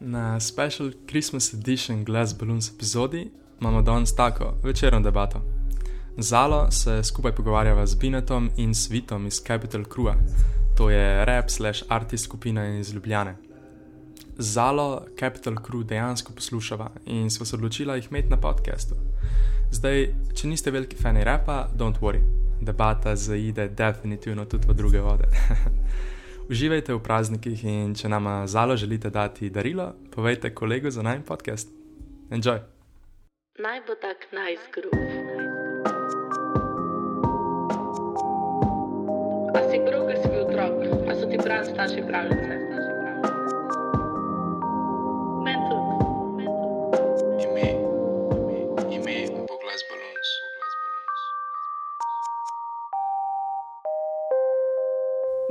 Na special Christmas edition Glass Balloons epizodi imamo danes tako večerno debato. Zalo se skupaj pogovarjava z Binetom in Svitom iz Capital Crew, to je rap slash artist skupina iz Ljubljane. Zalo Capital Crew dejansko poslušava in smo se odločili jih imeti na podkastu. Zdaj, če niste veliki fani rapa, don't worry, debata zaide definitivno tudi v druge vode. Uživajte v praznikih in če nama zalo želite dati darilo, povejte kolegu za najmen podcast. Enjoy! Naj bo tak nice groove. A si prav, ker si bil otrok, a so ti pravi starši pravljice?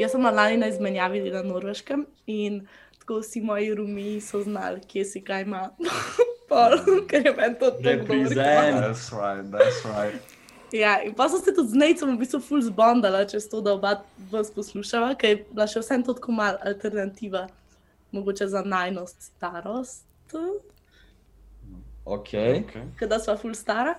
Jaz sem lani na izmenjavi na Norveškem in tako vsi moji rumi so znali, kje si kaj ima. Pol, ker je meni to tako dobro. That's right, that's right. Ja, in pa so se tudi z Nejcem v bistvu full zbondala, čez to, da oba vas poslušava, ker je bila še vsem to tako mal alternativa, mogoče za najnost starost, Okay. Okay. ker da sva full stara.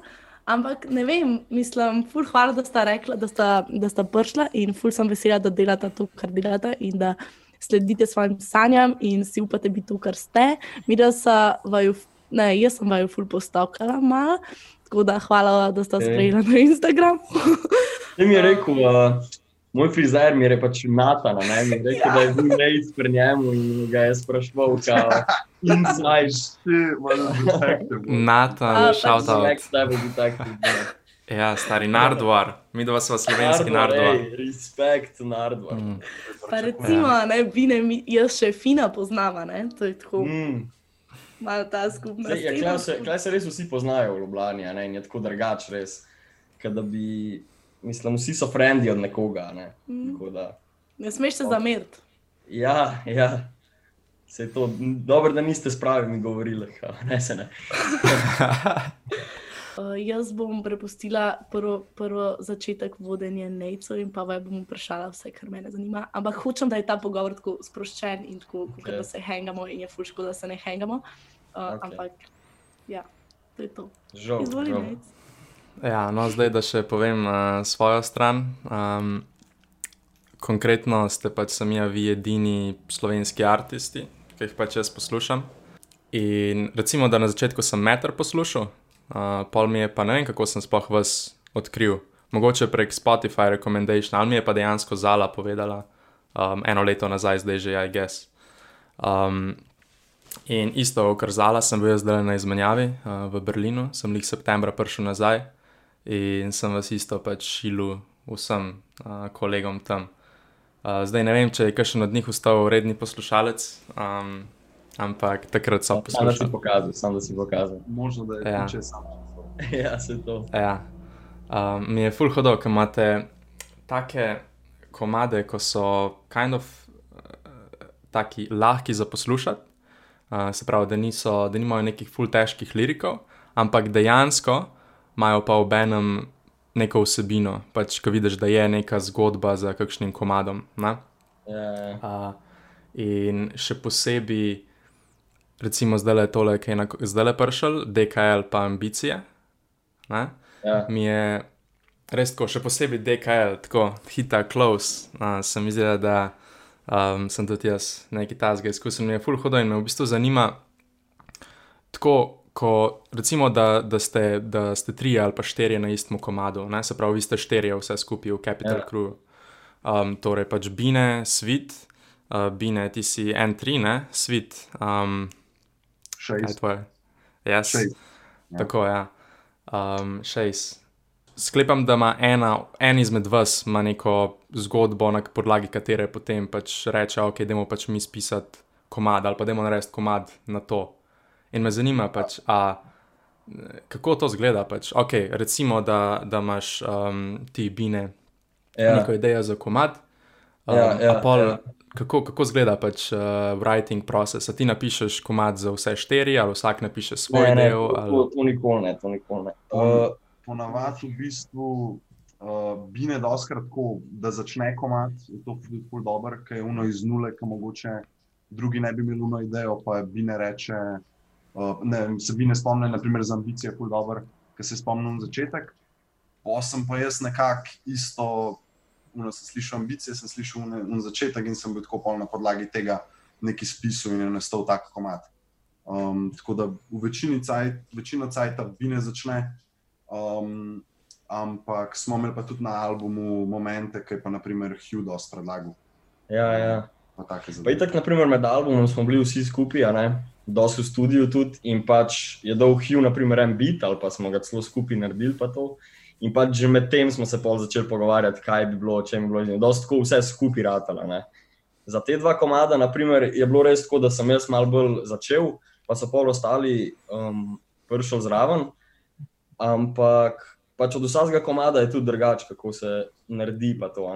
Ampak ne vem, mislim, ful hvala, da sta rekla, da sta, da sta prišla in ful sem vesela, da delata to, kar delata in da sledite svojim sanjam in si upate biti to, kar ste. Mi da sa vaju, ne, jaz sem vaju ful postavkala malo, tako da hvala, da sta sprejela na Instagram. Ti mi je rekel, uh, moj frizer mi je pač Natan, ne, mi je rekel, da je bil neic pri njemu in ga je sprašval, kaj inside, Ti, malo detective. A, Nathan, pač shout out. next level detective. Ja, stari Nardwar, mi dva smo slovenski Nardwar. ej, respekt, Nardwar. Mm. Pa recimo, ne, Bine, mi, jaz še fina poznava, ne, to je tako Mm. malo ta skupna Sej, ja, klej, se, klej se res vsi poznajo v Ljubljani, ne, in je tako drugač res. Kaj da bi, mislim, vsi so frendi od nekoga, ne. Mm. Ne smeš se zameriti. ja, ja. Se je to, dobro, da niste s pravimi govorili, kao, ne se ne. Uh, jaz bom prepustila prvo, prvo začetek vodenja Nejcev in pa vaj bom vprašala vse, kar me zanima. Ampak hočem, da je ta pogovor tako sproščen in tako, okay. Da se hangamo in je fuško, da se ne hangamo. Uh, okay. Ampak ja, to je to. Žal, Izvoli, žal. Nejc. Ja, no, zdaj da še povem uh, svojo stran. Um, konkretno ste pač sami vi edini slovenski aristi, ki jih pač jaz poslušam. In recimo, da na začetku sem meter poslušal, uh, pol mi je pa ne vem, kako sem sploh vas odkril. Mogoče prek Spotify recommendation, ali mi je pa dejansko Zala povedala um, eno leto nazaj, zdaj že, I guess. Um, in isto, kar Zala sem bil zdaj na izmenjavi uh, v Berlinu, sem jih septembra prišel nazaj in sem vas isto pač šilil vsem uh, kolegom tam. Uh, zdaj ne vem, če je kakšen od njih ostal redni poslušalec, um, ampak takrat so Sam da si poslušali. pokazal, sam da si pokazal. Možno, da je Ja. če sam. ja, se to. Ja. Um, mi je full hodo, ker imate take komade, ko so kind of uh, taki lahki za poslušati. Uh, se pravi, da, niso, da nimajo nekih full težkih lirikov, ampak dejansko imajo pa ob enem neko vsebino, pač ko vidiš, da je neka zgodba za kakšnim komadom. Ne? Ja, ja. Uh, in še posebej, recimo, zdaj le tole, ki je na- zdaj le prišel, DKL pa ambicije. Ne? ja. Mi je res tako, še posebej DKL, tako hita close. Uh, se mi zdi, da um, sem tudi jaz nekaj tasga izkusil, mi je full hodo in me v bistvu zanima. Tako, ko recimo, da, da, ste, da ste tri ali pa štirje na istem komadu, ne? se pravi, vi ste štirje vse skupaj v Capital Ja. Crew. Um, torej pač Bine, Svit, uh, Bine, ti si N3, ne, Svit, um, je Šest. tvoje? Yes. Šest. Ja. Tako je. Ja. Um, šest. Sklepam, da ima ena, en izmed vas ima neko zgodbo, na podlagi katere potem pač reče, ok, idemo pač mi spisati komad ali pa idemo narediti komad na to. In me zanima pač, a, kako to zgleda. Pač? Ok, recimo, da, da imaš um, ti bine ja. Neko idejo za komad. Um, Ja, ja, a pol, ja. Kako, kako zgleda pač uh, writing proces? A ti napišeš komad za vse štiri, ali vsak napiše svoj Ne, ne, del? to, Ali... to, to nikoli ne, to nikoli ne. Uh, Ponavadi v bistvu uh, bine doskrat tako, da začne komat, je to tudi ful dober, ker je uno iz nule, ki mogoče drugi ne bi imeli uno idejo, pa Bine reče, uh, ne, se Bine spomne, naprimer, za ambicije, kul dobro, ker se spomnim začetek. Pa sem pa jaz nekako isto, uno, sem slišal ambicije, sem slišal na začetek in sem bil tako pol na podlagi tega neki spisu in je nastal tak komat. Um, tako da v večini cajt, večino cajta Bine začne. Um, ampak smo imeli pa tudi na albumu momente, ki je pa naprimer Hugh Doss predlagal. Ja, ja. Pa take Pa zadeve. itak, naprimer, med albumom smo bili vsi skupaj, a ne, dosti v studiu tudi in pač je dal Hugh, naprimer, en beat ali pa smo ga celo skupaj naredili pa to. In pač že med tem smo se pol začeli pogovarjati, kaj bi bilo, če bi bilo, in dosti tako vse skupaj ratalo, ne. Za te dva komada, naprimer, je bilo res tako, da sem jaz malo bolj začel, pa so pol ostali um, prišli zraven, ampak pač od vsakega komada je tudi drugače, kako se naredi to.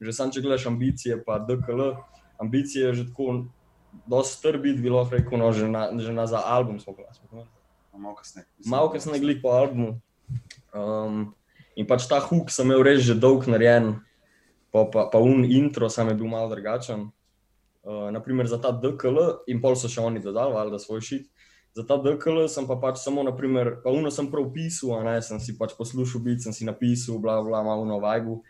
Že sam, če gledaš ambicije, pa DKL, ambicije je že tako, dosti strbi, bi lahko rekel, no, že na, že na za album smo glasili. Malo kasneje. Malo kasneje glik po albumu. Um, in pač ta hook sem imel res že dolg narejen, pa, pa, pa un intro sam je bil malo drugačen. Uh, naprimer za ta DKL, in pol so še oni dodali, valjda svoj šit. Za ta DKL sem pa pač samo, naprimer, pa uno sem prav pisal, ne, sem si pač poslušal bit, sem si napisal, bla, bla, malo na vajbu.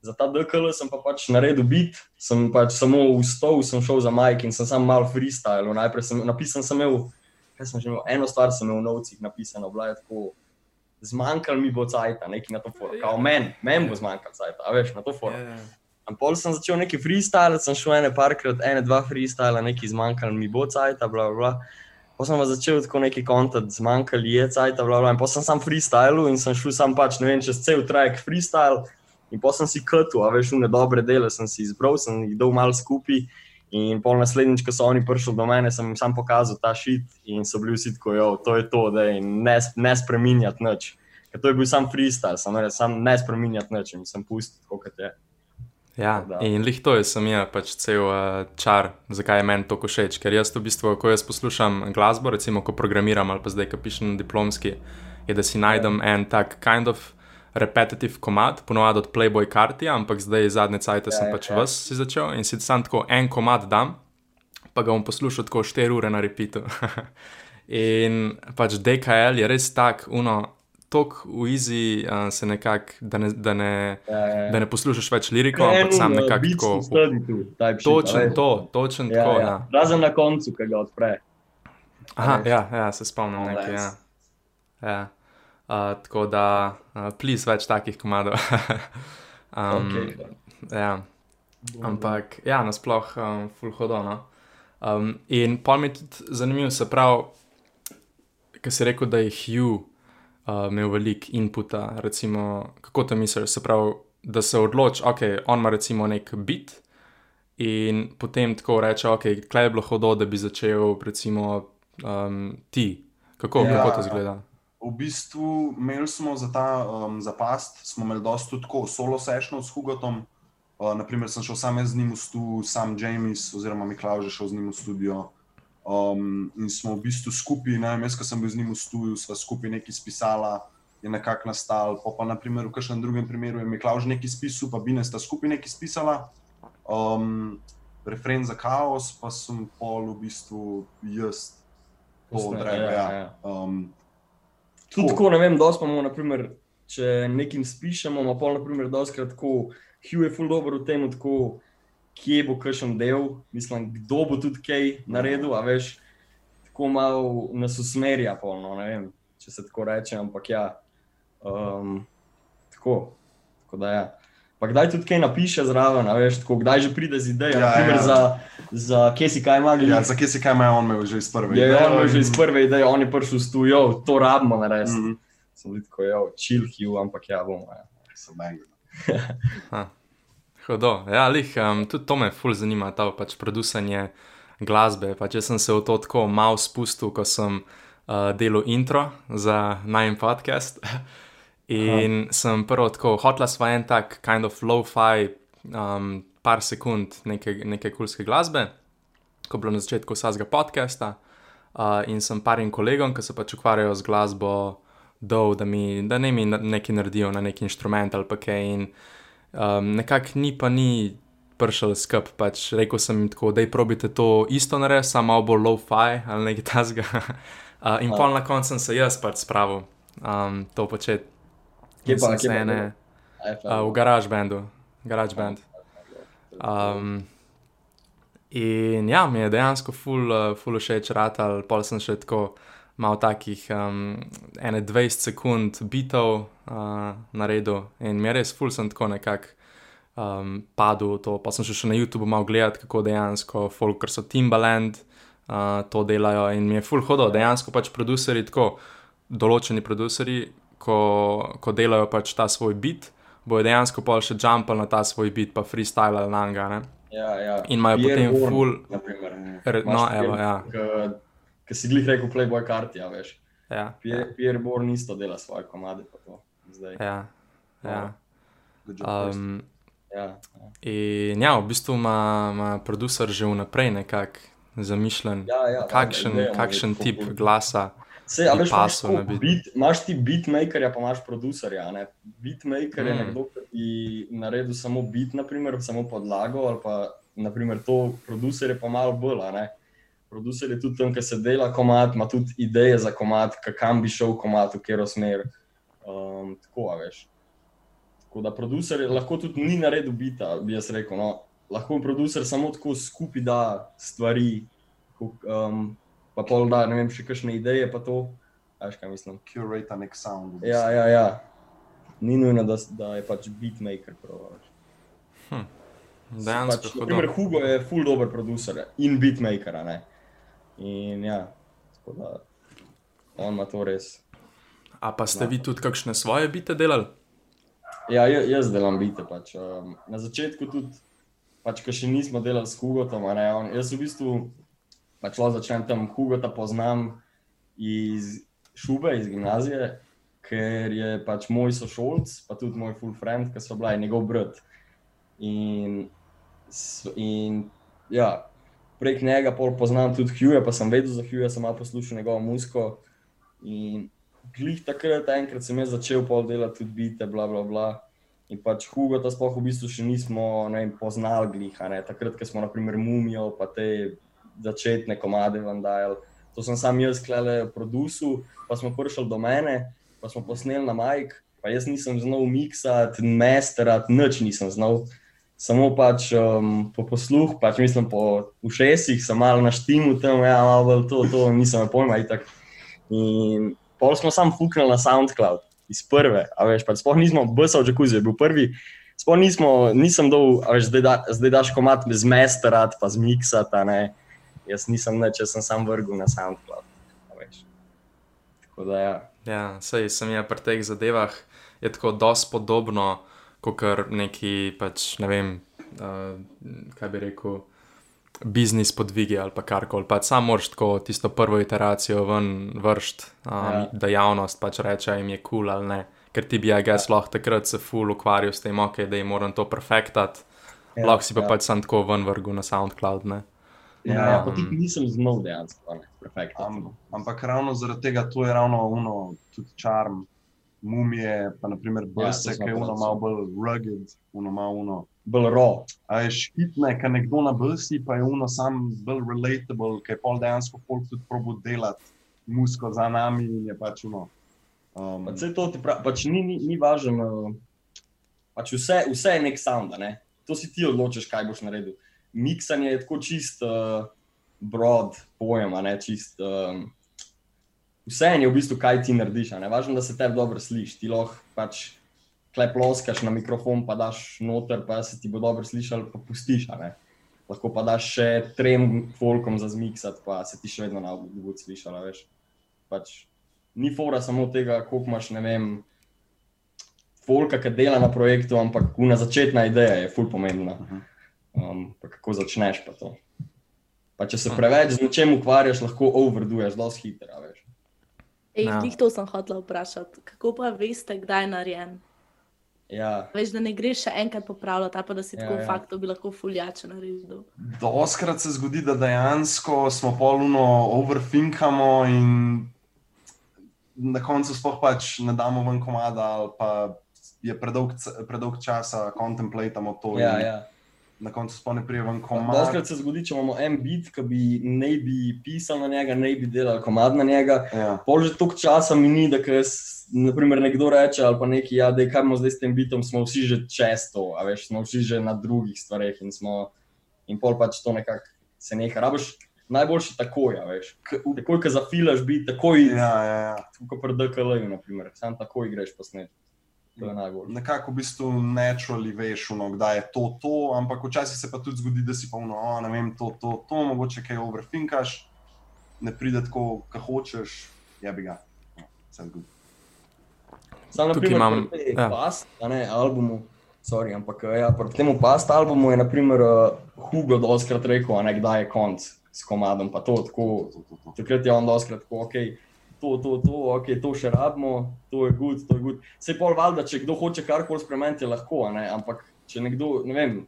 Za ta DKL sem pa pač naredil bit, sem pač samo vstal, sem šel za Mike in sem sam malo freestyle. Najprej sem napisal, sem imel, kaj sem že imel, eno stvar sem imel v novcih napisano, bila je tako, zmanjkalo mi bo cajta, nekaj na to forum. Kao meni, meni bo zmanjkalo cajta, a veš, na to forum. Ja, In pol sem začel neki freestyle, sem šel ene parkrat, ene, dva freestyle, neki zmanjkalo mi bo cajta, bla, bla, bla. Pa sem začel tako neki kontat, zmanjkalo je cajta, bla, bla. In pa sem sam freestyle in sem šel sam pač, ne vem, čez cel track freestyle. In pa sem si kutu, a veš, ne dobre dele sem si izbral, sem jih dal malo skupaj. In pol naslednjič, ko so oni prišli do mene, sem jim sam pokazal ta šit in so bili vsi tako, jo, to je to, da je ne, ne spreminjati nič. Ker to je bil sam freestyle, sem rekel, sam ne spreminjati nič in sem pustil, kot je. Ja, Da. in lih to je sem je pač cel uh, čar, zakaj je meni to všeč. Ker jaz v bistvu, ko jaz poslušam glasbo, recimo ko programiram ali pa zdaj, ko pišem na diplomski, je da si najdem en tak kind of repetitive komad, ponovadi od Playboy karti, ampak zdaj zadnje cajte sem Ja, pač ja. vas si začel in si sam tako en komad dam, pa ga bom poslušal tako 4 ure na repitu. in pač DKL je res tak, uno. Tok v easy uh, se nekako, da, ne, da, ne, Ja, ja. da ne poslušaš več liriko, ampak sam nekako tako. Točen to, točen Ja, tako. ja. Ja. Razen na koncu, ki ga odpre. Aha, ja, ja, se spomnim Oh, nekaj. Ja. Ja. Uh, tako da, uh, plis več takih komadov. um, Okay. ja. Ampak, ja, nasploh, um, full hodona. Um, in pa mi je tudi zanimivo, se pravi, ker si rekel, da je Hugh uh, imel veliko inputa, recimo, kako to misliš, se pravi, da se odloči, ok, on ima recimo nek bit in potem tako reče, ok, klej je bilo hodo, da bi začel, recimo, um, ti. Kako, Ja. kako to zgleda? V bistvu imeli smo za ta um, zapast, smo imeli dosta tako solo sessionov s Hugotom. Uh, naprimer, sem šel sam z njim v studio, sam James oziroma Miklaž je šel z njim v studio. Um, in smo v bistvu skupaj, ne vem, jaz, sem bil z njim v studiu, sva skupaj nekaj spisala, je nekako nastal. Pa, pa naprimer, v kažem drugem primeru je Miklaž nekaj spisal, pa Bine sta skupaj nekaj spisala. Um, refren za kaos, pa sem pol v bistvu jaz to odrekel. ja, Ja, ja. Um, Tudi tako, ne vem, dosti imamo, naprimer, če nekim spišemo, ima pol, naprimer, doskrat tako, Hugh je full dobro v tem, tako, kje bo kakšen del, mislim, kdo bo tudi kaj naredil, a veš, tako malo nas usmerja, polno, ne vem, če se tako reče, ampak ja, um, tako, tako da ja. Pa kdaj tudi kaj napiše zraven, a veš, tako, kdaj že pride z idejo, Ja, naprimer, ja. za, za kje si kaj ima, Ja, za kje si kaj ima on imel že iz prve? Je ideje on imel že in- iz prve ideje, on je prišel v studio, to rabimo narediti. Mm Mhm. -hmm. Sem tako, jo, chill Hugh, ampak ja, bomo. Ja. So banger. Hodo. Ja, lih, um, tudi to me ful zanima, ta pač producanje glasbe. Pač jaz sem se v to tako malo spustil, ko sem uh, delal intro za najmen podcast. In Aha. sem prvo tako, hotla sva en tak kind of lo-fi, um, par sekund neke, neke kulske glasbe, ko je bilo na začetku vsakega podcasta. Uh, in sem parim kolegom, ki se pač ukvarjajo z glasbo, dol, da, mi, da ne mi nekaj naredijo na neki inštrument ali pa kaj. In um, nekako ni pa ni prišel skup. Pač rekel sem jim tako, da probite to isto narediti, samo malo bolj low-fi ali nekaj tasga. Uh, in pol na koncu sem se jaz pač spravil um, to početi. Kje pa, kje pa? iPhone. Uh, v GarageBandu, GarageBand. Um, in ja, mi je dejansko ful, uh, ful všeč ratal, pol sem še tako malo takih um, ene 20 sekund bitov uh, naredil in mi je res ful sem tako nekako um, padel v to. Pa sem šel še na YouTube malo gledati, kako dejansko folk, ker so Timbaland uh, to delajo in mi je ful hodo, dejansko pač produceri tako, določeni produceri, ko, ko delajo pač ta svoj bit, bojo dejansko pol še jumpali na ta svoj bit, pa freestyle na njega. Ja, ja. In imajo Pierre potem Bourne, ful- naprimer. Re- no, evo, ja. Ki si glih rekel Playboy karti, ja, veš. Ja, Pierre, Pierre Bourne isto dela svoje komade, pa to. Zdaj. ja, ja. Um, Ja, ja. in ja, v bistvu ima, ima producer že vnaprej nekako zamišljen, Ja, ja, kakšen, ima kakšen tip glasa. Se, a veš, imaš, tako beat. imaš ti beatmakerja, pa imaš producerja. Ne? Beatmaker je Mm. nekdo, ki naredi samo beat, naprimer, samo podlago, ali pa naprimer, to producer je pa malo bolj. Producer je tudi tam, ki se dela komat, ima tudi ideje za komat, ka- kam bi šel komat, v katero smer. Um, tako, veš. Tako da producer je lahko tudi ni naredil bita, bi jaz rekel. No. Lahko producer samo tako skupaj da stvari, um, pa pol da, ne vem, še kakšne ideje, pa to. a Veš, kaj mislim. Curate nek sound. v bistvu. Ja, ja, ja. Ni nujno, da, da je pač beatmaker. Prav, a veš. Dejansko pač, hudo. naprimer, Hugo je full dober producer in beatmaker. a ne. In ja, tako da on ima to res. A pa ste vi tudi kakšne svoje bite delali? Ja, ja- jaz delam bite. Pač. Um, na začetku tudi, pač, ko še nismo delali s Hugotom, a ne, on, jaz v bistvu lahko začnem tam Hugota poznam iz šube, iz gimnazije, ker je pač moj sošolc, pa tudi moj full friend, ki so bila je njegov brat. In, in ja, prek njega poznam tudi Hughja, pa sem vedel za Hughja, sem malo poslušal njegovo muziko. In glih takrat, enkrat sem jaz začel pol delati tudi bite, bla, bla, bla. In pač Hugo, ta sploh v bistvu še nismo vem, poznali glih, takrat, ko smo naprimer Mumijo, pa te začetne komade vam dajali. To sem sam jaz klele produsu, pa smo prišli do mene, pa smo posneli na Mike, pa jaz nisem znal miksati, masterati, nič nisem znal. Samo pač um, po posluh, pač mislim po ušesih, sem malo naštimu tam, ja, malo bolj to, to, nisem pojma itak. In pol smo sam fuknili na SoundCloud iz prve, a veš, pač sploh nismo, bsal jacuzzi je bil prvi, sploh nismo, nisem dol, a veš, zdaj, da, zdaj daš komat zmesterat, pa zmiksat, a ne. Jaz nisem nič, jaz sem sam vrgel na SoundCloud. Tako da ja. Ja, sej sem jaz pri teh zadevah, je tako dosti podobno, kot neki, pač, ne vem, uh, kaj bi rekel, biznis podvigi ali pa karkoli. Pač sam moraš tako tisto prvo iteracijo ven vršt, um, Ja. ja. da javnost pač reče, jim je kul cool ali ne. Ker ti bi, ja, jaz lahko takrat se ful ukvarjal s tem, ok, da jim moram to perfektati. Ja, lahko si pa ja. pač sam tako ven vrgu na SoundCloud. Ne? Ja, Ja. ja, pa tudi nisem znal dejansko, a ne, perfekt. Am, ampak ravno zaradi tega, to je ravno uno, tudi čarm, mumije, pa naprimer brse, Ja, to ki je pravci. malo bolj rugged, uno malo uno. Bolj raw. A je škitne, ker nekdo na brsi pa je uno sam bolj relatable, ker je pol dejansko folk tudi probo delati musko za nami in je pač uno. Um, Pa Vse to ti pravi, pač ni, ni, ni važno. Pač vse, vse je nek sound, ne? to si ti odločiš, kaj boš naredil. Miksanje je tako čist uh, broad pojem, ne čist. Um, vse je v bistvu, kaj ti narediš. važno, da se tebi dobro sliši. Ti lahko pač klep ploskaš na mikrofon, pa daš noter, pa se ti bo dobro slišal, pa pustiš. Lahko pa daš še trem folkom za zmiksati, pa se ti še vedno na obu slišal, a veš. Pač, ni fora samo tega, koliko imaš, ne vem, folka, ki dela na projektu, ampak kuna začetna ideja je ful pomembna. Um, pa kako začneš pa to. Pa če se preveč z nečem ukvarjaš, lahko overduješ, dosti hitro, a veš. Ej, Ja. ja. to sem hotela vprašati. Kako pa veste, kdaj je narejen? Ja, Veš, da ne greš še enkrat popravljati, pa da si Ja, tako ja. fakto bi lahko fuljače naredil. Doskrat se zgodi, da dejansko smo polno overthinkamo in na koncu sploh pač ne damo ven komada, ali pa je predolg, predolg časa kontemplatamo to. ja, in ja. Na koncu spone prije ven komad. Doskrat se zgodi, če imamo en bit, ki bi ne bi pisal na njega, ne bi delal komad na njega. Ja. Pol že toliko časa mini, da ko jaz, naprimer, nekdo reče ali pa neki, ja, da kaj imamo zdaj s tem bitom, smo vsi že često, a veš, smo vsi že na drugih stvareh in smo, in pol pač to nekako se neha. Rabiš najboljši takoj, a veš. Takoj, ko zafilaš bit, takoj, ja. Ja, ja, ja. kot pri DKL-ju, naprimer, sam takoj greš posnet. To je najboljše. Nekako v bistvu naturally veš, no, kdaj je to, to, ampak včasih se pa tudi zgodi, da si pa vno, oh, ne vem, to, to, to, mogoče kaj overfinkaš, ne pride tako, kot hočeš, je bi ga. No, se zgodi. Sam, na primer, imam- ja. past, a ne, albumu, sorry, ampak eh, ja, pri tem past albumu je, na primer, uh, Hugo doskrat rekel, a ne, kdaj je konc s komadom, pa to tako, takrat je on doskrat tako, ok, to, to, to, ok, to še rabimo, to je good, to je good. Sej pol valjda, če kdo hoče karkoli spremeniti, lahko, ne, ampak če nekdo, ne vem,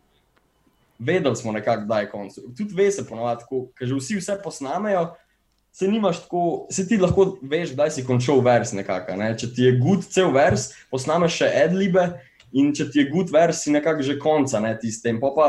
vedeli smo nekako, kdaj je konc. Tudi ve se ponovadi, ker že vsi vse posnamejo, se nimaš tako, se ti lahko veš, kdaj si končal vers nekako. Ne? Če ti je good cel vers, posnameš še adlibe in če ti je good vers, si nekako že konca, ne tistem. Pa pa,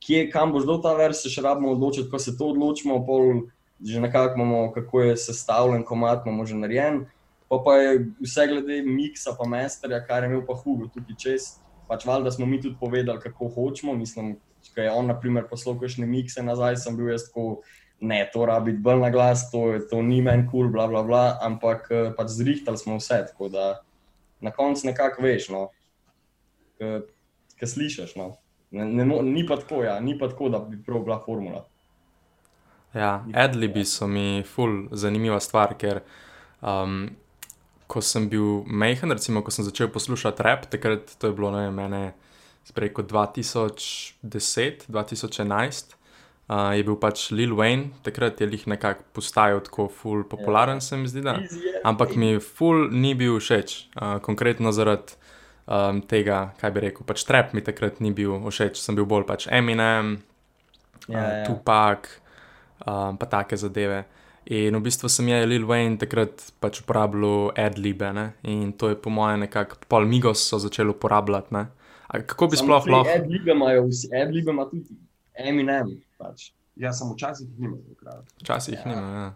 kje, kam boš dal ta vers, se še rabimo odločiti, ko se to odločimo, pol že nekako imamo, kako je sestavljen, komat imamo že narejen. Pa pa je vse glede miksa, pa mesterja, kar je imel pa Hugo tukaj čez. Pač valjda smo mi tudi povedali, kako hočemo. Mislim, ko je on, na primer, poslal kakšne mikse nazaj, sem bil jaz tako, ne, to rabi bolj na glas, to, to ni meni kul, cool, bla, bla, bla, ampak eh, pač zrihtali smo vse, tako da na koncu nekako veš, no, ki slišiš. No. Ne, ne, ni pa tako, ja, ni pa tako, da bi prav bila formula. Ja, adlibi so mi ful zanimiva stvar, ker um, ko sem bil majhen, recimo, ko sem začel poslušati rap, takrat to je bilo ne vem, mene preko 2010, 2011. Uh, je bil pač Lil Wayne, takrat je jih nekako postajal tako ful popularen, se mi zdi. Da. Ampak mi ful ni bil všeč, uh, konkretno zaradi um, tega, kaj bi rekel. Pač trap mi takrat ni bil všeč, sem bil bolj pač Eminem, Ja, uh, ja. Tupac, um, pa take zadeve. In v bistvu sem je Lil Wayne takrat pač uporabljal adlibe ne? in to je po mojem nekako, pol Migos so začeli uporabljati. Ne? A kako bi sploh lahko? Adlibe imajo vsi, adlibe ima tudi Eminem. Pač. Ja, sem včasih nima takrat. Včasih Ja. ja. nima. Ja.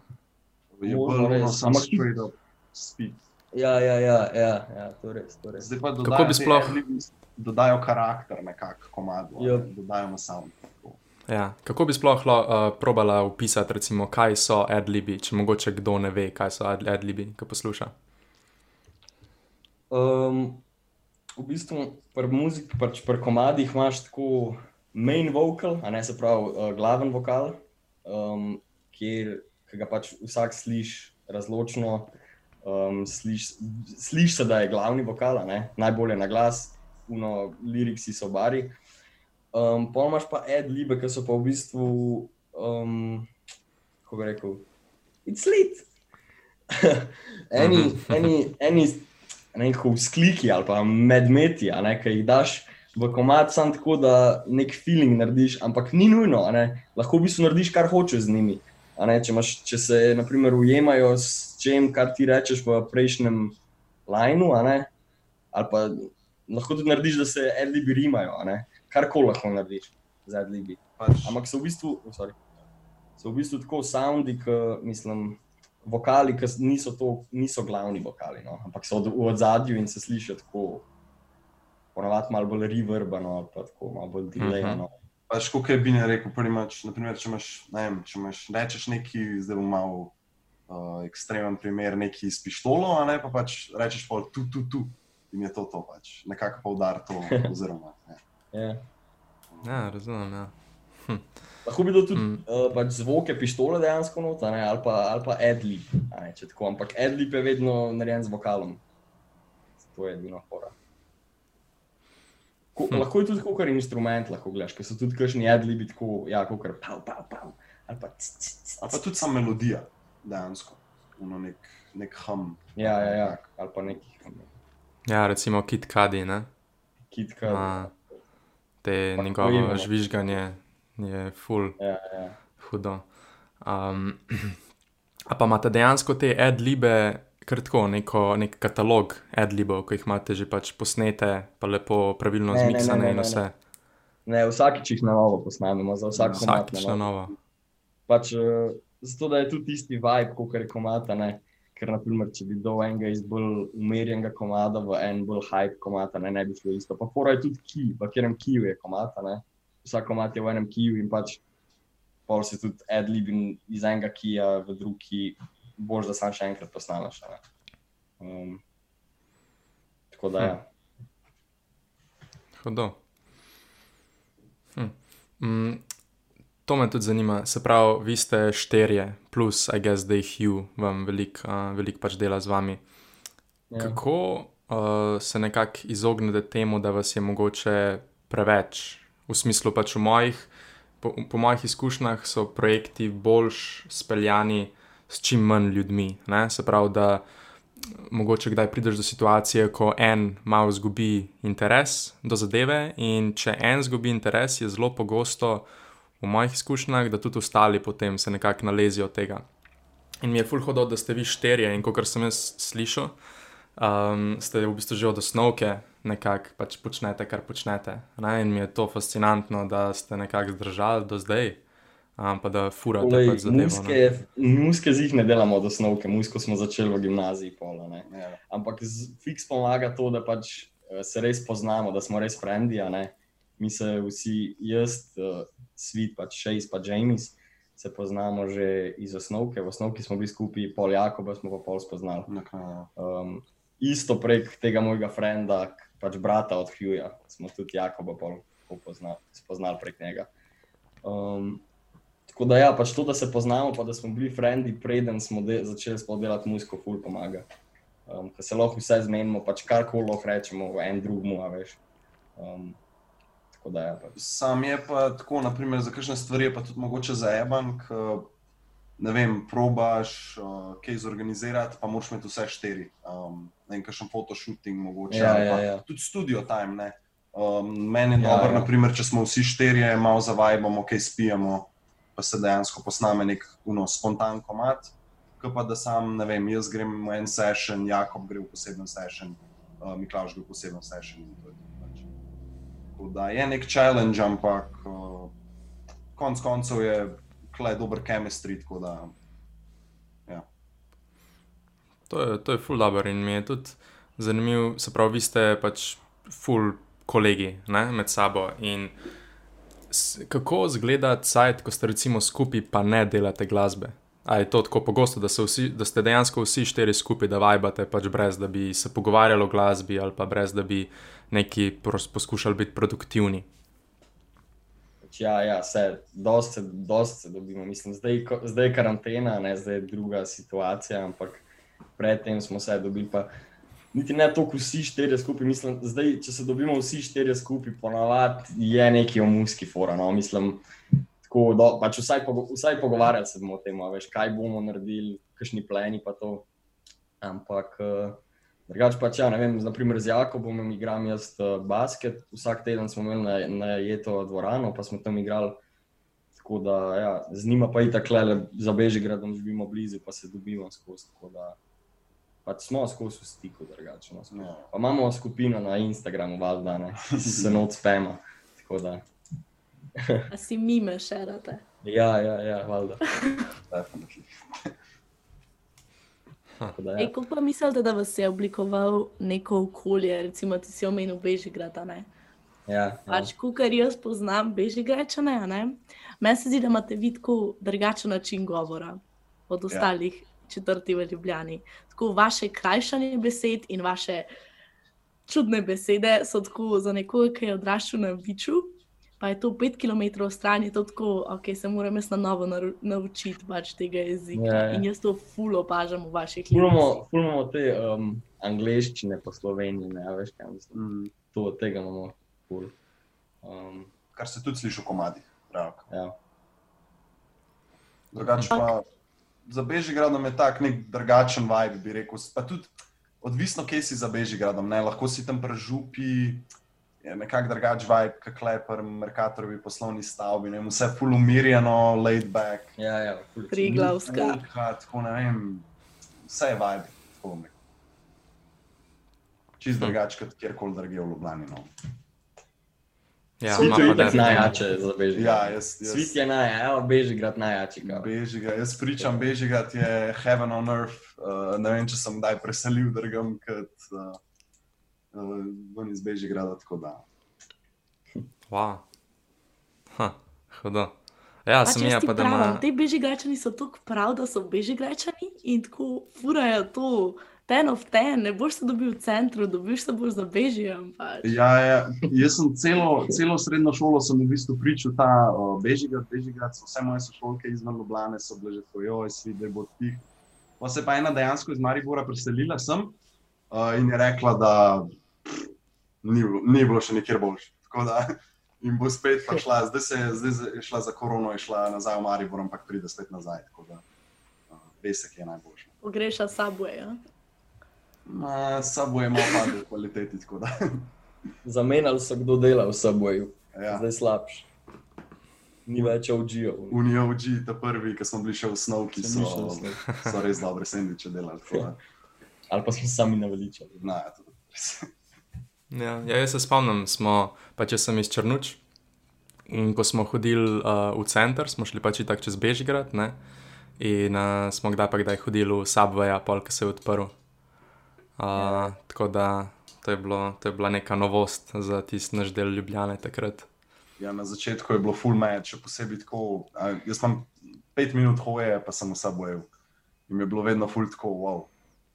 Je bolj sem ampak- straight up speed. Ja, ja, ja, ja, ja, to je res. To res. Zdaj pa Kako dodajo bi te sploh- adlibi, dodajo karakter nekako komadu, Ja. ja. dodajo na sound. tako. Ja. Kako bi sploh uh, probala opisati, recimo, kaj so adlibi, če mogoče kdo ne ve, kaj so ad- adlibi, ki posluša? Um, v bistvu pri muziki, pač pri komadih imaš tako main vocal, a ne se pravi uh, glaven vokal, um, kjer ki ga pač vsak sliši razločno. Um, Slišiš sliš se, da je glavni vokal, a ne? najbolje na glas, uno, liriki so bari. Um, pa imaš pa ad-libe, ki so pa v bistvu, um, kako bi rekel, it's lit. eni, eni, eni, ne vem, kako vzkliki ali pa medmeti, ki jih daš v komat, samo tako, da nek feeling narediš, ampak ni nujno, lahko v bistvu narediš, kar hočeš z njimi. Če, imaš, če se naprimer ujemajo s čem, kar ti rečeš v prejšnjem lineu, ali pa lahko tudi narediš, da se adlibi rimajo, a ne, karkoli lahko narediš z adlibi. Pač, Ampak so v bistvu, oh, sorry, so v bistvu tako soundi, ki mislim, vokali, ki niso, to, niso glavni vokali, no? ampak so v ozadju in se slišijo tako, ponavadi malo bolj reverbano, ali pa tako malo bolj delayano. pač kot je Bine rekel, primač, naprimer, če imaš, ne vem, če imaš, rečeš neki, zdaj bom mal uh, ekstremen primer, neki s pištolo, a ne pa pač rečeš pa tu, tu, tu. In je to to pač, nekako poudar to, oziroma. Ne. Ja. Ja, razumem. Ja. Lahko bi bil tudi Mm. uh, pač zvoke pištole dejansko not, ne, ali pa, ali pa adlib, ne, če tako, ampak adlib je vedno narejen z vokalom. To je edino fora. Ko, hm. Lahko je tudi kot instrument, lahko gledaš, ker so tudi kakšni adlibi tako, ja, kot pav, pav, pav, ali pa c, c, c, Ali pa tudi sama melodija, dejansko, ono nek, nek hum. Ja, ja, ja, ali pa neki ja, recimo Kit Cudi, ne? kitka. Ma, te njegovo žvižganje je full Ja, ja. hudo. Um, a pa imate dejansko te adlibe, kar tako, neko, nek katalog adlibov, ki jih imate že pač posnete, pa lepo pravilno Ne, ne, ne, zmiksane ne, in ne, vse. Ne, vsakič jih na novo posnamemo, za vsak komat Vsakič na novo. Pač, uh, zato da je tudi isti vibe, kot je komata. Ne? Ker, naprimer, če bi dal enega iz bolj umirjenega komada v en bolj hype komata, ne, ne bi šlo isto. Pa fora je tudi ki, v katerem kiju je komata. Ne? Vsak komat je v enem kiju in pač pol se tudi adlib in iz enega kija v drugi, boš da sam še enkrat posnameš. Um, tako da ja. Hudo. Hm. Mm, to me tudi zanima. Se pravi, vi ste šterje, plus, I guess, da jih ju vam veliko uh, velik pač dela z vami. Ja. Kako uh, se nekako izognete temu, da vas je mogoče preveč? V smislu pač v mojih, po, po mojih izkušnjah so projekti boljš speljani s čim manj ljudmi. Ne? Se pravi, da mogoče kdaj prideš do situacije, ko en malo izgubi interes do zadeve, in če en izgubi interes, je zelo pogosto v mojih izkušnjah, da tudi ostali potem se nekako nalezijo tega. In mi je ful hodil, da ste vi šterje, in kot sem jaz slišal, um, ste v bistvu že od osnovke nekako pač počnete, kar počnete. Ne? In mi je to fascinantno, da ste nekako zdržali do zdaj, um, pa da furate Olej, pač zadevo. muske, ne. muske z jih ne delamo od osnovke, musko smo začeli v gimnaziji. Pola, ne. Ja. Ampak z, fiks pomaga to, da pač eh, se res poznamo, da smo res frendi. a ne. Mi se vsi, jaz, uh, Svet, pač Šejs, pa James, se poznamo že iz osnovke. V osnovki smo bili skupaj, pol Jakoba smo pa pol spoznali. Naknadno. Um, isto prek tega mojega frenda, pač brata od Hugha, smo tudi Jakoba pol tako poznali, spoznali prek njega. Um, tako da ja, pač to, da se poznamo, pa da smo bili frendi, preden smo de začeli sploh delati muziko, ful pomaga. Um, ker se lahko vse zmenimo, pač karkoli lahko rečemo en drugmu, a veš. Um, da ja, pač. Sam je pa tako, naprimer, za kakšne stvari pa tudi mogoče zaeban, ko ne vem, probaš uh, kaj zorganizirati, pa moraš imeti vse štiri. Um, ne vem, kakšen fotoshooting mogoče. Ja, ja, ja. Tudi studio time. Ne? Um, meni je Ja, dobro, ja. naprimer, če smo vsi štirje, malo zavajamo, kaj spijemo, pa se dejansko posname nek uno, spontan komat. Ko pa da sam, ne vem, jaz grem v en session, Jakob gre v poseben session, uh, Miklaš gre v poseben session. in to je. Tako da je nek challenge, ampak uh, konec koncev je klej dober chemistry. Da, To je, to je ful dobro in mi je tudi zanimivo, se pravi, vi ste pač ful kolegi ne, med sabo. In kako izgleda cajt, ko ste recimo skupaj, pa ne delate glasbe? A je to tako pogosto, da, vsi, da ste dejansko vsi štiri skupaj, da vibate, pač brez da bi se pogovarjali o glasbi ali pa brez da bi neki poskušali biti produktivni? Ja, ja, vse, dosti, dosti se dobimo. Mislim, zdaj, ko- zdaj je karantena, ne, zdaj je druga situacija, ampak predtem smo se dobili. Pa, niti ne toliko vsi štirje skupaj. Mislim, zdaj, če se dobimo vsi štirje skupaj, ponavadi je neki o muski fora. No, mislim, tako, do, pač vsaj, pogo, vsaj pogovarjali se bomo o tem, veš, kaj bomo naredili, kakšni pleni pa to. Ampak. Uh, Drugač pa, ja, ne vem, naprimer z Jakobom igram jaz uh, basket, vsak teden smo imeli na, na jeto dvorano, pa smo tam igrali. Tako da, ja, z njima pa i tako le za Bežigradom živimo blizu, pa se dobimo skozi. Tako da pač smo skozi v stiku, drugače. No, ja. pa imamo skupino na Instagramu, valjda, ne, se not spema. Tako da, A si mime šerate. ja, ja, ja valjda. Ej, ja. kako pa mislite, da vas je oblikoval neko okolje, recimo ti si omenil Bežigrad, a ne? Ja, ja. Pač, kar jaz poznam, Bežigrečane, ne? Meni se zdi, da imate vi tako drugačen način govora od ostalih ja. četrti v Ljubljani. Tako vaše krajšanje besed in vaše čudne besede so tako za nekoga, ki je odraščal na Viču, pa je to pet km stran, je to tako, ok, se moram jaz na novo naučiti pač tega jezika. Ja, ja. In jaz to ful opažam v vaših Fulmo, fulmo te um, angleščine po Sloveniji, ne a veš, kaj mislim. Mm, To, tega imamo ful. Um, kar se tudi sliši v komadih. ja. Drugače pa za Bežigradom je tak nek drugačen vibe, bi rekel. Pa tudi odvisno, kje si za Bežigradom. Ne? Lahko si tam prežupi, je nekako drugačen vibe, kot Klepr, Merkatorovi poslovni stavbi, ne vse full umirjeno, laid back. Ja, ja, ful. Triglavska. Muha, tako ne vem, vse je vibe, tako bom rekel. Čist drugače kot kjerkoli drugje v Ljubljani. No. Ja, Svit je definitivno. najjače za Bežigrad. Ja, jaz, jaz, Svit je naj, evo, Bežigrad najjači. Bežigrad, jaz pričam, Bežigrad je heaven on earth. Uh, ne vem, če sem kdaj preselil drugam kot uh, uh, ven iz Bežigrada. tako da. Wow. Ha, hudo. Ja, sem jaz ja, pa da pravim. Te bežigračani so tako prav, da so bežigračani in tako furajo to. Ten of ten, ne boš se dobil v centru, dobiš se boš za bežijem. Pač. Ja, ja, jaz sem celo, celo srednjo šolo sem v bistvu pričal ta uh, Bežigrad, Bežigrad, vse moje sošolke izven Ljubljane so bile že tako, joj, svi, da bo tih. Pa se pa ena dejansko iz Maribora preselila sem uh, in je rekla, da pff, ni, bilo- ni bilo še nikjer boljše. In bo spet šla, zdaj, se, je- zdaj je šla za korono, je šla nazaj v Maribor, ampak pride spet nazaj. Tako da uh, pesek je najboljši. Pogreša Subway. Ja? Ma, Sabo je malo padel kvaliteti, tako da. Zamenjali so kdo dela v Subwayu, Ja. zdaj slabš. Ni več OG-ov. Unijo OG, ta prvi, ki smo bili še v Snovki, Sem so, smo- so res dobre sendviče delali. Ali pa smo sami naveličali. Na, ja. Ja, ja, jaz se spomnim, smo, pa če sem iz Črnuč. In ko smo hodili uh, v center, smo šli pač tako čez Bežigrad, ne? in uh, smo kdaj pa kdaj hodili v Subway, pol, ki se je odprl. Uh, tako da to je, bilo, to je bila neka novost za tisti naš del Ljubljane takrat. Ja, na začetku je bilo full match, še posebej tako. A, jaz imam pet minut hoje, pa sem vse bojal. In mi je bilo vedno full tako, wow.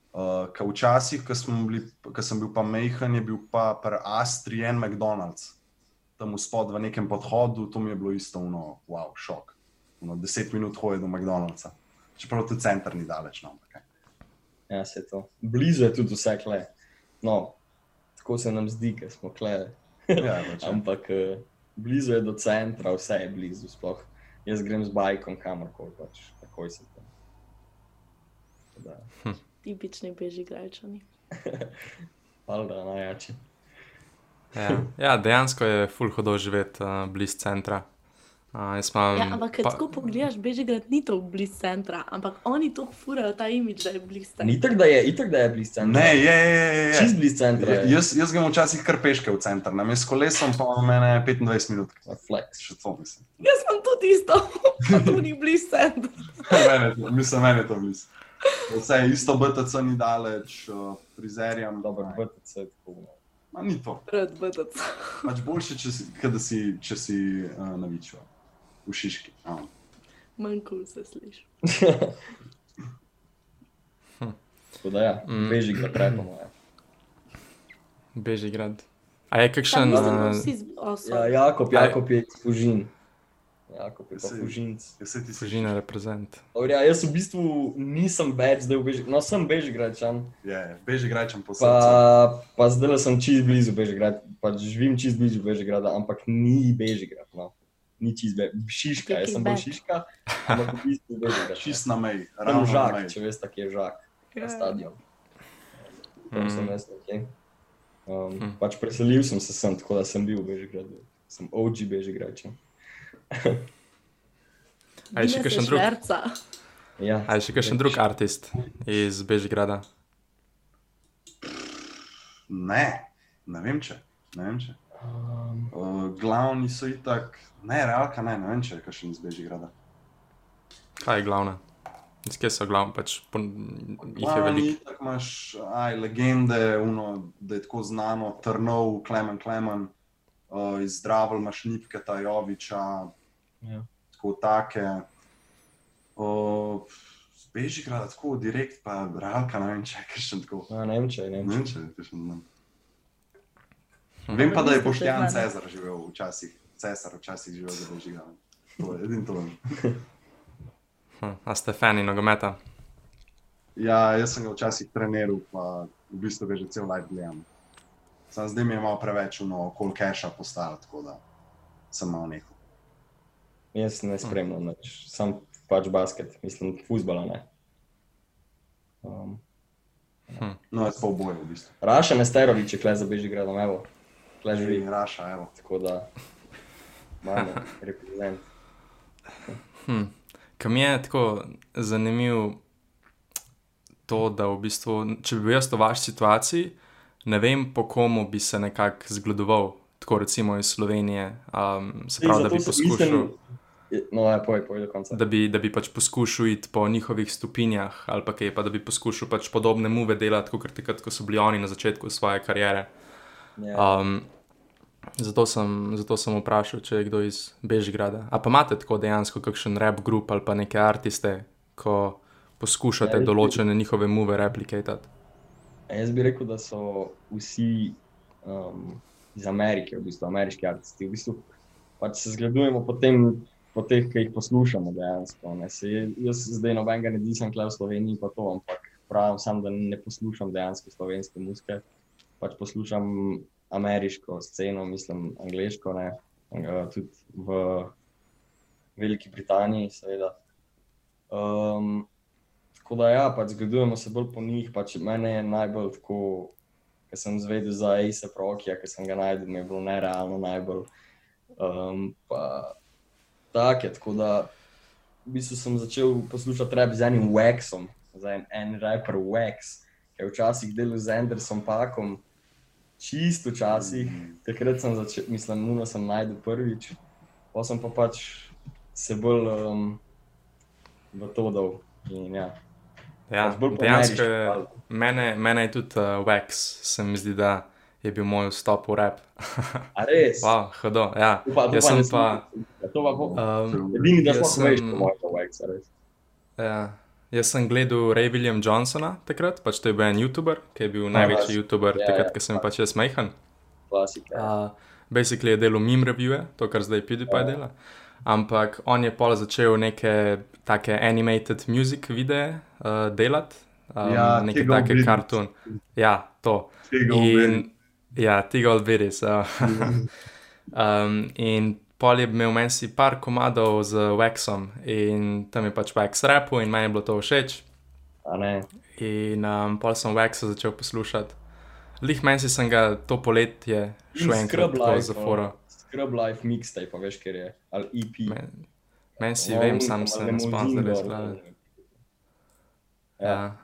Uh, ka včasih, ko smo bili- ko sem bil pa mehen, je bil pa pri Astri en McDonald's, tam spod v nekem podhodu, to mi je bilo isto, uno, wow, šok. Uno, deset minut hoje do McDonald'sa. Čeprav tudi center ni daleč, no, ampak. kaj. Ja, se to. Blizu je tudi vse kle. No, tako se nam zdi, ker smo kle. Ja, pač, ja. Ampak eh, blizu je do centra, vse je blizu. Sploh. Jaz grem z bajkom kamorkoli, pač takoj sem tam. Da, Tipični bežigračani. hvala, da najjači. Ja, ja dejansko je full hodo živeti uh, blizu centra. Uh, imam. Ja, ampak, če pa- tako pogledaš, Bežigrad ni to blizu centra, ampak oni to furajo ta imič, da je blizu centra. Itak da je, itak da je blizu centra. Ne, je, je, je. je. Čist blizu centra. Je. Jaz, jaz grem včasih kar peške v center, na mestu kolesom pa mene 25 minut. Flex. Še to mislim. Jaz sem tudi isto, to ni blizu centra. mene, mislim, meni je to blizu. Vse je isto, BTC ni daleč, uh, frizerjam. Dobro, BTC je tako. Ma ni to. Pred BTC. Pač boljše, če si, si, če si uh, navičal v Šiški. Uh. Manj kul se sliši. Tako da ja, Mm. beži ga prepamo. Ja. Bežigrad. A je kakšen. oh, Ja. Jakob. Jakob je iz Fužin. Jakob je pa Fužinc. Jaz se ti Fužina reprezent. Dobro, Ja, jaz v bistvu nisem več zdaj v Bežigradu, no sem Bežigradčan, Je, beži grečem po pa, srcu. pa zdaj sem čist blizu Bežigrada, pa živim čist blizu Bežigrada, ampak ni Bežigrad. No. Ni čist be, Šiška, jaz sem bolj Šiška, ampak v bistvu Bežigrad. Čist na meji, ravno na žak, meji. če veste, kje je žak, Ja. na stadion. Tam sem Mm. jaz nekje. Um, Mm. pač preselil sem se sem, tako da sem bil v Bežigradu. Sem OG Bežigradčan. A je še kakšen drug? šverca. Ja, A je še kakšen drug artist iz Bežigrada? Ne, ne vem če. Ne vem če. Um, Uh, glavni so itak, ne, realka ne, ne vem če je kakšen iz Bežigrada. Kaj je glavna? Iz kje so glavni? Pač pon... jih je Glavni veliko. itak imaš, aj, legende, uno, da je tako znano, Trnov, Klemen Klemen, uh, iz Dravel imaš Nipke, Tajoviča, ja. tako take. Z Bežigrada tako direkt, pa realka ne vem če je kakšen tako. Ja, ne vem, če je Ne Nemčija. vem če je kakšen. ne. Vem pa, da je Boštjan Cezar živel včasih, Cesar včasih živel za Bežigrada. To je edino to. vem. Hm, A ste fani nogometa? Ja, jaz sem ga včasih treniral, pa v bistvu ga že cel life gledam. Sam zdaj mi je malo preveč no, kol keša postalo, tako da sem malo nehal. Jaz ne spremljam več, sam pač basket, mislim, fuzbala ne. Um, No, jaz pa oboje v bistvu. Raša Nesterovič je kle za Bežigradom, evo, kle živi, In Raša, evo. tako da imamo reprezent. Hm. Kam je tako zanimivo to, da v bistvu, če bi bil jaz v vaši situaciji, ne vem, po komu bi se nekako zgledoval. Tako recimo iz Slovenije, um, se pravi, da bi poskušal. mislim- No, ja, poj, poj do konca. Da bi, da bi pač poskušal iti po njihovih stopinjah, ali pa kaj, pa da bi poskušal pač podobne muve delati, kot takrat, ko so bili oni na začetku svoje kariere. Ja. Um, zato, sem, zato sem vprašal, če je kdo iz Bežigrada. A pa imate tako dejansko kakšen rap grup ali pa neke artiste, ko poskušate Ja, res bi- določene njihove muve replikati? A Jaz bi rekel, da so vsi um, iz Amerike, v bistvu ameriški artisti. V bistvu pač se zgledujemo po, tem, po teh, ki jih poslušamo dejansko. ne. Saj Jaz zdaj nobenega ne disam tukaj v Sloveniji, pa to, ampak pravim sam, da ne poslušam dejansko slovenske muzike. Pač poslušam ameriško sceno, mislim angliško, ne. Eh, tudi v Veliki Britaniji, seveda. Um, Tako da, ja, pač zgledujemo se bolj po njih. Pač mene je najbolj tako, ker sem zvedel za Ace Prokija, ker sem ga najdel, mi je bilo nerealno najbolj. Um, pa tak je, tako da v bistvu sem začel poslušati rap z enim Waxom, za en, en raper Wax, ki je včasih delal z Andersom Pakom, čisto včasih, takrat sem začel, mislim, nuno sem najdel prvič, pa sem pa pač se bolj um, v to dal. In, ja. Ja, dejansko je, mene, mene je tudi uh, Wax, se mi zdi, da je bil moj vstop v rap. A res? wow, hodo, ja. To Jaz pa sem pa. To pa. Um, Edini, da jaz sploh veš, sem- da Wax, res. Ja. Jaz sem gledal Ray William Johnsona takrat, pač to je bil en YouTuber, ki je bil Ja, največji pač. YouTuber Ja, takrat, ja, ko sem pač jaz majhen. Klasika. Uh, basically je delal meme reviewe, to kar zdaj PewDiePie Ja. dela. Ampak on je pol začel neke take animated music videe uh, delati, um, Ja, neke take vidim. kartun. Ja, to. Tega In, ja, tega odvidi. um, in pol je imel meni si par komadov z Waxom in tam je pač Wax rapu in meni je bilo to všeč. A ne. In um, pol sem Waxa začel poslušati. Lih meni si sem ga to poletje In enkrat tako za foro. Scrub Life mixtape, veš, ker je. Ali EP. Men- Meni si Ja, vem, on sam ima se ne limuzin spomnim, da je gor, zgleda. ne. Ja.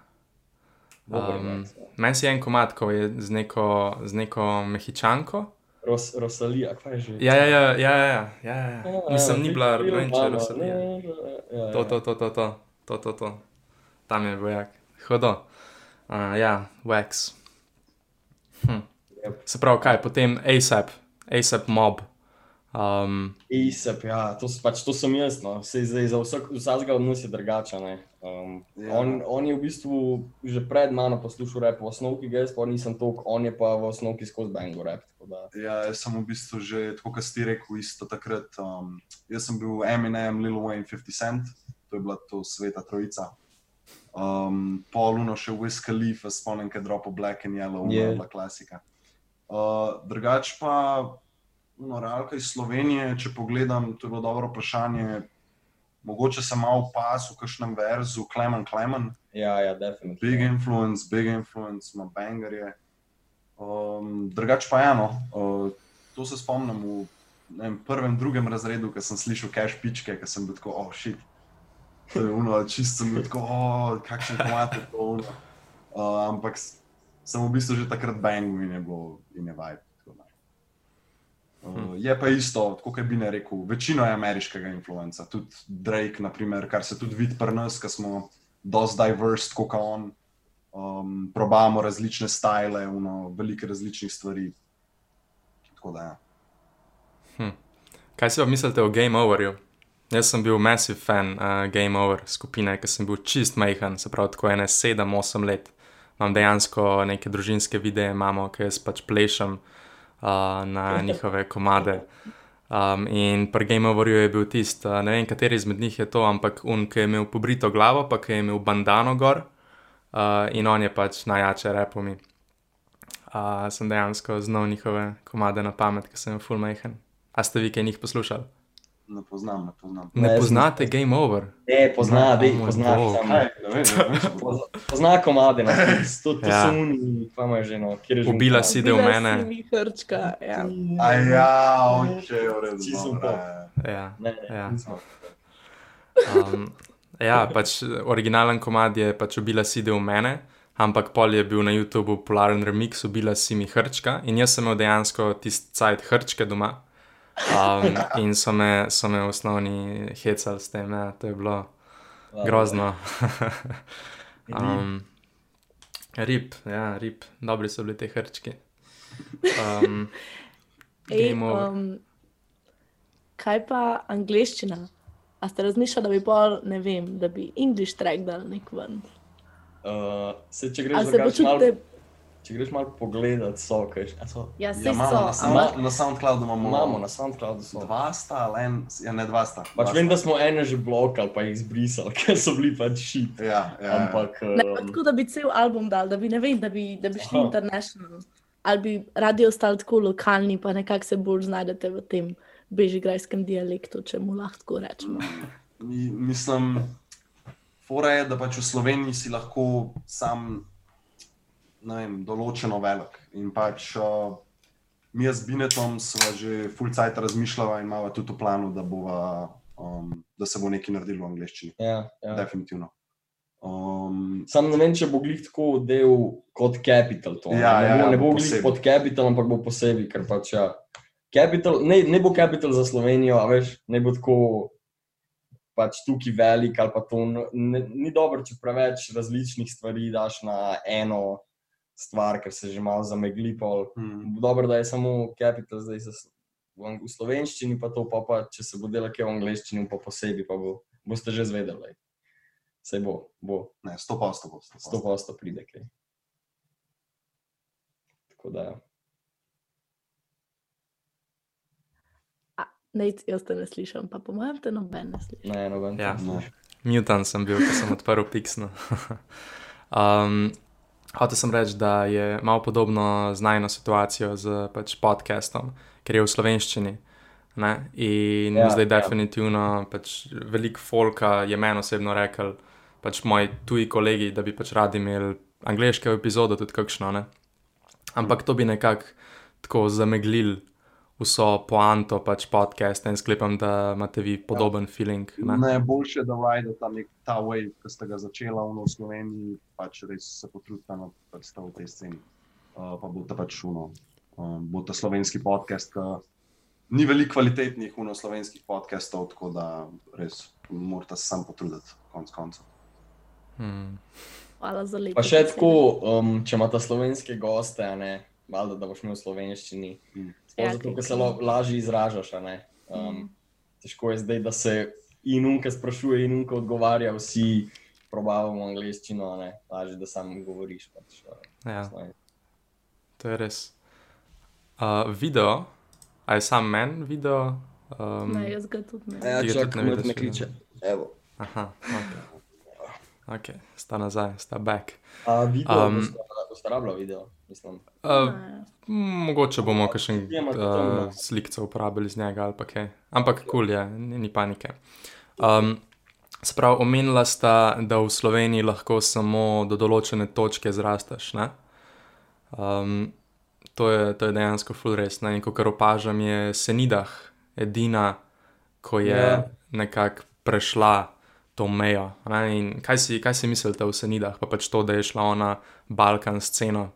Dober Um, ja. meni si en komat, ko je z neko, z neko mehičanko. Ros, Rosalija, kaj je že? Ja, ja, ja, ja, ja, ja, ja. Mislim, ni bila Big Deal, Renče mama, Rosalija. ja, To, ja. to, to, to, to, to, to, to. Tam je vojak. Hodo. Uh, ja, Wax. Hm. Yep. Se pravi, kaj, potem ASAP, ASAP mob. Um, ASAP, ja, to, pač, to sem jaz, no. Sej, zdaj, za vsak, vsakega od nas je drugačen. Um, Ja. ja. on, on je v bistvu že pred mano poslušal rap v osnovki, jaz pa nisem toliko, on je pa v osnovki skozi bango rap. tako Da, Ja, jaz sem v bistvu že, tako kot si rekel, isto takrat. Um, jaz sem bil Eminem, Lil Wayne, 50 Cent, to je bila to sveta trojica. Um, Poluno še Wiz Khalifa, spomnim, kaj dropo Black and Yellow, Je. yeah. bila klasika. Uh, drugač pa, realka iz Slovenije, če pogledam, to je bilo dobro vprašanje. Mogoče sem malo pas v kakšnem verzu, Klemen Klemen, ja, ja, definitivno. Big influence, big influence, ima bangerje. Um, drugač pa eno, uh, to se spomnim v vem, prvem, drugem razredu, ko sem slišal cash pičke, ko sem bil tako, oh shit. To je uno, čist sem bil tako, oh, kakšen komat je to uno. Uh, ampak sem v bistvu že takrat bangu in je bilo in je vibe. Da. Uh, je pa isto, kot bi ne rekel, večino je ameriškega influenca, tudi Drake, naprimer, kar se tudi vidi pri nas, ki smo dosti diverse, kot on. Um, probamo različne stile, uno, veliko različnih stvari. Tako da, ja. kaj si pa mislite o Game Overju? Jaz sem bil massive fan uh, Game Over skupine, ker sem bil čist majhen, se pravi, tako ene 7-8 let. Imam dejansko neke družinske videe, imamo, ki jaz pač plešem uh, na njihove komade. Um, in pri Game Overju je bil tisti, uh, ne vem, kateri izmed njih je to, ampak un, ki je imel pobrito glavo, pa ki je imel bandano gor uh, in on je pač najjače repomi. Uh, sem dejansko znal njihove komade na pamet, ker sem jim full majhen. A ste vi kaj njih poslušali? Ne poznam, ne poznam. Ne, Ne, ne poznate Game Over? Ne, pozna, No, dej, moj pozna, bog. sam, Kaj, ne vem, ne vem. pozna, pozna komade, no. to, to Ja. ja. so uni, pa ima že, no, kjer je že. Ubila komad? si del Bila mene. si mi hrčka, ja. A ja, ok, v redu. Čisto dobro, pop. ja. Ja, Ne, ne, Ja. nismo. um, ja pač originalen komad je pač ubila si del mene. ampak pol je bil na YouTubu popularen remix ubila si mi hrčka in jaz sem imel dejansko tisti cajt hrčke doma. Um, in so me, so me v osnovni hecali s tem, ja, to je bilo grozno. um, rib, ja, rib, dobri so bili te hrčki. Um, Ej, um, kaj pa angliščina? A ste razmišljali, da bi pol, ne vem, da bi English track dal nek ven? Uh, se, če greš se drugače malo? Če greš malo pogledat, so, kaj so. Ja, Ja, se imamo, so, na, Sound, ampak na SoundCloudu imamo, Imamo na SoundCloudu so. dva sta, ali en, ja, ne dva sta. Pač dva vem, sta. da smo ene že blokali, pa jih izbrisali, ker so bili pač šit. Ja, ja, Ampak, ne, pa um, tako, da bi cel album dal, da bi, ne vem, da bi, da bi šli Aha. international. Ali bi radi ostali tako lokalni, pa nekako se bolj znajdete v tem bežigrajskem dialektu, če mu lahko rečemo. Mi, mislim, fora je, da pač v Sloveniji si lahko sam, ne vem, določeno velik. In pač uh, mi z Binetom smo že full cajt razmišljali in imamo tudi v planu, da, bova, um, da se bo nekaj naredilo v angleščini. ja, ja. Definitivno. Um, Sam ne vem, če bo glih tako del kot Capital. To, Ja, ne, ja, ne bo, ja, ne bo glih pod Capital, ampak bo posebej, ker pač ja. Capital, ne, ne bo Capital za Slovenijo, a veš, ne bo tako pač tukaj velik ali pa to. Ne, ni dobro, če preveč različnih stvari daš na eno stvar, ker se že malo zamegli. Pol. hmm. Dobro, da je samo Capital zdaj v, v slovenščini, pa to pa, pa če se bo delal kaj v angleščini, pa posebej, pa bo, boste že zvedeli. Se bo, bo. Ne, sto pa sto bo. sto Sto posto. posto pride kaj. Tako da, ja. Ne, jaz te ne slišim, pa po mojem te noben ne sliši. ne, noben. Ja. to ne. Mutan sem bil, ko sem odprl Pixno. um, Hotel sem reči, da je malo podobno z najno situacijo z pač podcastom, ker je v slovenščini. Ne? In Ja, ja, zdaj, ja. definitivno, pač veliko folka je meni osebno rekel, pač moji tuji kolegi, da bi pač radi imeli angliško epizodo, tudi kakšno. Ne? Ampak to bi nekako tako zameglil vso poanto pač podcasta in sklepam, da imate vi podoben ja. feeling. Ne? Najboljše, da ride ta, nek, ta wave, ki ste ga začela v Sloveniji, pač res se potrudite, da ste v tej sceni. Uh, pa bo ta pač uno, um, bo ta slovenski podcast. Ka, ni veliko kvalitetnih uno slovenskih podcastov, tako da res morate se sam potruditi, konc koncev. Hmm. Hvala za lepo. Pa še tako, um, če imate slovenske goste, a ne, valjda, da boš imel v slovenščini. Mm. Ja, Ja, zato, ker se lažje izražaš. a ne. Um, Mm. težko je zdaj, da se in unka sprašuje, in unka odgovarja, vsi probavamo angliščino, a ne. lažje, da sam govoriš. Pač, uh, Ja. To je res. Uh, video, a je sam men video? Um, Ne, jaz ga tudi ne. Ja, Ti ga čak, tudi ne me, vidiš, me ja. kliče. Evo. Aha, ok. Ok, sta nazaj, sta back. A video, Um, rabila video, mislim. Uh, mogoče bomo kakšen Ja, uh, slikce uporabili z njega ali pa kaj. Ampak kul cool je, ni, ni panike. Um, Sprav, omenila sta, da v Sloveniji lahko samo do določene točke zrasteš. ne? Um, to, je, to je dejansko full res. Ne? In kot opažam, je Senidah edina, ko je Ja. yeah. nekako prešla to mejo. Ne? In kaj si, kaj si mislite o Senidah, pa pač to, da je šla ona Balkan sceno.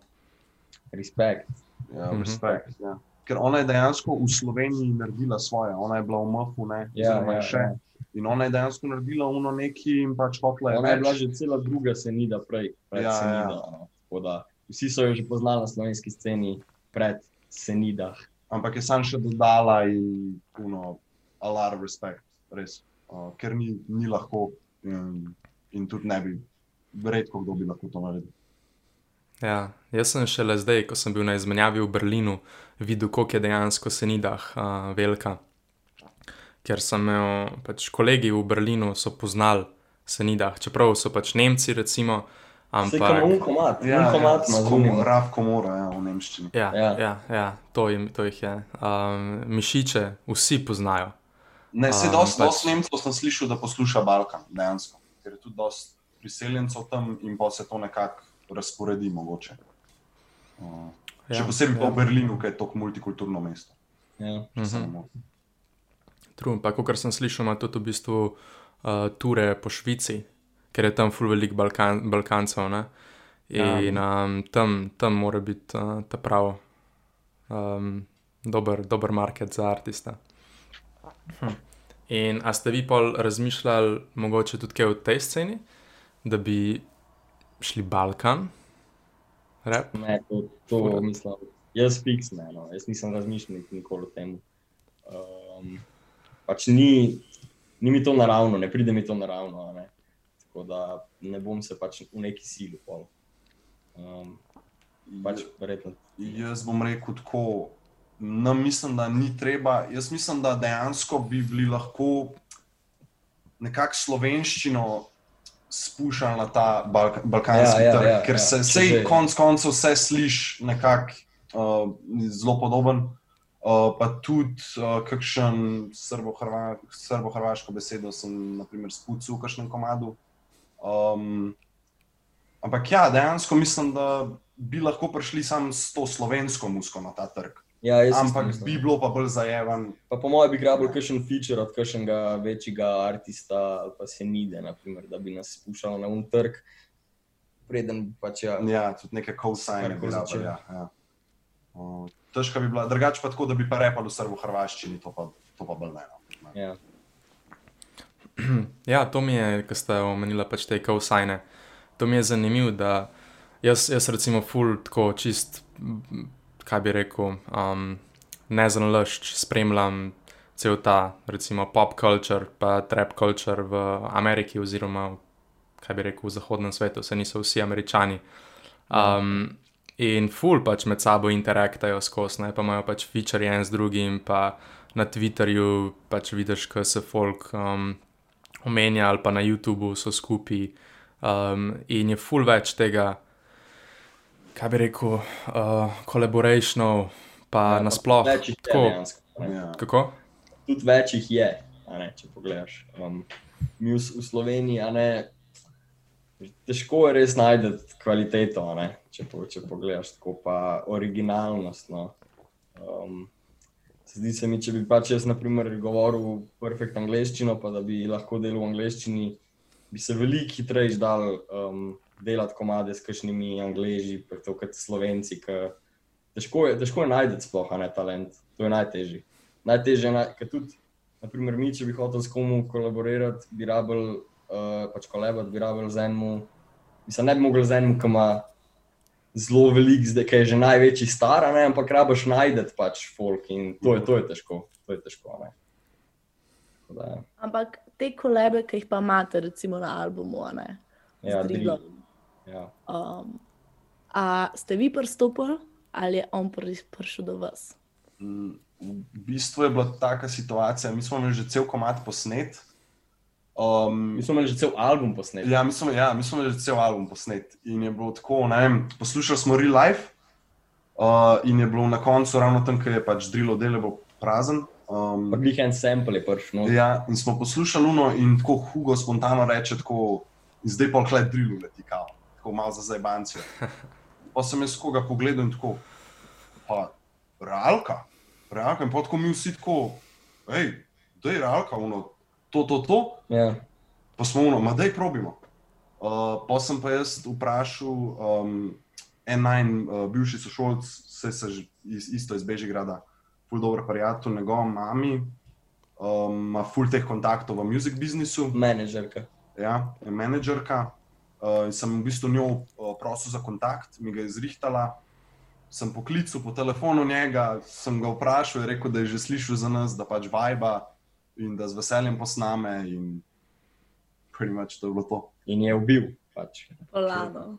Respekt. Ja, Mhm. respekt. Ja. Ker ona je dejansko v Sloveniji naredila svoje, ona je bila v MAF-u, ne, Ja, ja, še. ja. In ona je dejansko naredila uno neki in pač hotla je Ona je bila več. že cela druga senida prej, pred Ja, ja, ja. Senida. Ja. Tako da vsi so jo že poznali na slovenski sceni pred Senidah. Ampak je sam še dodala in puno, a lot of respect, res. Uh, ker ni, ni lahko in, in tudi ne bi, redko kdo bi lahko to naredil. Ja, jaz sem šele zdaj, ko sem bil na izmenjavi v Berlinu, videl, koliko je dejansko Senidah uh, velika. Ker sem imel pač kolegi v Berlinu, so poznali Senidah, čeprav so pač Nemci, recimo, ampak. kot unkomat, unkomat ima zunim. Raf komora, ja, v nemščini. Ja, ja. Ja. Ja, ja to, jim, to jih je. Um, mišiče vsi poznajo. Ne, se Um, dosti pač- pač... Nemcev sem slišal, da posluša Balkan, dejansko. Ker je tudi dosti priseljencev tam in pa se to nekako razporedi mogoče. Uh, Ja, še posebej pa ja. v Berlinu, ki je tako multikulturno mesto. Ja. Mhm. motim. True, pa kot sem slišal, ima tudi v bistvu uh, ture po Švici, ker je tam ful velik Balkan, Balkancev. Ne? In um, tam, tam mora biti uh, ta prav um, dober, dober market za artiste. Hm. In a ste vi pol razmišljali, mogoče tudi kaj v tej sceni, da bi šli Balkan? Rap? Ne, to, to Fura. mislim. Jaz fiks ne, no. jaz nisem razmišljal nikoli o tem. Um, pač ni, ni mi to naravno, ne pride mi to naravno. a Ne. Tako da ne bom se pač v neki sili pol. Um, pač verjetno. Jaz bom rekel tako, no, mislim, da ni treba. Jaz mislim, da dejansko bi bili lahko nekako slovenščino spuščali na ta balka, balkanski Ja, ja, trg, ja, ker ja, se že- konc koncev vse sliši nekako uh, zelo podoben. Uh, pa tudi uh, kakšen srbo-hrva, srbo-hrvaško besedo sem naprimer spucal v kakšnem komadu. Um, ampak ja, dejansko mislim, da bi lahko prišli sam s to slovensko musko na ta trg. Ja, Ampak mislim. bi bilo pa bolj zajevan. Pa po mojem bi grabil kakšen feature od kakšnega večjega artista ali pa se nide, naprimer, da bi nas spuščal na un trg, preden pač ja. Ja, tudi neke co-sign bi začel. Ja, ja. Uh, težka bi bila, drugače pa tako, da bi pa repal v srbo-hrvaščini, to pa, to pa bolj ne. No. ja. Ja, to mi je, ko ste omenili pač te kausajne. To mi je zanimivo, da jaz, jaz recimo ful tako čist, kaj bi rekel, um, ne za nalašč spremljam cel ta, recimo, pop culture, pa trap culture v Ameriki oziroma, kaj bi rekel, v zahodnem svetu, se niso vsi američani. Um, in ful pač med sabo interaktajo skozi, ne pa imajo pač feature en z drugim, pa na Twitterju pač vidiš, ko se folk um, omenja ali pa na YouTubu so skupaj. Um, in je full več tega, kaj bi rekel, uh, collaborationov, pa ja, nasploh. Več jih je Tako, dejansko. ne. Ja. kako? Tudi več jih je, a ne, če pogledaš. Um, mi v, v Sloveniji, a ne, težko je res najti kvaliteto, a ne, če, po, če pogledaš tako, pa originalnost. No. Um, Zdi se mi, če bi pač jaz, na primer, govoril perfekt angliščino, pa da bi lahko delal v angliščini, bi se veliko hitreje dal um, delati komade s kakšnimi angliži, kot slovenci. Ke težko je, težko je najti sploh, ne talent. To je najtežje. Najtežje je, ker tudi, naprimer, mi, če bi hotel s komu kolaborirati, bi rabil, uh, pač kolabati, bi rabil z enim, se ne bi mogel z enim, ki ima zelo velik, zdaj, ki je že največji star, ne, ampak rabiš najti pač folk in to je, to je težko. To je težko Da, ja. Ampak te kolebe, ki jih pa imate, recimo na albumu, ne. ja, Z Drillom. Ja. Um, a ste vi pristopili ali je on pri- prišel do vas? Mm, V bistvu je bila taka situacija, mi smo imeli že cel komat posnet. Um, Mi smo imeli že cel album posnet. Ja, mi smo, ja, mi smo imeli že cel album posnet in je bilo tako, ne vem, poslušali smo Real Life uh, in je bilo na koncu ravno tam, ker je pač drilo del, je bil prazen. Um, glih en sample je prišel. No. ja, in smo poslušali Luno in tako Hugo spontano reče, tako, in zdaj pa klej drilu leti kao, tako malo za zdaj bancijo. Pa sem jaz koga pogledal in tako, pa realka, realka in potko mi vsi tako, hej, da je realka, uno, to, to, to. Ja. Pa smo uno, ma daj probimo. Uh, pa sem pa jaz vprašal um, en najn uh, bivši sošolc, se že iz, isto iz Bežigrada, ful dobro prijatelj, njegova mami, um, ima ful teh kontaktov v music biznisu, Menedžerka. ja, je menedžerka. Uh, sem v bistvu njo uh, prosil za kontakt, mi ga je zrihtala. Sem poklical po telefonu njega, sem ga vprašal, je rekel, da je že slišal za nas, da pač vajba in da z veseljem posname. In pretty much to je bilo to. In je ubil. Pač. Polano.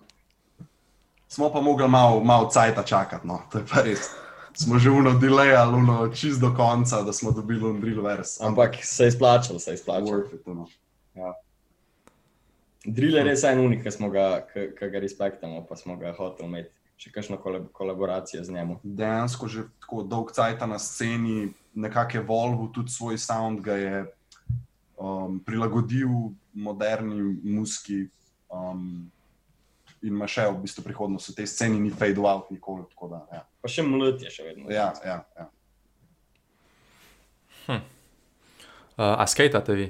Smo pa mogli malo mal cajta čakati, no, to je pa res. Smo že uno delejali, uno čist do konca, da smo dobili un drill vers. Ampak se je splačal, se je splačal. worth it, no. Drill je en unik, ki smo ga, ki, ga respektamo, pa smo ga hoteli imeti še kakšno kolab kolaboracijo z njim. dejansko že tako dolg cajt na sceni, nekako je volil tudi svoj sound, ga je um, prilagodil moderni muski um, in ima še v bistvu prihodnost. V tej sceni ni fade out nikoli. tako Da, ja, Pa še mlad je še vedno. ja, ja, ja. Uh, a skatate vi?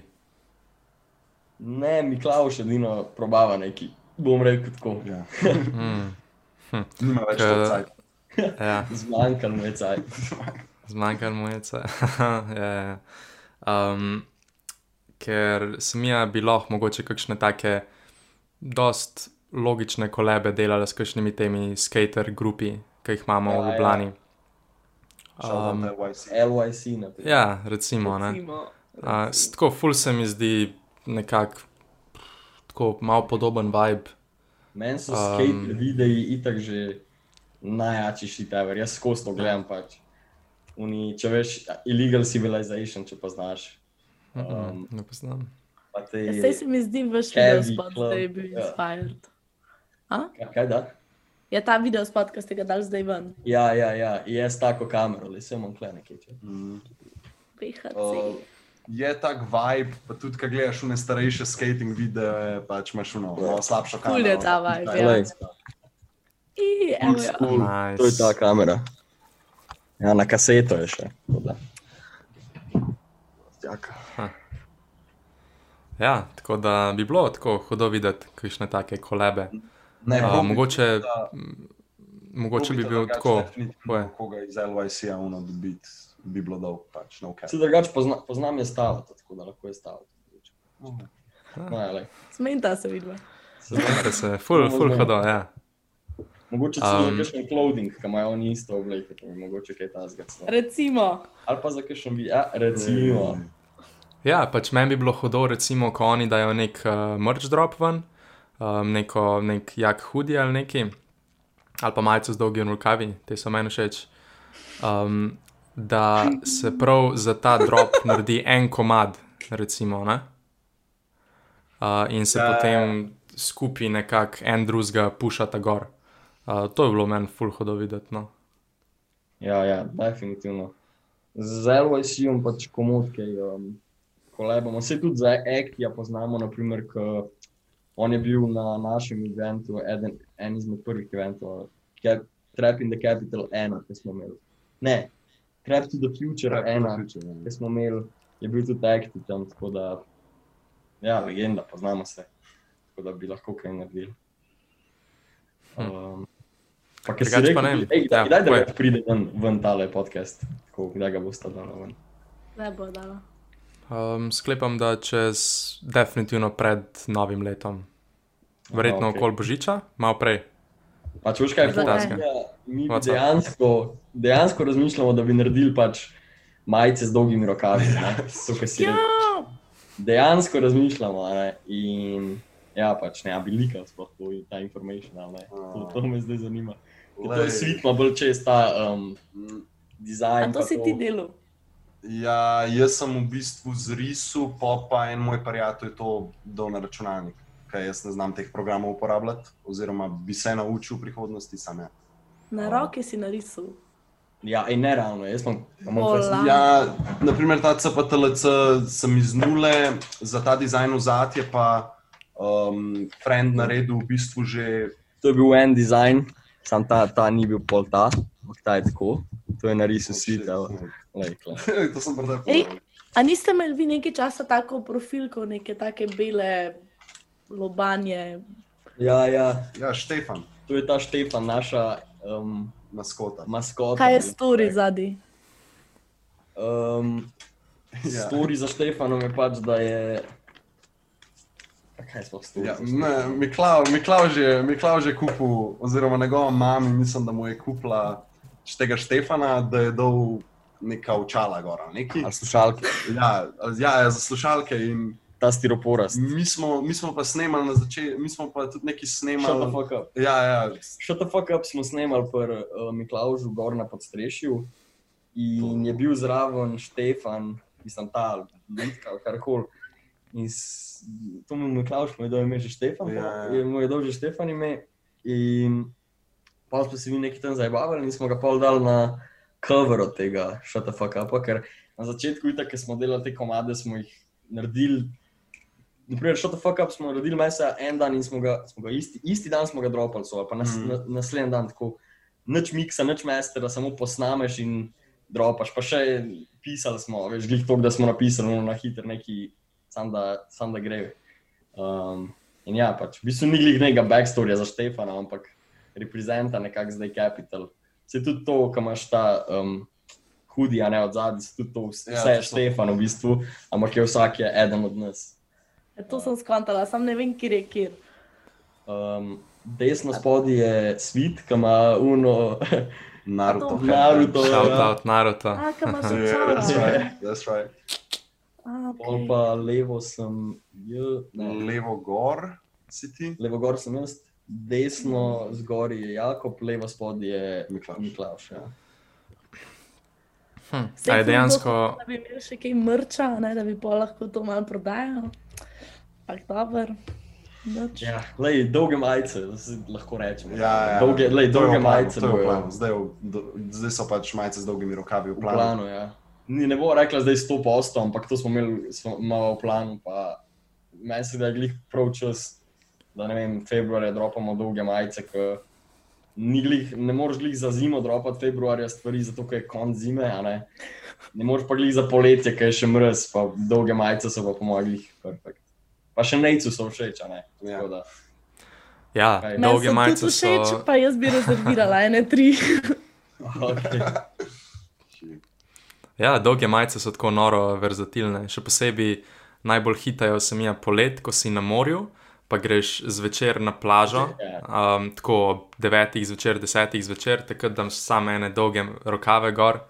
Ne, Miklaus edino probava neki. bom rekel tako. Ja. Mm, Nima več tega cajta. ja, Zmanjkalo mi je cajt. zmanjkalo mu je vse. ja, ja. um, ker sem ja bi lahko mogoče kakšne take dost logične kolebe delala s kakšnimi temi skater grupi, ki jih imamo Ja, v ja. Ljubljani. Shout Um, LYC. LYC, ja, recimo, ne. Recimo. Uh, tako, ful se mi zdi nekako tako malo podoben vibe. Meni so Um, skate videi itak že najjači shit ever. Jaz skozi to gledam pač. Uni, če veš, Illegal Civilization, če poznaš. Um, Um, ne poznam. pa te, Ja, Saj se mi zdi, vaš video spot club, zdaj bil ja. inspired. A? Kaj- Kaj da? Je ta video spot, ki ste ga dali zdaj ven? Ja, ja, ja, jaz tako kamero, ali sem on kle nekaj. če. Mm. PHC. Uh, je tak vibe, pa tudi, ko gledaš v starejše skating videe, pač imaš uno, malo slabšo kamero. je ta vibe, Ja, ja. I, evo old jo. school. Nice. To je ta kamera. Ja, na kaseto je še. Ja, tako da bi bilo tako hudo videti, kakšne take kolebe. Ne, Bobby mogoče, da- mogoče bi bil tako. Koga iz LYC-a uno dobiti, bi bilo dolg, pač no cap. Se drugače pozna, poznam je stavati, tako da lahko je stavati. No, ja, lej. Smenta se vidva. Znate se, ful, ful hudo, ja. Mogoče celo Um, za kakšen clothing, ki imajo oni isto obleke, to bi mogoče kaj tasga. Recimo, Ali pa za kakšen video, ja, recimo. Ja, pač meni bi bilo hudo, recimo, ko oni dajo nek uh, merch drop ven, um, neko, nek jak hudi ali neki, ali pa majico z dolgimi rokavi, te so meni všeč. Um, da se prav za ta drop naredi en komad, recimo, ne? Uh, in se Ja, ja, ja. potem skupaj nekako en drugega pušata gor. Uh, to je bilo meni ful hudo videti. No. Ja, ja, definitivno. Z LYC-om pač komodke, um, kolebamo. Se tudi za Actija poznamo, naprimer, ko on je bil na našem eventu, eden, en izmed prvih eventov, Trap in the Capital 1, ki smo imeli. Ne, Trap to the Future 1, ki smo imeli, je bil tudi Acti tam, tako da, ja, legenda, poznamo se, tako da bi lahko kaj naredili. Um, pa, ker si Drugače pa rekel, ne ej, kdaj, Ja, kdaj da več pride ven, ven tale podcast, tako, kdaj ga boste dali ven? ne bo dala. Um, sklepam, da čez definitivno pred novim letom. Verjetno Aha, okay. okoli Božiča, malo prej. Pa če veš kaj, Zakaj? fotografija, mi dejansko, dejansko razmišljamo, da bi naredili pač majice z dolgimi rokavi. To, rekel. Ja, Dejansko razmišljamo, ne, in ja, pač ne, bi likal sploh to, ta ne. To, to me zdaj zanima. Ker To je svitma bolj čez ta um, dizajn. a to si ti delal. Ja, jaz sem v bistvu zrisal, pa pa en moj prijatelj je to dal na računalnik, ker jaz ne znam teh programov uporabljati, oziroma bi se naučil v prihodnosti sam. Ja. Na roke si narisal. Ja, in ne ravno, jaz imam, fest- Ja, naprimer ta CPTLC sem iz nule, za ta dizajn vzad je pa um, Friend naredil v bistvu že. To je bil en dizajn, sam ta, ta ni bil pol ta, ampak ta je tako. To je narisal svet, evo. Lej, kle. to sem Ej. povedal. A niste imeli vi nekaj časa tako profilko, neke take bele lobanje? Ja, ja, Ja, Štefan, to je ta Štefan, naša um, maskota. maskota. Kaj je story zadnji? Um, Ja. Stori za Štefanom je pač, da je. Kaj smo stori? Ja, ne, Miklav, Miklav, že, Miklav že kupil, oziroma njegova mama, mislim, da mu je kupila tega Štefana, da je dal neka očala gora. Neki, Ali slušalke, ja, ja, za slušalke. In ta stiroporast. mi, smo, mi smo pa snemali na začetku, mi smo pa tudi nekaj Shut the snemali. fuck up. Ja, ja, Shut the fuck up smo snemali pri uh, Miklaužu gor na podstrešju in je bil zraven Štefan, mislim, ta Litka, karkoli. In s- to mu je Miklauž povedal, ime že Štefan, Ja, ja, mu je dal že Štefan ime. In pa smo se mi nekaj tam zabavali in smo ga pol dali na cover od tega Shut the fuck up, ker na začetku, itak, ko smo delali te komade, smo jih naredili. Naprimer, Shut the fuck up smo naredili mesa en dan in smo ga, smo ga isti, isti dan smo ga dropali, so, ali pa nas, mm. na, naslednji dan tako. Nič miksa, nič mestera, samo posnameš in dropaš. Pa še pisali smo, veš, glih to, da smo napisali no, na hitro neki, sam da, sam da gre. Um, In ja, pač, v bistvu ni glih nekega backstorija za Štefana, ampak reprezenta nekako zdaj Capital. Se tudi to, ko imaš ta um, hudi, a ne od zadaj, se tudi to vse Ja, ja, je Štefan v bistvu, ampak je vsak je eden od nas. E, to sem skontala, sam ne vem, kje je kjer. Um, desno spodaj je svit, ki ima uno Naruto. Naruto. Shout ja. out Naruto. A, Yeah, that's right. That's right. A, Pol okay. pa levo sem, j, ne, Levo gor si ti. levo gor sem jaz, desno zgoraj je Jakob, levo spodaj je. Miklaš. Ja. Hm. Ful dejansko, Da bi imeli še kaj mrča, ne, da bi pa lahko to malo prodajal. Pak dober. Nič. Ja, lej, dolge majice, da se lahko rečemo. Ja, ja. Dolge, lej, je dolge planu, majice je bojo planu. Zdaj, do- zdaj so pač majice z dolgimi rokavi v v planu. planu. Ja. Ni, ne bo rekla zdaj 100 posto, ampak to smo imeli smo malo v planu. Pa meni se da je glih prav čas, da ne vem, februarja dropamo dolge majice. glih, ne moreš glih za zimo dropati februarja stvari, zato ker je konc zime. a Ne? ne moreš pa glih za poletje, ker je še mrz, pa dolge majice so pa pomagli. Perfekt. Pa še nejcu so všeč, a ne. Ja. Da, ja, Kaj? Dolge so majice tudi všeč, so. pa jaz bi rezervirala ene tri. okay. Ja, dolge majice so tako noro verzatilne. Še posebej najbolj hitajo se mi je polet, ko si na morju, pa greš zvečer na plažo, um, tako ob devetih zvečer, desetih zvečer, takrat dam samo ene dolge rokave gor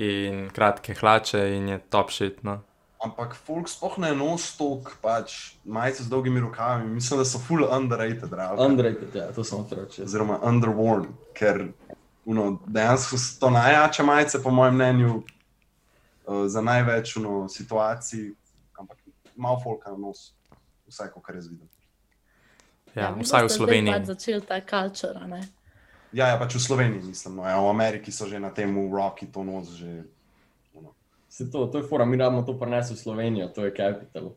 in kratke hlače in je top shit. No. Ampak folk sploh ne nosi tok pač majice z dolgimi rokavi. Mislim, da so full underrated, realno. Underrated, ja, to sem hotel reči. oziroma underworn, ker uno, dejansko so to najjače majice, po mojem mnenju, uh, za največ uno, situacij, ampak malo folka na nos, vsaj kar jaz vidim. Ja, mi vsaj v Sloveniji. Pač začel ta culture, a ne. Ja, ja, pač v Sloveniji mislim, no, ja, v Ameriki so že na tem roki to nos že. Se to, to je fora, mi rabimo to prenesti v Slovenijo, to je Capital.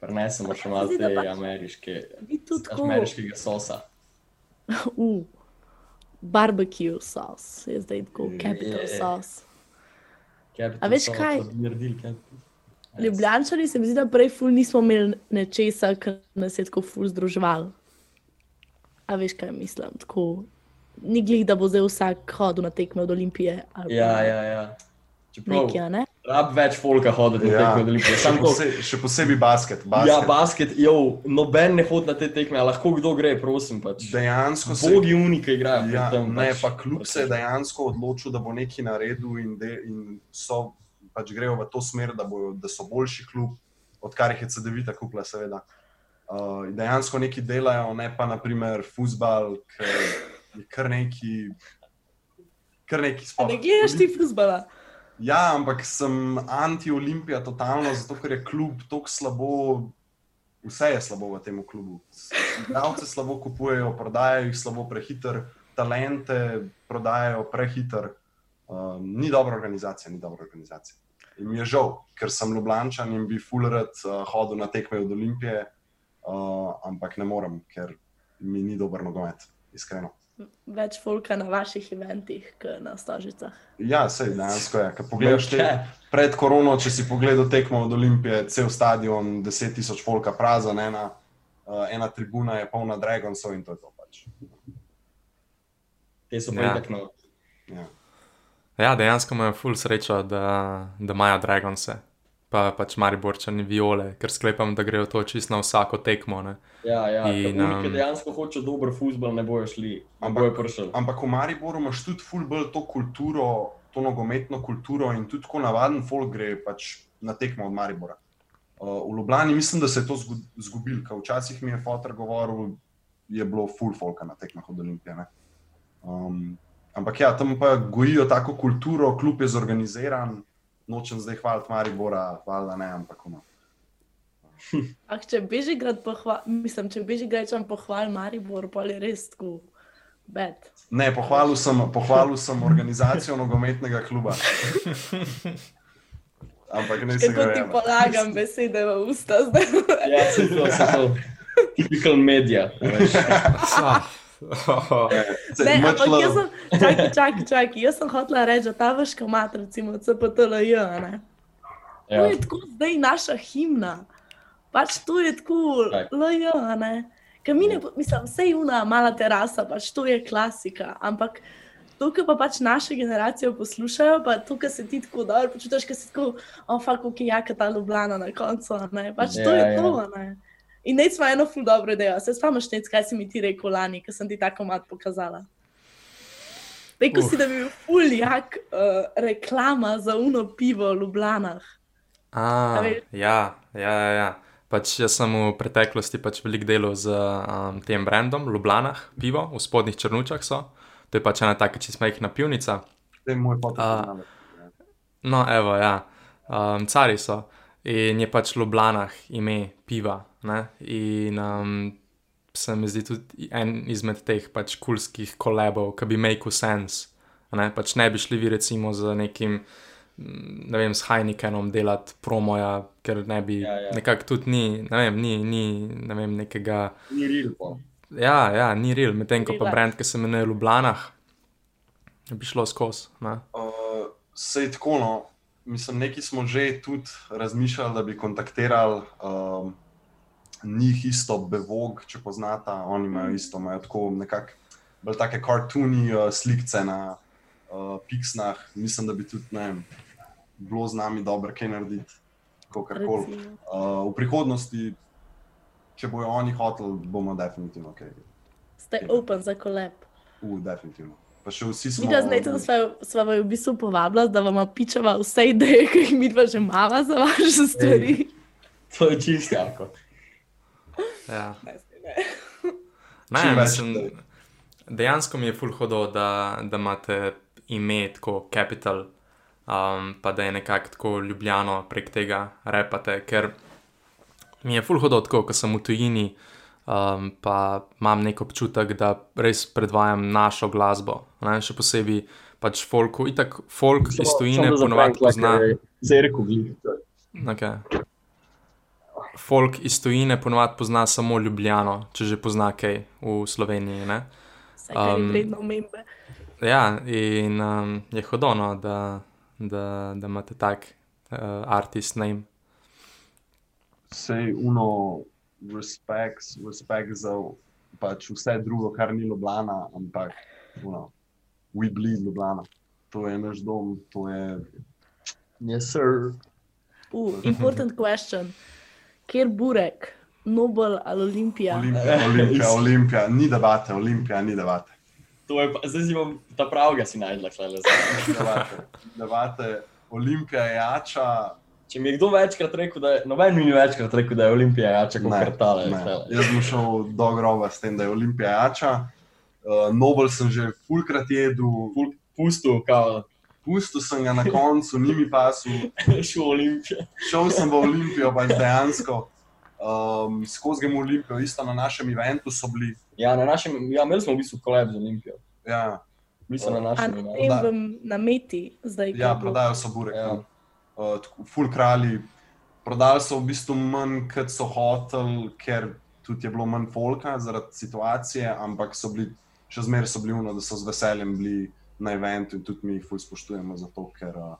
Prenesemo še malo te pač- ameriške, ameriškega sosa. Uh, barbecue sauce, je zdaj tako capital je. sauce. Capital A veš sauce, kaj? naredili. Ljubljančani se mi zdi, da prej ful nismo imeli nečesa, kar nas je tako ful združeval. A veš, kaj mislim? Tako, ni glih, da bo zdaj vsak hodil na tekme od Olimpije. ali Ja, ja, ja. Čeprav, Nekje, a ne? rab več folka hoditi na Ja, tekme od Olimpije. še, Samo to, posebej, še posebej basket. basket. ja, basket, jo, noben ne hodi na te tekme, a lahko kdo gre, prosim. Pač. Dejansko se Bogi unike igrajo. Ja, tem, ne, pač. pa kljub se je dejansko odločil, da bo nekaj naredil in, de, in so pač grejo v to smer, da, bojo, da so boljši klub, odkar jih je CD-vita kupila, seveda. Uh, dejansko nekaj delajo, ne pa naprimer futbal, ki je kar neki. Kar neki sploh. ne gledaš ti fuzbala? Ja, ampak sem anti-olimpija totalno, zato ker je klub tako slabo. Vse je slabo v tem klubu. Igralce slabo kupujejo, prodajajo jih slabo prehiter, talente prodajajo prehiter. Um, ni dobra organizacija, ni dobra organizacija. In mi je žal, ker sem Ljubljančan in bi fullerad uh, hodil na tekme od Olimpije, uh, ampak ne morem, ker mi ni dober nogomet, iskreno. Več folka na vaših eventih, kot na stožicah. Ja, sej dejansko je. Ko pogledaš te, Ja. pred korono, če si pogledal tekmo od Olimpije, cel stadion, 10 tisoč folka prazen, ena, uh, ena tribuna je polna Dragonsov in to je to pač. Te so pa Ja. itak no. Ja. Ja, dejansko imajo full srečo, da, da imajo Dragonse, pa pač Mariborčani viole, ker sklepam, da grejo to čisto na vsako tekmo. Ne? Ja, ja. In, um, ki dejansko hočejo dober futbol, ne bojo šli, ne Ampak- bojo prišli. Ampak v Mariboru imaš tudi ful bolj to kulturo, to nogometno kulturo in tudi tako navaden folk gre pač na tekmo od Maribora. Uh, v Ljubljani mislim, da se je to zgu- zgubilo, ker včasih mi je fotor govoril, je bilo full folka na tekmah od Olimpije. ne. Um, ampak ja, tam pa gojijo tako kulturo, kljub je zorganiziran, nočem zdaj hvaliti Maribora, valjda ne, ampak ono. Ah, če Bežigrad pohval, mislim, če Bežigradčan pohval Maribor, pa je res tako bed. Ne, pohvalil sem, pohvalil sem organizacijo nogometnega kluba. Ampak ne se Kako ti polagam besede v usta zdaj. Ja, se to, se to. Typical media. Ne, ampak jaz sem, čakaj, čakaj, čakaj, jaz sem hotela reči, da ta vaška mat, recimo CPTLJ, ne. To Ja. je tako zdaj naša himna. Pač to je tako, a ne. Ker mi ne, po- mislim, vse je una mala terasa, pač to je klasika, ampak to, kar pa pač naše generacije poslušajo, pa to, kar se ti tako dobro počutiš, ker si tako, oh, fuck, ok, jaka ta Ljubljana na koncu, ne. Pač to Ja, je ja. to, a ne. In nec ima eno ful dobro idejo. Se spomniš, nec, kaj si mi ti rekel lani, ko sem ti tako mat pokazala? Rekel si, Uf. da bi bil ful jak uh, reklama za uno pivo v Ljubljanah. A, ja, ja, ja. ja. Pač jaz sem v preteklosti pač veliko delal z um, tem brandom, Ljubljanah, pivo, v spodnjih črnučah so. To je pač ena taka čisto majhna pivnica. To je moj foto. A. No, evo, ja, um, cari so. In je pač v Ljubljanah ime piva. Ne? In um, se mi zdi tudi en izmed teh pač kulskih kolebov, ki bi make sense. Ne? Pač ne bi šli vi recimo z nekim, ne vem, s Heinekenom delati promoja, ker ne bi, Ja, ja. nekako tudi ni, ne vem, ni, ni ne vem, nekega. Ni real, pa. Ja, ja, ni real, medtem ko pa brand, ki se imenuje Ljubljanah, bi šlo skozi. ne. Uh, Sej tako, no. Mislim, neki smo že tudi razmišljali, da bi kontaktirali um, njih isto, Bevog, če poznata, oni imajo isto, imajo tako nekako bolj take kartuni uh, slikce na uh, Pixnah. Mislim, da bi tudi ne vem, bilo z nami dobro kaj narediti, kakorkoli. recimo. Uh, v prihodnosti, če bojo oni hoteli, bomo definitivno kaj. Ste open za kolep. Uh, definitivno. Pa še vsi smo. Da zdaj tudi sva, sva vaju v bistvu povabila, da vam pičava vse ideje, ki jih mi dva že imava za vaše stvari. To je čisto jako. Ja. Ne, ne. Ne, mislim, dejansko mi je ful hodo, da, da imate ime tako capital, um, pa da je nekako tako ljubljeno prek tega repate, ker mi je ful hodo tako, ko sem v tujini, um, pa imam nek občutek, da res predvajam našo glasbo. Ne, še posebej pač folku, itak folk iz tujine ponovadi pozna. Zerko glih. Okay. Folk iz tujine ponovadi pozna samo Ljubljano, če že pozna kaj v Sloveniji. Ne? Vse, kar je Um, vredno omembe. Ja, in um, je hodono, da, da, da imate tak uh, artist name. Sej uno, respekt, respekt za pač vse drugo, kar ni Ljubljana, ampak uno, we bleed Ljubljana. To je naš dom, to je. Yes, sir. Uh, important question. Kjer burek, Nobel ali Olimpija? Olimpija, Olimpija, Olimpija, ni debate, Olimpija, ni debate. To je pa, zdaj si bom ta pravga si najdla, klele. Debate, debate. Olimpija je jača. Če mi je kdo večkrat rekel, da je, noben mi ni večkrat rekel, da je Olimpija jača kot kartale. Jaz sem šel do groba s tem, da je Olimpija jača. Uh, Nobel sem že fulkrat jedel, Ful, pustu, kao, pustil sem ga na koncu, ni mi pasul. šel v Olimpijo. Šel sem v Olimpijo, pač dejansko. Um, skozi gremo v Olimpijo, isto na našem eventu so bili. Ja, na našem, ja, imeli smo v bistvu koleb z Olimpijo. Ja, Mi smo na našem. na tem Da. vam nameti zdaj? ja prodajo so burek. Ja. Ja. Uh, ful kralji. Prodali so v bistvu manj, kot so hoteli, ker tudi je bilo manj folka zaradi situacije, ampak so bili, še zmeraj so bili uno, da so z veseljem bili na eventu in tudi mi jih ful spoštujemo zato, ker uh,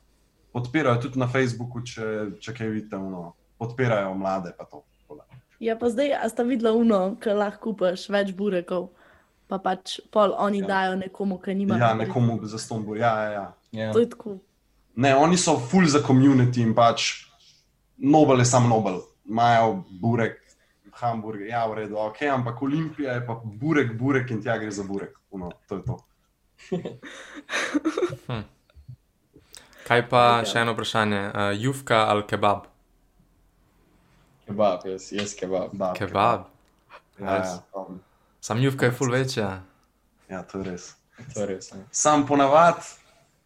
podpirajo tudi na Facebooku, če, če kaj vidite, uno, podpirajo mlade pa to. Ja, pa zdaj, a sta videla uno, ki lahko kupaš več burekov, pa pač pol oni Ja. dajo nekomu, ki nima. Ja, nekomu za stombo. Ja, ja, ja. Ja. To je tako. Ne, oni so full za community in pač Nobel je sam Nobel, imajo burek, hamburger, ja, v redu, ok, ampak Olimpija je pa burek, burek in tja gre za burek. Uno, to je to. Kaj pa še eno vprašanje, uh, jufka ali kebab? Kebab, jaz, jaz kebab. Da, Kebab. Ja, Res. ja, um, Sam jufka je full večja. ja, to je res. To je res. Ne. Sam ponavadi,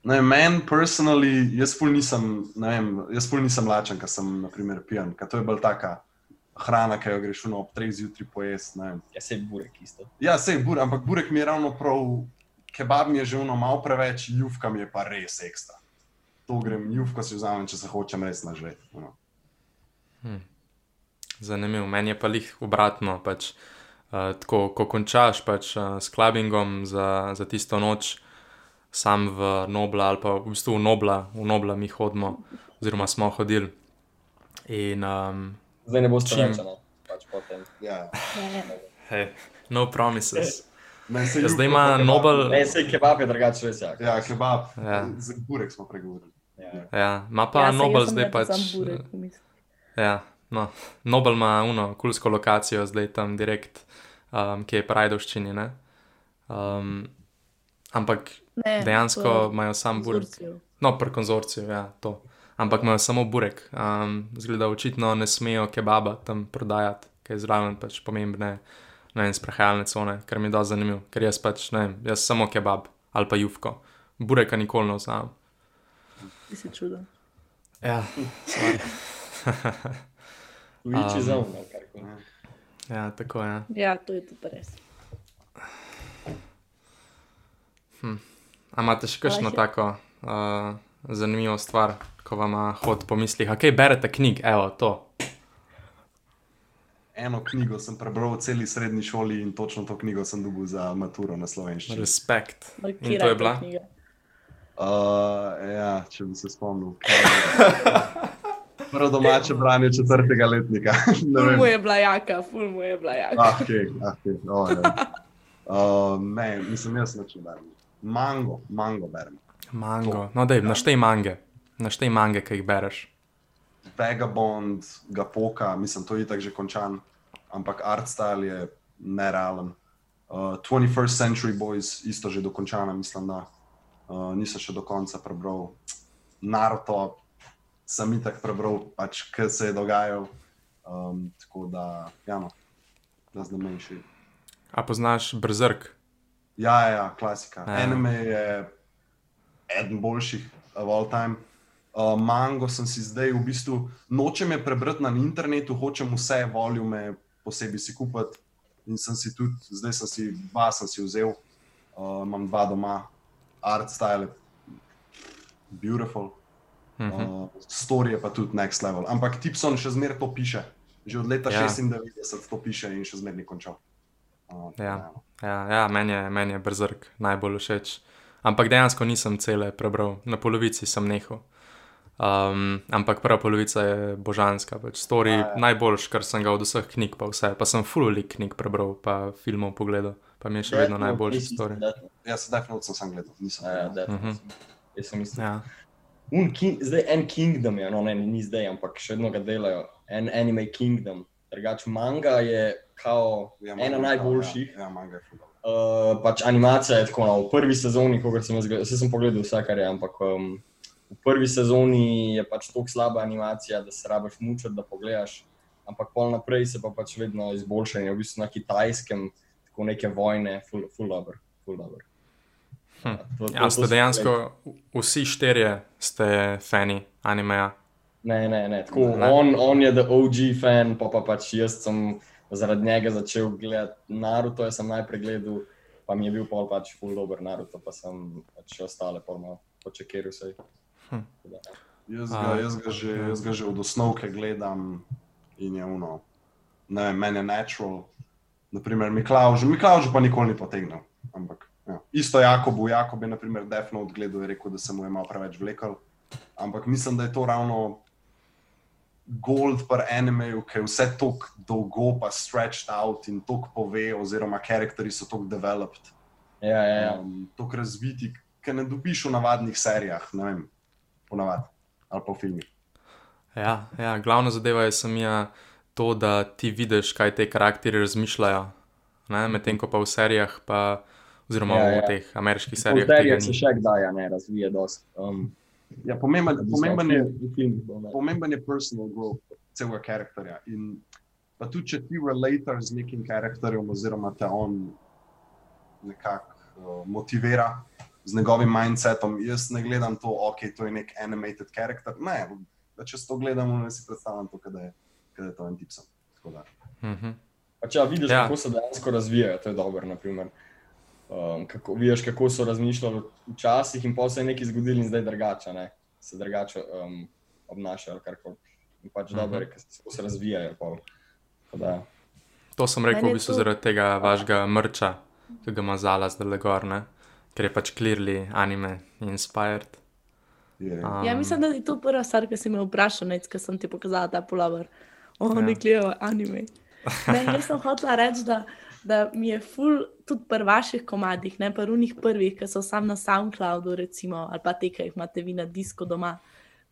ne vem, meni personally, jaz ful nisem, ne vem, jaz ful nisem lačen, ker sem, na primer, pijan, ker to je bolj taka hrana, ki jo greš uno ob treh zjutraj pojesti. Ja, se burek isto. Ja, sej bur, ampak burek mi je ravno prav, kebab mi je že uno malo preveč, jufka mi je pa res ekstra. To grem, jufko si vzamem, če se hočem res nažeti. No. Zanimivo, meni je pa lih obratno. Pač, uh, tako, ko končaš pač, uh, s klubingom za, za tisto noč, sam v Nobla ali pa v bistvu v Nobla, v Nobla mi hodimo, oziroma smo hodili. In um, Zdaj ne boste Čim. več, ne? Pač potem. Ja. Hey, no promises. Se Ja, zdaj ima. Nobel- Ne, sej kebab je drugače res, ja. Ja, kebab. Ja. Za burek smo pregovorili. Ja. Ja, ima pa ja, Nobel zdaj pač. burek, mislim. Ja, no. Nobel ima uno kulsko lokacijo, zdaj tam direkt, um, ki je prajdovščini. Ne? Um, ampak Ne, dejansko imajo sam burek. No, pri konzorciju, ja, to. Ampak imajo samo burek. Um, zgleda, očitno ne smejo kebaba tam prodajati, ker je zraven pač pomembne ne vem, sprehajalne cone, kar mi je dosti zanimivo, ker jaz pač ne vem, jaz samo kebab ali pa jufko. Bureka nikoli ne znam. Ti si čuden. Ja, Luigi Um, zone, ali karkoli. ja, tako je. Ja. Ja, to je tudi res. A imate še kakšno tako uh, zanimivo stvar, ko vam hod po mislih, a kaj berete knjig, evo to. Eno knjigo sem prebral v celi srednji šoli in točno to knjigo sem dobil za maturo na slovenščini. Respekt. In to je bila? knjiga? Uh, ja, če bi se spomnil. Prvo domače branje četrtega letnika. Ful mu je bila jaka, ful mu je bila jaka. Ah, okay, okay. Oh, ja. uh, ne, mislim, jaz nič ne berem. Mango, mango berem. Mango. No, dej, naštej mange. Naštej mange, ki jih bereš. Vagabond, Gapoka, mislim, to je itak že končan, ampak art style je nerealen. Uh, 21st Century Boys, isto že dokončana, mislim, da uh, nisem še do konca prebral. Naruto sem itak prebral, pač kaj se je dogajalo. Um, tako da, ja, no, da zdaj menjši. A poznaš Brzrk? Ja, ja, ja, klasika. Ja. Anime je eden boljših of all time. Uh, mango sem si zdaj v bistvu, nočem je prebrati na internetu, hočem vse volume posebej si kupiti. In sem si tudi, zdaj sem si dva sem si vzel, uh, imam dva doma, art style, beautiful, Mhm. uh, story je pa tudi next level. Ampak Tipson še zmeraj to piše, že od leta ja. 96 to piše in še zmeraj ni končal. Uh, Ja. Ja, ja meni je, men je Brzrk najbolj všeč. Ampak dejansko nisem cele prebral, na polovici sem nehal. Um, ampak prva polovica je božanska, pač story Ja, ja. najboljš, kar sem ga od vseh knjig, pa vse. Pa sem full velik knjig prebral, pa filmov pogledal, pa mi je še vedno Death Note, najboljši story. Death Note. Jaz sem definitivno sam gledal, nisem. Ja, ja. Death Note. Mhm. Jaz sem mislil. Ja. Un king, zdaj en Kingdom je, no ne, ni zdaj, ampak še vedno ga delajo. En Anime Kingdom. Drugač manga je kao Ja, ena manga je najboljših. Ja, ja manga je ful dobro. Uh, pač animacija je tako, no, v prvi sezoni, kot sem jaz gledal, vse sem pogledal, vse kar je, ampak um, v prvi sezoni je pač tako slaba animacija, da se rabiš mučiti, da pogledaš, ampak pol naprej se pa pač vedno izboljša in je v bistvu na kitajskem, tako neke vojne, full, full dobro, full dobro. Hm. To- to- Ja, to ste dejansko pogledal. vsi štirje ste fani animeja. Ne, ne, ne. Tako, Ne. on, on je the OG fan, pa, pa pač jaz sem zaradi njega začel gledati Naruto, jaz sem najprej gledal, pa mi je bil pol pač full dober Naruto, pa sem pač ostale pol malo počekiral vse. Hm. Jaz ga, jaz, ga že, jaz ga že od osnovke gledam in je uno. Ne vem, meni je natural. Naprimer, Miklauž, Miklauž pa nikoli ni potegnil. Ampak, ja. Isto Jakobu, Jakob je naprimer Defno odgledal in rekel, da se mu je malo preveč vlekel. Ampak mislim, da je to ravno gold per animeju, ki je vse tako dolgo pa stretched out in tako pove, oziroma karakteri so tako developed. Ja, ja, ja. um, tako razviti, ki ne dobiš v navadnih serijah, ne vem, ponavadi ali pa v filmih. Ja, ja, glavna zadeva je samija to, da ti vidiš, kaj te karakteri razmišljajo. ne, Medtem ko pa v serijah, pa, oziroma Ja, v ja. teh ameriških serijah, Serija tega se še kdaj ne razvije dosti. Um, Ja, pomemben, pomemben, je, v pomemben je personal growth celega karakterja. In pa tudi, če ti relataš z nekim karakterjem, oziroma te on nekako uh, motivira z njegovim mindsetom, jaz ne gledam to, ok, to je nek animated karakter. Ne, če to gledam, ne si predstavljam to, da je, kada je to en tip. Sem. Tako da. Mhm. Pač, ja, vidiš, Ja. kako se dejansko razvijajo, to je dobro. naprimer. Um, kako, vidiš, kako so razmišljali včasih, in pa se je nekaj zgodilo, in zdaj drugače, ne? se drugače um, obnašajo. ali karkoli. In pač mm -hmm. dobro je, ker se, razvijajo. pol. Da, To sem rekel v bistvu to- zaradi tega vašega mrča, ki ga ima zala zdaj le gor, ne? Ker je pač clearly anime inspired. Je, Um, Ja, mislim, da je to prva stvar, ki si me vprašal, ko sem ti pokazala ta pulover. oni Ja. gledajo anime. Ne, jaz sem hotela reči, da, da mi je ful tudi pri vaših komadih, ne pri unih prvih, ki so sam na SoundCloudu, recimo, ali pa te, ki jih imate vi na disku doma,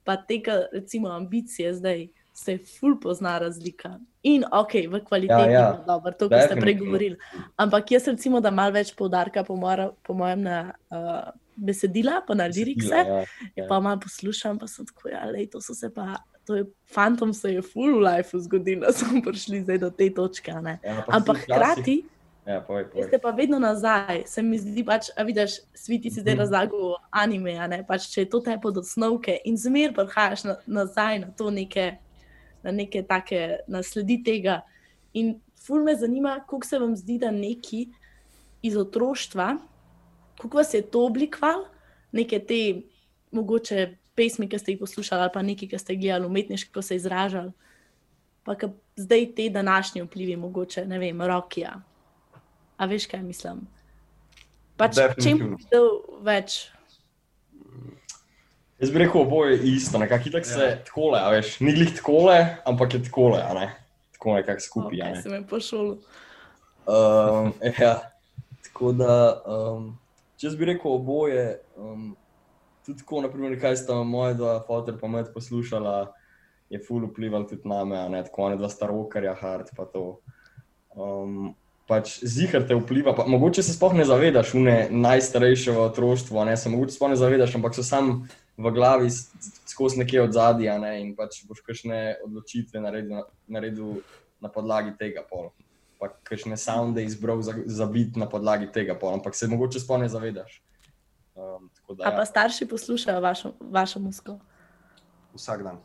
pa te, ki recimo ambicije zdaj, se ful pozna razlika. In ok, v kvaliteti Ja, ja. dobro, to, kar ste Definitivno. pregovorili. Ampak jaz recimo, da malo več poudarka po, mora, po mojem na uh, besedila, pa na lirikse. Ja, Ja, pa malo poslušam, pa sem tako, ja, lej, to so se pa, to je, fantom se je full v lifeu zgodilo, da smo prišli zdaj do te točke. ne. ja, pa Ampak hkrati Ja, povej, povej. ste pa vedno nazaj. Se mi zdi, pač, a vidiš, sviti si zdaj Mhm. razlagal anime, ne, pač, če je to te pod osnovke in zmer prihajaš na, nazaj na to neke, na neke take, na sledi tega. In ful me zanima, kako se vam zdi, da neki iz otroštva, kako vas je to oblikovalo, neke te mogoče pesmi, ki ste jih poslušali, ali pa nekaj, ki ste gledali, umetniško se izražali. Pa ka zdaj te današnje vplivi, mogoče, ne vem, rokija. A veš, kaj mislim? Pač, Definitivno. bi dal več? Jaz bi rekel, oboje je isto, nekako tako se Ja. takole, a veš, ni glih takole, ampak je takole, a ne. Tako nekako skupaj, a Okay, ne. se me pošolo. Um, ja, tako da, um, če jaz bi rekel oboje, um, tudi tako, naprimer, kaj sta moja dva fotor pa med poslušala, je ful vplival tudi na me, a ne tako, ne dva starokarja, hard pa to. Um, pač zihar te vpliva, pa mogoče se sploh ne zavedaš, une najstarejše v otroštvu, a ne se mogoče sploh ne zavedaš, ampak so sam v glavi skozi nekje od zadja, ne, in pač boš kakšne odločitve naredil, na- naredil na podlagi tega pol pa kakšne sounde izbral za, za bit na podlagi tega, pol, ampak se mogoče sploh ne zavedaš. Um, tako da, A pa starši poslušajo vašo, vašo muziko? Vsak dan.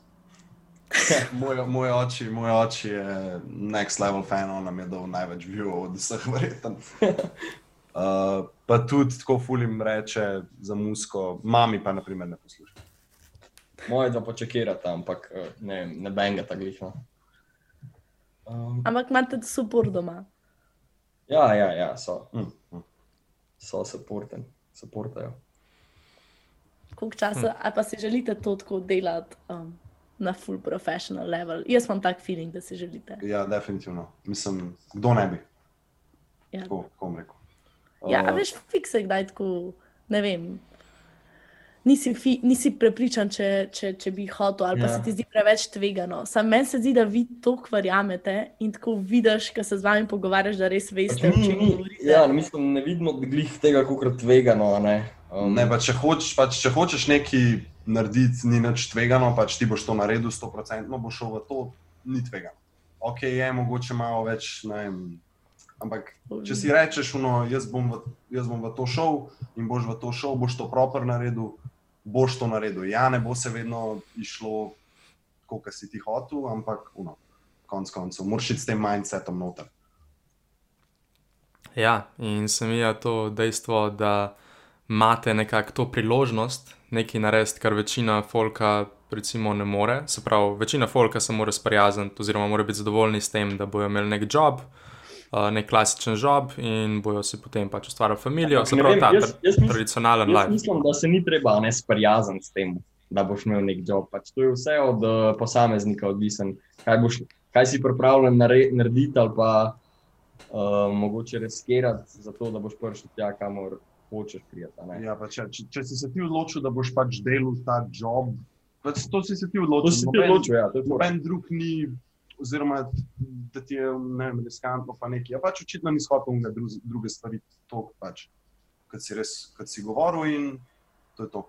Moj, moj, oči, moj oči je next level fan, on nam je dal največ viewov od vseh verjetno. Uh, pa tudi tako fulim reče za musko, mami pa naprimer ne posluša. Moje dva počakirata, ampak eh, ne, vem, ne benga ta glihno. Um, Ampak imate supor doma. ja, ja, ja, so, Mm, mm. so supporten, supportajo. Koliko časa, ali pa si želite to tako delati um, na full professional level? Jaz imam tak feeling, da si želite. Ja, definitivno. Mislim, kdo ne bi, Ja, tako tako rekel. Ja Uh, veš, fikse kdaj tako, ne vem. Nisi, fi, nisi prepričan, če, če, če bi hotel, ali pa Ja. se ti zdi preveč tvegano. Sam meni se zdi, da vi to verjamete in tako vidiš, ko se z vami pogovarjaš, da res veste, Pač čem mi, govorite. ja, mislim, ne vidimo glih tega, kako tvegano. a Ne? Um, Ne, pa če, hoč, pač, če hočeš nekaj narediti, ni nič tvegano, pač ti boš to naredil, sto procentno boš šel v to, ni tvegano. Ok, je mogoče malo več, ne vem. Ampak če si rečeš, no, jaz, bom v, jaz bom v to šel in boš v to šel, boš to proper naredil, boš to naredil. Ja, ne bo se vedno išlo, kot si ti hotel, ampak uno, konc koncev, moraš iti s tem mindsetom noter. Ja, in se mi je to dejstvo, da imate nekako to priložnost nekaj narediti, kar večina folka recimo ne more. Se pravi, večina folka se mora sprijazniti oziroma mora biti zadovoljni s tem, da bojo imeli nek job, uh, nek klasičen job in bojo si potem pač ustvarjali familijo. Ampak Se pravi, ta jaz- jaz mislim- tradicionalen life. mislim, da se ni treba ne sprijazniti s tem, da boš imel nek job. Pač to je vse od uh, posameznika odvisen, kaj, boš, kaj si pripravljen nare, narediti ali pa uh, mogoče riskirati, zato da boš prišel tja, kamor hočeš ne. Ja, pa če, če, če si se ti odločil, da boš pač delal ta job, pač to si se ti odločil. To si ti Noben- odločil, ja, to je to. Noben drug ni, oziroma da ti je ne vem, riskantno, pa nekaj. Ja, pač očitno ni hotel unga dru- druge stvari, to pač, kot si res, kot si govoril in to je to.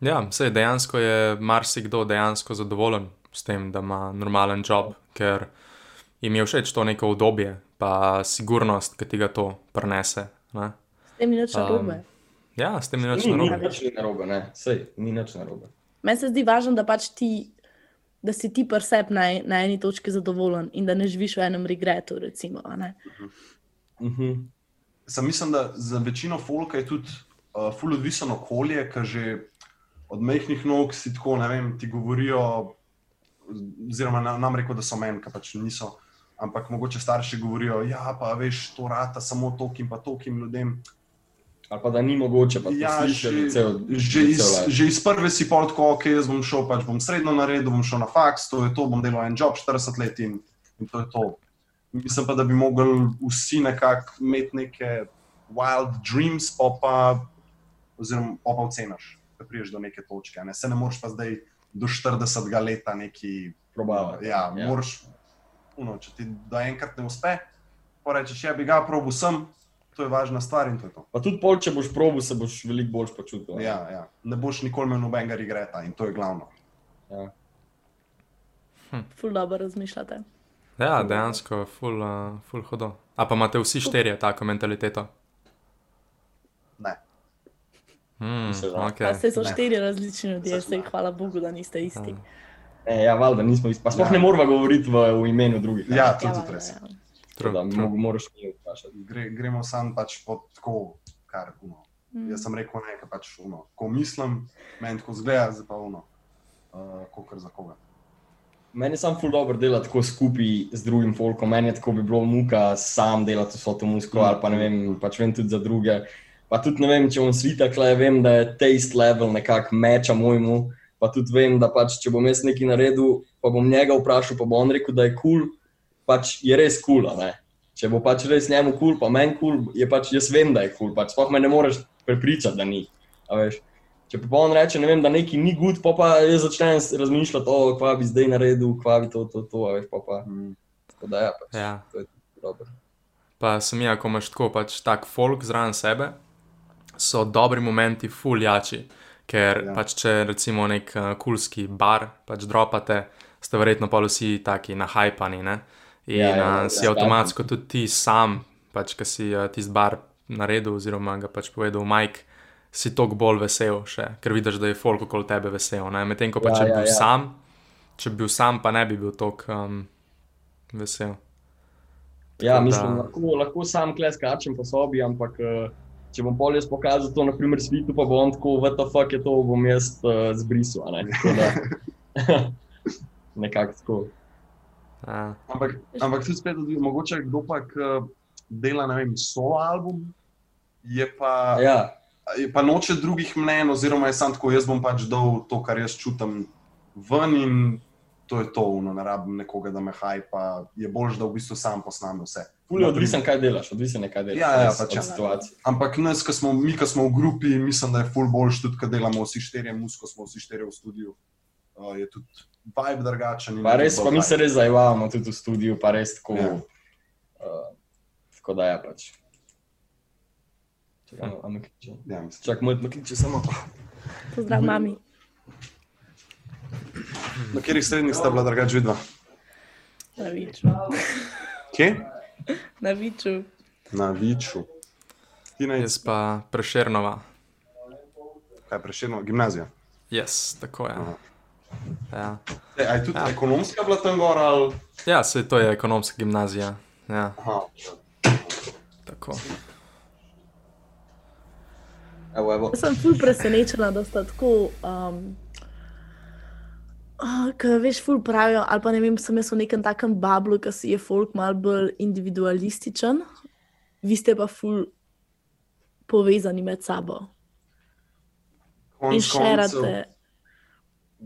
Ja, sej dejansko je marsikdo dejansko zadovoljen s tem, da ima normalen job, ker jim je všeč to neko obdobje, pa sigurnost, ki ti ga to prenese. Ne? S tem ni nič Um, narobe. Ja, s tem ni nič Ni, ni narobe. nič ni narobe, ne, sej, ni nič narobe. Meni se zdi važno, da pač ti. Da si ti preseb na, na eni točki zadovoljen in da ne živiš v enem regretu. Recimo, ne? Mhm. Sam mislim, da za večino folka je tudi uh, ful odvisen okolje, ker že od mehkih nog si tako, ne vem, ti govorijo, oziroma na- nam reko, da so meni, ki pač niso. Ampak mogoče starši govorijo, ja, pa veš, to rata samo tokim, pa tokim ljudem. Ali pa da ni mogoče, pa Ja, že, cel, že, cel iz, life. že iz prve si pol tako, ok, jaz bom šel, pač bom srednjo naredil, bom šel na faks, to je to, bom delal en job 40 let in, in to je to. Mislim pa, da bi mogli vsi nekako imeti neke wild dreams, pa pa, oziroma pa pa oceniš, da priješ do neke točke. Ne? Se ne moreš pa zdaj do 40 leta neki. Probavati. Ja, ja. Moraš, uno, če ti da enkrat ne uspe, pa rečeš, ja bi ga probil sem, to je važna stvar in to je to. Pa tudi pol, če boš probil, se boš veliko bolj počutil. ne. Ja, ja. Ne boš nikoli imel nobenega regreta in to je glavno. Ja. Ful dobro razmišljate. Ja, dejansko, ful, uh, ful hudo. A pa imate vsi štirje tako mentaliteto? Ne. Mm, okay. Pa se so štiri različni ljudje, smo. hvala Bogu, da niste isti. E, ja, valjda nismo isti. Pa sploh Ja. ja. ne moramo govoriti v, v imenu drugih. ne. Ja, to je Ja, res. ja. True, Da, moraš mi vprašati. Gre, gremo sam pač po tako, kar uno. Mm. Jaz sem rekel nekaj, pač uno. Ko mislim, meni tako zgleda, zdaj pa uno. Uh, Kokor za koga. Meni je sam ful dobro delati tako skupaj z drugim folkom. Meni je tako bi bilo muka sam delati vso to muziko, Mm. ali pa ne vem, pač vem tudi za druge. Pa tudi ne vem, če bom svita, kle vem, da je taste level nekako meča mojemu. Pa tudi vem, da pač, če bom jaz nekaj naredil, pa bom njega vprašal, pa bo on rekel, da je kul, cool, pač je res kul. Cool, če bo pač res njemu kul, cool, pa meni kul, cool, je pač jaz vem, da je kul. Cool, pač sploh me ne moreš prepričati, da ni. a veš. Če pa on reče, ne vem, da nekaj ni gud, pa, pa jaz začnem razmišljati, o, kva bi zdaj naredil, kva bi to, to, to, a veš, pa pa. Mm. Tako da ja, pač, Ja. to je dobro. Pa sem jaz, ko imaš tako pač tak folk zraven sebe, so dobri momenti fuljači. Ker Ja. ja. pač če recimo nek uh, kulski bar pač dropate, ste verjetno pa vsi taki nahajpani. Ne? In Ja, ja, ja, ja, ja, si ja. avtomatsko tudi ti sam, pač, ki si uh, tisti bar naredil, oziroma ga pač povedal Mike, si toliko bolj vesel, še, ker vidiš, da je folk okoli tebe vesel. Medtem ko pa Ja, če bi ja, bil ja. sam, če bi bil sam, pa ne bi bil toliko um, vesel. Ja, Tako mislim, da- lahko, lahko sam kleskačem po sobi, ampak eh, če bom pol jaz pokazal to, naprimer, svitu, pa bo on tako, the fuck je to, bom jaz uh, zbrisal. Ne? Tako da- Nekako tako. Ja. Ampak, ampak tudi spet, da mogoče kdo pa dela, ne vem, solo album, je pa, ja. Je pa noče drugih mnen, oziroma je sam tako, jaz bom pač dal to, kar jaz čutim ven in to je to, no, ne rabim nekoga, da me hajpa, je bolj, da v bistvu sam posname vse. ful je odvisen, kaj delaš, odvisen je, kaj delaš. Ja, ja, pač ja. situacije. Ampak nas, ki smo, mi, ki smo v grupi, mislim, da je full boljš, tudi ko delamo vsi štirje, musko smo vsi štirje v studiu. Uh, je tudi vibe drugačen. Pa je res, pa mi se res zajvamo tudi v studiu, pa res tako. Ja. Uh, tako da je pač. Čakaj, a me kliče. Ja, mislim. Čak, moj me kliče samo. Pozdrav, mami. Na katerih srednjih sta bila drugače vidva? Na viču. Kje? Na viču. Na Viču. Ti naj Jaz pa preširnova. kaj preširno, gimnazija. Yes, tako je. Aha. Ja. E, a je tudi ja. ekonomska bila tam gor ali? Ja, se to je ekonomska gimnazija. Ja, Aha. tako. Evo, evo. Jaz sem ful presenečena, da sta tako. Um, Uh, Ker veš, ful pravijo, ali pa ne vem, sem jaz v nekem takem bablu, ki si je folk malo bolj individualističen, vi ste pa ful povezani med sabo in Konec koncev- šerate.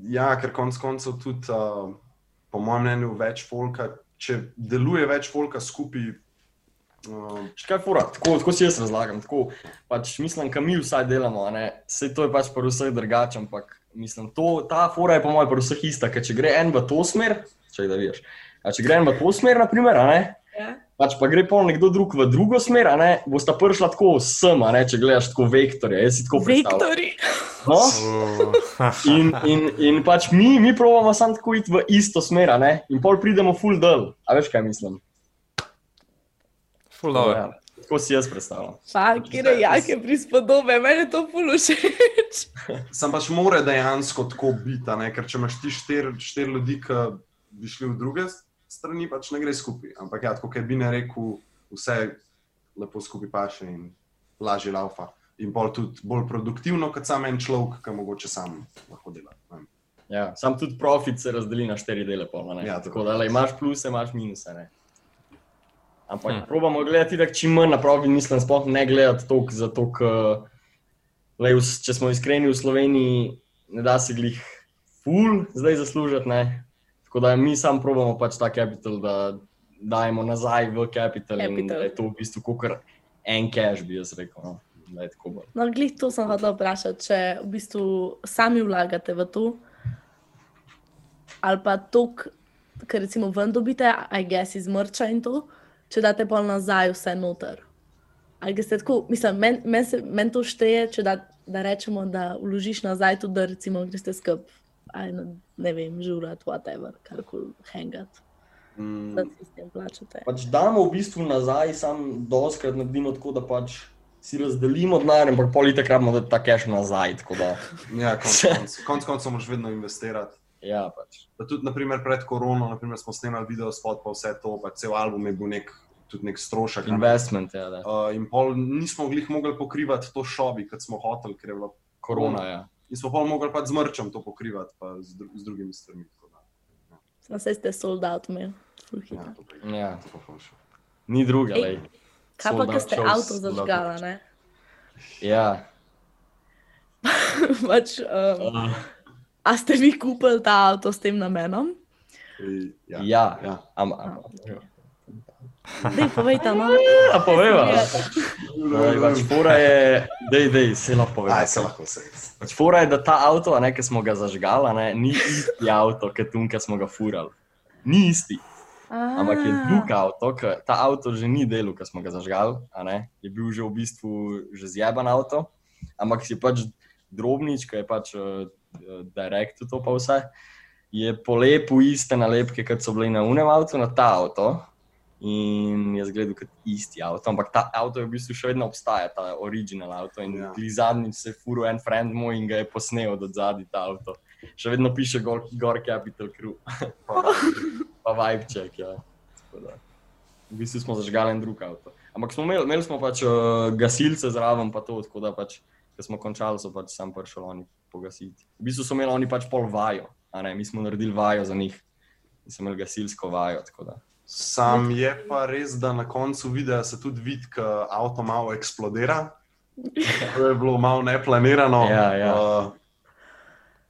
Ja, ker konec koncev tudi, uh, po mojem mnenju, več folka, če deluje več folka skupaj. Uh, Še kaj fura, tako, tako si jaz razlagam. Tako, pač mislim, da mi vsaj delamo, vse to je pač pri vseh drugače, ampak mislim, to, ta fura je po mojem pri vseh ista, ker če gre en v to smer, če da vidiš. A če gre en v to smer, naprimer, a ne, Ja. Pač pa gre pol nekdo drug v drugo smer, a ne, bosta prišla tako sem, a ne, če gledaš tako vektorje, jaz si tako predstavljam. No? In, in, in pač mi, mi pravimo samo tako iti v isto smer, a ne, in pol pridemo full del, a veš kaj mislim. Ful dobro. Ja, tako si jaz predstavljam. Je jake prispodobe, meni to ful všeč. Sam pač more dejansko tako biti, a ne? ker če imaš ti štiri štir ljudi, ki bi šli v druge strani, pač ne gre skupaj. Ampak ja, kot bi ne rekel, vse lepo skupaj paše in lažje laufa. In bolj tudi bolj produktivno, kot sam en človek, ki mogoče sam lahko dela. ne vem. Ja, sam tudi profit se razdeli na štiri dele. Pol, ne? Ja, tako tako. da le, imaš pluse, imaš minuse. Ne? Ampak Hm. hmm. probamo gledati tako čim manj naprav in mislim, sploh ne gledati toliko, zato ker, če smo iskreni v Sloveniji, ne da se glih ful zdaj zaslužiti. Ne? Tako da mi sam probamo pač ta kapital, da dajemo nazaj v kapital da je to v bistvu kot en cash, bi jaz rekel. No? Bolj. No, glih to sem hotel vprašati, če v bistvu sami vlagate v to, ali pa to, kar recimo ven dobite, a gess iz mrča in to, če date pol nazaj vse noter. Ali greste tako, mislim, meni men meni to šteje, če da, da rečemo, da vložiš nazaj tudi, da recimo greste skup, aj na, ne vem, žurat, whatever, karkoli, hangat, Mm, da si s tem plačate. Pač damo v bistvu nazaj, sam doskrat naredimo tako, da pač si razdelimo denar, ampak politik rabimo dati ta cash nazaj. Da, ja, konc koncev konc koncev moraš vedno investirati. ja, pač. Pa tudi naprimer, pred korono naprimer, smo snemali video spot, pa vse to, pa cel album je bil nek, tudi nek strošek. a ne. Investment, ja, da. Uh, in pol nismo glih mogli pokrivati to šobi, kot smo hoteli, ker je bilo korona. Ja. In smo pa mogli pač z mrčem to pokrivati, pa z, dru z drugimi stvarmi. da, Vse ste sold out imeli. Ja, pa. Ja. To pa ful še. Ni druge, Ej. lej. Kaj pa, out ste avto zažgala, shows. ne? Ja. pač, um, Uh, a ste vi kupili ta avto s tem namenom? Ej, Ja. ja. ja. Am, am, Dej, povejte, no. a poveva. Ej, Pač fora je, dej, dej, se lahko povem. Aj, se lahko vse. Pač fora je, da ta avto, a ne, ki smo ga zažgali, a ne, ni isti avto, kot tu, ki smo ga furali. Ni isti. Ampak je drug avto, ki ta avto že ni delo, ki smo ga zažgali, a ne, je bil že v bistvu že zjeban avto, ampak si pač drobnič, ki je pač uh, direkt to pa vse, je polepil iste nalepke, kot so bile na unem avtu, na ta avto. In je zgledal kot isti avto, ampak ta avto je v bistvu še vedno obstaja, ta original avto. In Ja. ja. zadnjič se je furil en friend moj in ga je posnel od zadaj ta avto. Še vedno piše gor, gor Capital Crew pa vibe check. Ja. V bistvu smo zažgali en drug avto. Ampak smo imeli, imeli smo pač uh, gasilce zraven, pa to, tako da pač, ko smo končali, so pač sam prišli oni pogasiti. V bistvu so imeli oni pač pol vajo, mi smo naredili vajo za njih in so imeli gasilsko vajo. tako da. Sam je pa res, da na koncu videa se tudi vidi, da avto malo eksplodira. To je bilo malo neplanirano. Ja, ja. Uh,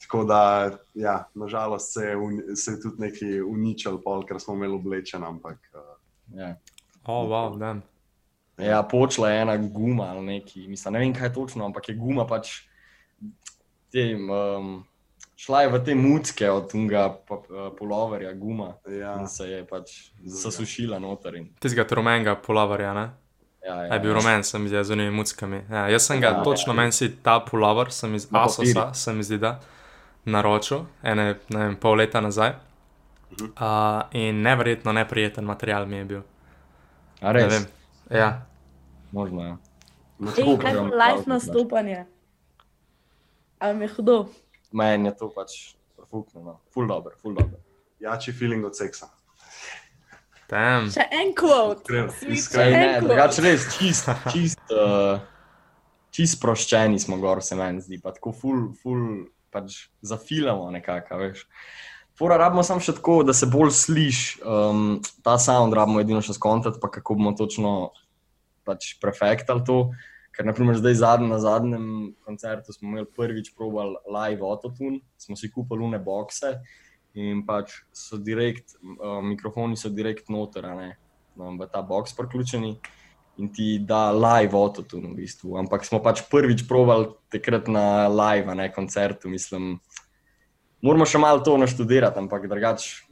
tako da, ja, nažalost, se je, se je tudi nekaj uničil, pol, ker smo imeli oblečen. Ampak, uh, Ja. O, oh, wow, da. Ja, počela je ena guma ali neki, mislim, ne vem kaj točno, ampak je guma pač te, um, šla je v te mucke od tega poloverja, guma. ja. In se je pač zasušila noter. In, Tistega rumenega pulavarja, ne? ja, Ja, je bil rumen, sem videl z unimi muckami. Ja, jaz sem ga, Ja, točno meni si ta pulavar, sem iz Na Asosa, se mi zdi, da naročil, ene, ne vem, pol leta nazaj. Uh, in neverjetno neprijeten material mi je bil. A Ne res, vem. Ja, možno je. No, Ej, kaj grem live nastopanje? A mi je hudo? Meni je to pač fukno, no. ful dobro, ful dobro. jači feeling od seksa. tam. Še en kvot. Iskreno, drugače res, čist, čist, uh, čist sproščeni smo gor, se meni zdi, pa tako ful, ful, pač zafilamo nekako, a veš. Fora rabimo samo še tako, da se bolj sliši, um, ta sound rabimo edino še skontati, pa kako bomo točno pač prefektali to. Ker, naprimer, zdaj zadnj, na zadnjem koncertu smo imeli prvič probal live autotune, smo si kupili une boxe in pač so direkt, uh, mikrofoni so direkt noter, ne, no, v ta box priključeni in ti da live autotune v bistvu. Ampak smo pač prvič probali takrat na live, ne koncertu, mislim. Moramo še malo to naštudirati, ampak drugače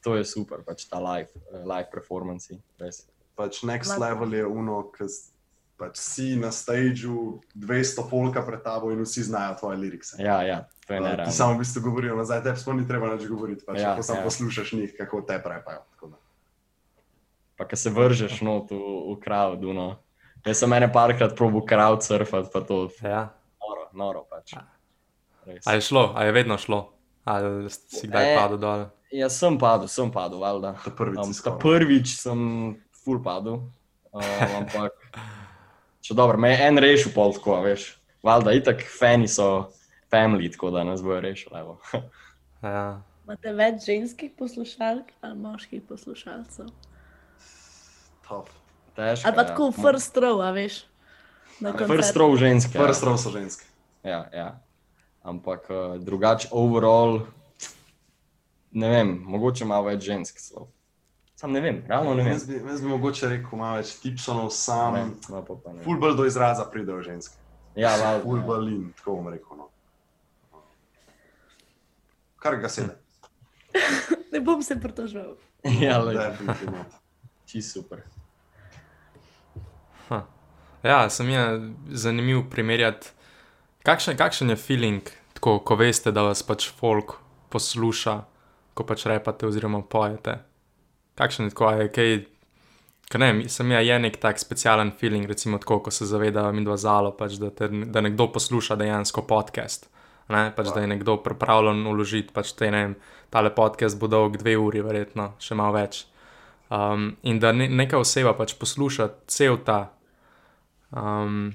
to je super, pač ta live, eh, live performance. Res. Pač next level je uno, ki pač si na stageu 200 polka pred tabo in vsi znajo tvoje lirike. Ja, ja, to je Uh, ti nerealno. samo v bistvu govorijo nazaj, tebi sploh ni treba nič govoriti, pač, Ja, samo ja. poslušaš njih, kako te prepajo. Pa ki se vržeš not v, v crowd. No. Jaz sem ene parkrat probil crowd surfati, pa to Ja. noro, noro pač. Res. A je šlo, a je vedno šlo, ali si kdaj E, padel dol. Ja, sem padel, sem padel, valjda. Ta prvič Um, ta prvič sem full padel, uh, ampak če dobro, me je en rešil pol tako, a veš. Valjda, itak fani so family, tako da nas bojo rešili. evo. Ja. Imate več ženskih poslušalk ali moških poslušalcev? Tough. Težko. Ali pa ja. tako first row, a veš. Na First row ženske. Ja. row so ženske. Ja, ja. Ampak uh, drugače, overall, ne vem, mogoče malo več žensk. So. Sam ne vem, realno ne vem. Jaz bi, jaz bi mogoče rekel, malo več tipsonov, Ne, sam. no, pa, pa ne. Ful bolj do izraza pridejo ženske. Ja, val, Ful bolj in, tako bom rekel. No. Kar ga sedi. Ne bom se pritoževal. ja, Definitivno. čisto super. Ja, sem je zanimiv primerjati, kakšen, kakšen je feeling, tako, ko veste, da vas pač folk posluša, ko pač repate oziroma pojete. Kakšen tako, je kaj, kaj ne, vem, sem je, je nek tak specialen feeling, recimo tako, ko se zaveda mi dva zalo, pač, da, te, da nekdo posluša dejansko podcast. Ne, pač, da je nekdo pripravljen uložiti, pač te, ne vem, tale podcast bo dolg dve uri, verjetno še malo več. Um, in da ne, neka oseba pač posluša cel ta um,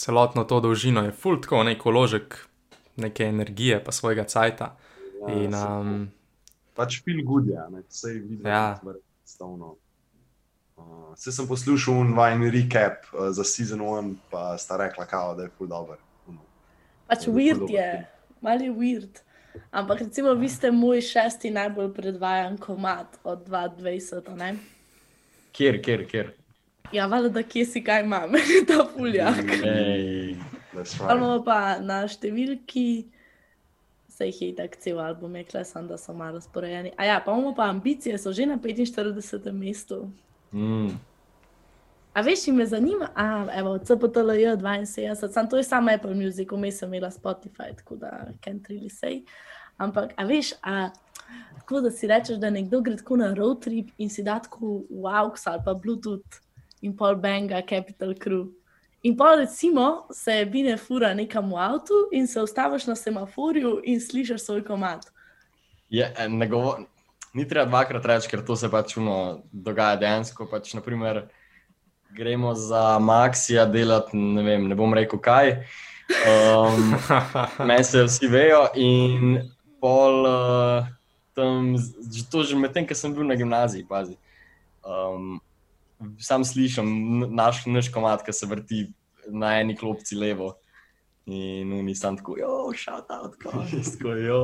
celotno to dolžino, je full tako nek uložek neke energije, pa svojega cajta. Ja, In, um, Pač feel good je, ne? vse je vidno. Ja. Stavno. Uh, Vse sem poslušal un vajen recap uh, za sezon 1, pa sta rekla, kao, da je ful dobro. Pač Ja, weird je, malo je weird. Ampak recimo, vi ste moj šesti najbolj predvajan komat od 2020, a ne? Kjer, kjer, kjer. Ja, valjda, da kje si kaj imam, ta That's Ali right. imamo pa na številki, se jih je tako cel album, je klesan, da so malo razporejeni. A ja, pa imamo pa ambicije, so že na 45. mestu. mm, A veš, in me zanima, a evo, CPTLJ 72, sam to je samo Apple Music, vmes sem imela Spotify, tako da can't really say. Ampak, a veš, a tako da si rečeš, da nekdo gre tako na road trip in si da tako WOWX ali pa Bluetooth in pol banga Capital Crew. In pa recimo se bine fura nekam v avtu in se ustaviš na semaforju in slišiš svoj komat. je, eh, ne govo, ni treba dvakrat reči, ker to se pač uno, dogaja dejansko. Pač, naprimer, gremo za Maxija delati, ne, vem, ne bom rekel kaj. Um, Meni se vsi vejo in pol uh, tam, že to že medtem, ko sem bil na gimnaziji, pazi. Um, sam slišim naš, naš komat, ki se vrti na eni klopci levo. In nisem tako, jo, shout out, guys, tako, jo,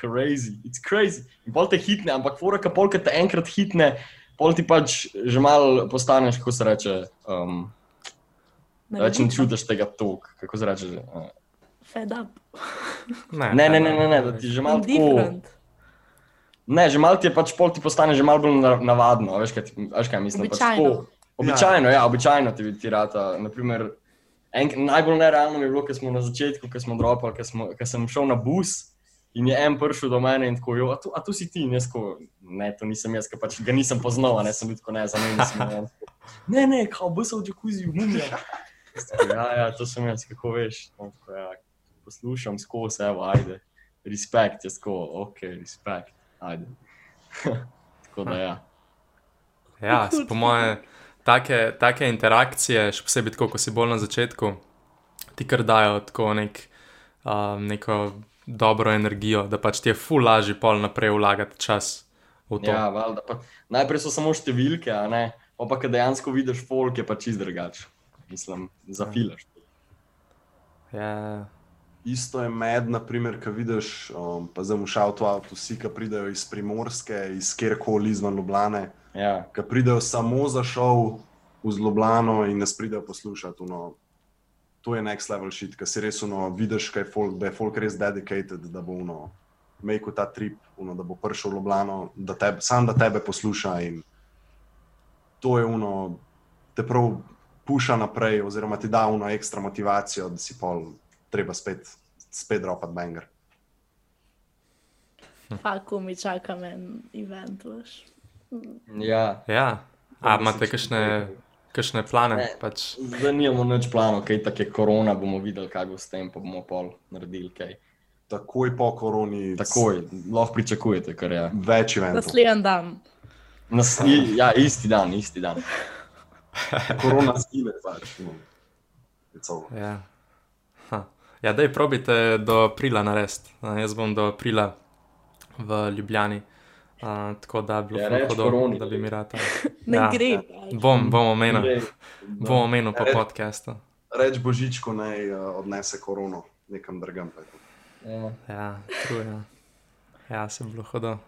crazy, it's crazy. In pol te hitne, ampak fora, ka polka te enkrat hitne, pol ti pač že mal postaneš, kako se reče, um, več ne čutiš tega tok, kako se reče. uh, Fed up. Ne, ne, ne, ne, ne, da ti že malo tako. Indifferent. Ne, že malo ti je pač pol ti postane že malo bolj na- navadno, veš kaj, ti, veš, kaj mislim. Pač Običajno. tako, običajno, ja, običajno ti, ti rata. Naprimer, en, najbolj nerealno mi je bilo, ko smo na začetku, ko smo dropali, ko, smo, ko sem šel na bus in je en prišel do mene in tako, jo, a, tu, a tu si ti, in jaz tako, ne, to nisem jaz, ker pač ga nisem poznal, a ne sem bil tako ne, za me nisem. Ne, ne, ne, kao busal v džakuzi, mumija. Ja, ja, to sem jaz, kako veš. On tako, ja, poslušam skozi, evo, ajde. Respekt, jaz tako, ok, respekt, ajde. tako da ja. Ja, po moje, take, take interakcije, še posebej tako, ko si bolj na začetku, ti kar dajo tako nek, um, neko dobro energijo, da pač ti je ful lažje pol naprej vlagati čas v to. Ja, valjda, pa, najprej so samo številke, a ne. Pa, pa ko dejansko vidiš folk, je pa čist drugače. Mislim, zafilaš. Ja. Isto je med, naprimer, ki vidiš, um, pa zdaj mu šel to avto, vsi, ki pridejo iz Primorske, iz kjerkoli izven Ljubljane, Ja, ki pridejo samo za šov v Ljubljano in nas pridejo poslušati. Uno, to je next level shit, ki si res uno, vidiš, kaj je folk, da je folk res dedicated, da bo uno, make ta trip, uno, da bo prišel v Ljubljano, da tebe, sam da tebe posluša in to je uno, te prav puša naprej, oziroma ti da uno ekstra motivacijo, da si pol treba spet, spet dropat banger. Fako mi čaka men event, veš. ja. ja. A imate kakšne, kakšne plane? Ne. Pač, Zdaj nimamo nič plano, kaj tako je korona, bomo videli, kaj bo s tem, pa bomo pol naredili kaj. Takoj po koroni, Takoj, lahko pričakujete, kar je. več eventov. Naslednji dan. Nas, i, ja, isti dan, isti dan. Korona zgine, pač. No. Ja. Ja, daj probite do aprila narediti. A, Jaz bom do aprila v Ljubljani. Uh, tako da bi Ja, reč hudo, koroni. da bi mi rata. Ne Ja. gre. Bom, bom omenil, Glej, bom omenil po Ja, res. podkastu. Reč Božičku naj uh, odnese korono nekam drugam. pa je to. Ja. Ja, truje. Ja. ja, se je bilo hudo.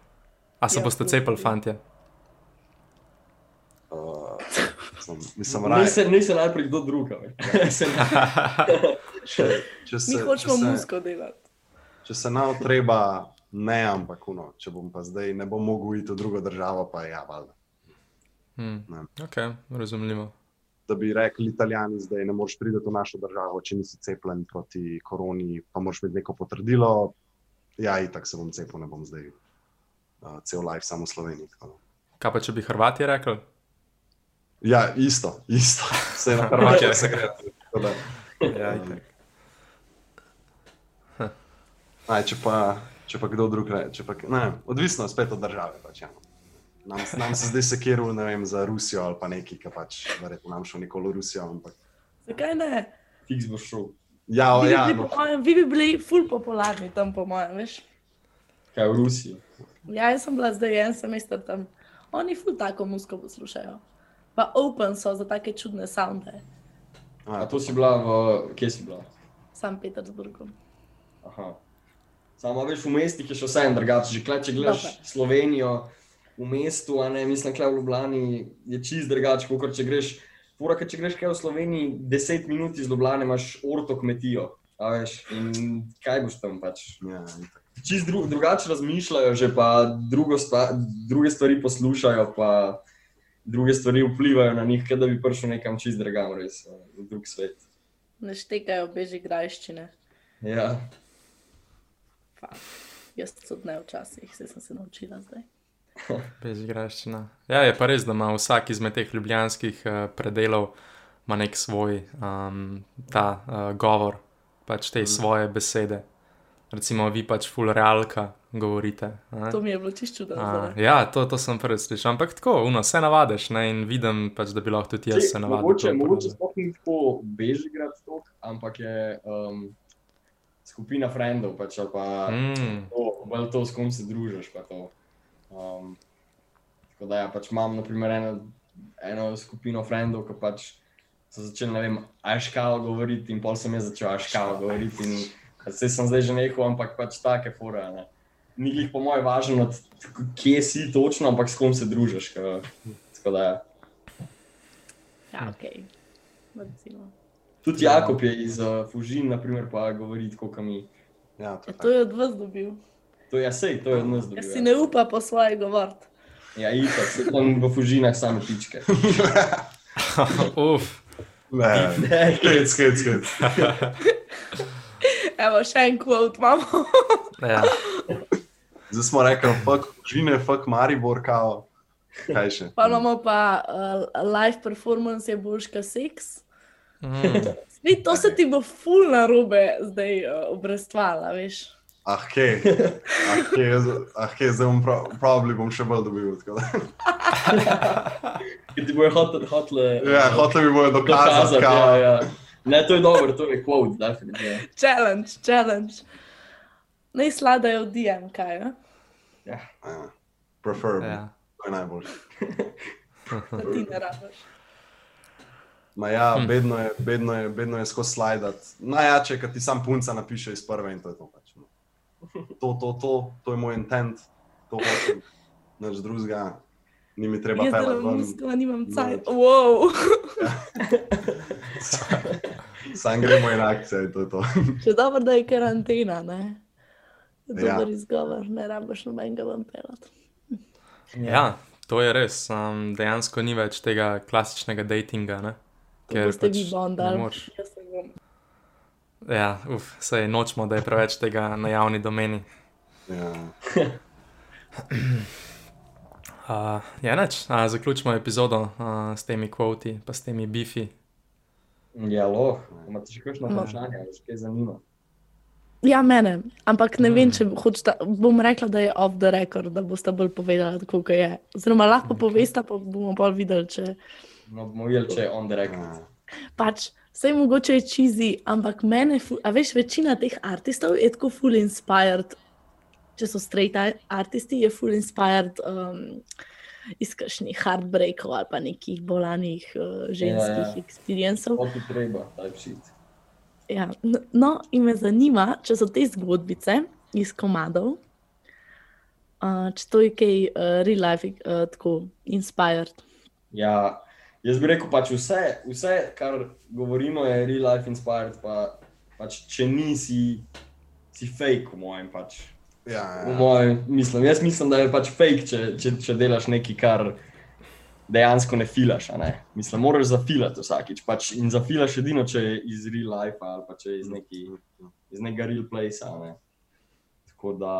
A se Ja, boste cepili, fantje? Uh, sem, mislim, raje, Nisem, nisem najprej kdo drug. a veš. Se ne- če, če Mi se, hočemo če se, musko delati. če se nam treba, ne, ampak uno, če bom pa zdaj ne bom mogel iti v drugo državo, pa ja, valjda. Hmm. Ne. Ok, razumljivo. Da bi rekli Italijani, zdaj ne moreš priti v našo državo, če nisi cepljen proti koroni, pa moraš imeti neko potrdilo. Ja, itak se bom cepil, ne bom zdaj uh, cel life samo v Sloveniji. tako. Kaj pa če bi Hrvati rekli? Ja, isto, isto. Vse na. Hrvaškem se gre. Ja, um. Aj, če, pa, če pa kdo drug reče, pa, ne, odvisno je spet od države. Pač, ja. nam, nam se zdaj sekiral vem, za Rusijo ali pa neki, ki pač verjetno nam šel nikoli v Rusijo. Ampak, Zakaj ne? Fiks boš šel. ja, Vi bi, ja, bili, no, mojem, vi bi bili ful popularni tam, po mojem, veš. Kaj v Rusiji? Ja, jaz sem bila zdaj en semester tam. Oni ful tako musko poslušajo. Pa open so za take čudne sounde. A to si bila v, kje si bila? Sam Petersburgu. Aha. Samo veš, v mestih je še vse en drugače. Že klej, če gledaš Dobro. Slovenijo v mestu, a ne mislim, klej v Ljubljani, je čist drugače, kot če greš. Pura, če greš kaj v Sloveniji, 10 minut iz Ljubljana imaš orto kmetijo. A veš, in kaj boš tam pač? ja. Čist dru, drugače razmišljajo, že pa drugo stva, druge stvari poslušajo, pa druge stvari vplivajo na njih, da bi prišel nekam čist drugam, res v drug svet. Ne štekajo bežigrajščine. Ja. Pa, jaz tudi ne včasih, se sem se naučila zdaj. Bežigraščina. Ja, je pa res, da ima vsak izmed teh ljubljanskih uh, predelov nek svoj um, ta uh, govor, pač te svoje besede. Recimo, vi pač full realka govorite. a ne? To mi je bilo čisto čudno. Ja, to, to sem prvič slišal, ampak tako, uno, se navadiš ne, in vidim, pač, da bi lahko tudi jaz Saj, se navadil. Mogoče, mogoče sploh ni tako Bežigrad, tok, ampak je um, skupina frendov, pač, ali pa Mm, to, bolj to, s kom se družiš. pa to. Um, tako da ja, pač imam naprimer eno, eno skupino frendov, ki pač so začeli, ne vem, aškal govoriti in pol sem jaz začel aškal govoriti. In, Vse sem zdaj že nehal, ampak pač take fore. ne. Ni jih po mojem važno, kje si točno, ampak s kom se družiš. Tako da, ja. Ja, ok. Recimo. Tudi Jakob je iz uh, Fužin, naprimer, pa govori tako, kot mi. Ja, to Ja, je to je od vas dobil. To je sej, to je od nas Jaz dobil. si Ja, ne upa po svoje govoriti. ja itak, se tam v Fužinah same pičke. uf, Ne, skrit, skrit, skrit. Evo, še en kvot imamo. ja. Zdaj smo rekli, fuck, žine, fuck, Maribor, kao. Kaj še? Pa imamo pa uh, live performance, je boljš kot seks. Mm, Spet to se ti bo ful na robe zdaj uh, obrestvala, veš. Ah, kje? Ah, kje, ah, kje, zdaj bom prav, pravili bom še bolj dobil. ti bojo hotel, hotle, Ja, hoteli bi bojo dokazati. Ja, kao. ja. Ne, to je dobro, to je quote, definitivno. Challenge, challenge. Naj sladajo v DM, kaj je? Ja, preferably. ja. To je najboljše. Da ti ne rabiš. Ma ja, bedno je, bedno je, bedno je skozi slajdat. Najjače je, kad ti sam punca napiše iz prve in to je to. Pač, no. To, to, to, to je moj intent, to hočem. Nič drugega, ni mi treba Jaz pelati delam ven. musko, nimam cajt. Wow. Sam gremo in akcija in to je to. Še dobro, da je karantena, ne? Ja. Dober izgovor, ne rabiš nobenega vam pelati. ja, to je res. Um, dejansko ni več tega klasičnega datinga. Ne? Ker ste vi pač bondali. ne moreš. Jaz se bom. Ja, uf, sej nočemo, da je preveč tega na javni domeni. Ja. Uh, ja, neč, uh, zaključimo epizodo uh, s temi kvoti, pa s temi bifi. Ja, loh, imate še kakšno No. vprašanje, ali kaj zanima? Ja, mene. Ampak ne Mm. vem, če hočeta, bom rekla, da je off the record, da boste bolj povedali, kot je. Oziroma, lahko poveste, pa bomo bolj videli, če No, bomo videli, če je on the record. Ja. pač. Vse mogoče je cheesy, ampak mene, fu- a veš, večina teh artistov je tako full inspired če so straight ar- artisti, je full inspired um, iz kakšnih heartbreakov ali pa nekih bolanih uh, ženskih Ja, ja. experiencev. To ti treba, type shit. Ja, no, in me zanima, če so te zgodbice iz komadov, uh, če to je kaj uh, real life, uh, tako inspired. Ja, jaz bi rekel, pač vse, vse, kar govorimo, je real life inspired. Pa, pač, če nisi, si fake, v mojem. Pač. Ja, ja. mojem mislim. Jaz mislim, da je pač fake, če, če, če delaš nekaj, kar dejansko ne filaš. a Ne? Mislim, moraš zafilati vsakič. Pač, in zafilaš edino, če je iz real life ali pa če je iz, neki, iz nekega real place. a Ne? Tako da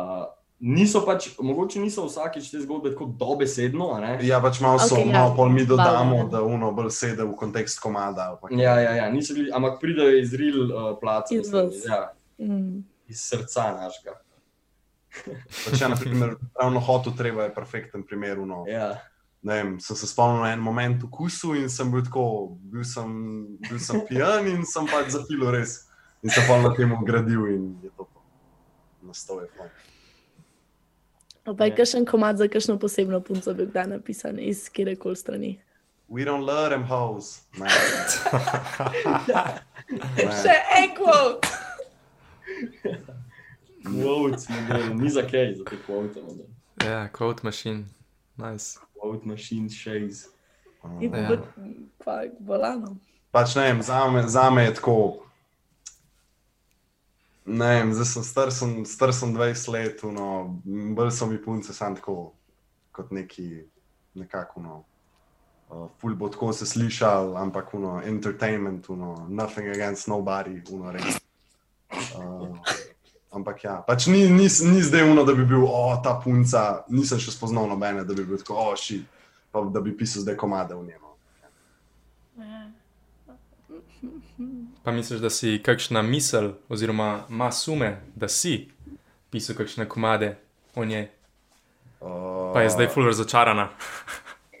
niso pač, mogoče niso vsakič te zgodbe tako dobesedno. a ne. ja pač malo so, okay, ja. malo pol mi dodamo, Hvala. da uno bolj sede v kontekst komada. Ja, ja, ja, niso bili, ampak pridejo iz real uh, placa, Iz mislim, vas. ja, Mm. iz srca našega. Pač, ja, na primer, ravno hotel treba je perfekten primer. Uno. Ja. Ne vem, sem se spomnil na en moment v kusu in sem bil tako, bil sem, bil sem pijan in sem pač zafilo res. In sem pa na tem gradil in je to to. Nastal je fajn. Ali Pa je Ja. kakšen komad za kakšno posebno punco bil kdaj napisan iz kjer koli strani. We don't learn them hoes. Ne. Ne. Še en quote! Quote smo delali, ni za kaj, za te quote. model. Ja, quote machine. Nice. Quote machine shades. In Ja. pa bolano. Pač ne vem, za me, za me je tako. Ne vem, zdaj sem star, sem, star sem 20 let, no, bolj so mi punce sam tako kot neki, nekako, no, uh, ful bo tako se slišal, ampak, no, entertainment, no, nothing against nobody, no, res. Uh, ampak ja, pač ni, ni, ni zdaj uno, da bi bil, o, ta punca, nisem še spoznal nobene, da bi bil tako, o, ši, pa da bi pisal zdaj komade v njeno. Pa misliš, da si kakšna misel, oziroma ima sume, da si pisal kakšne komade o njej, Uh, pa je zdaj full razočarana.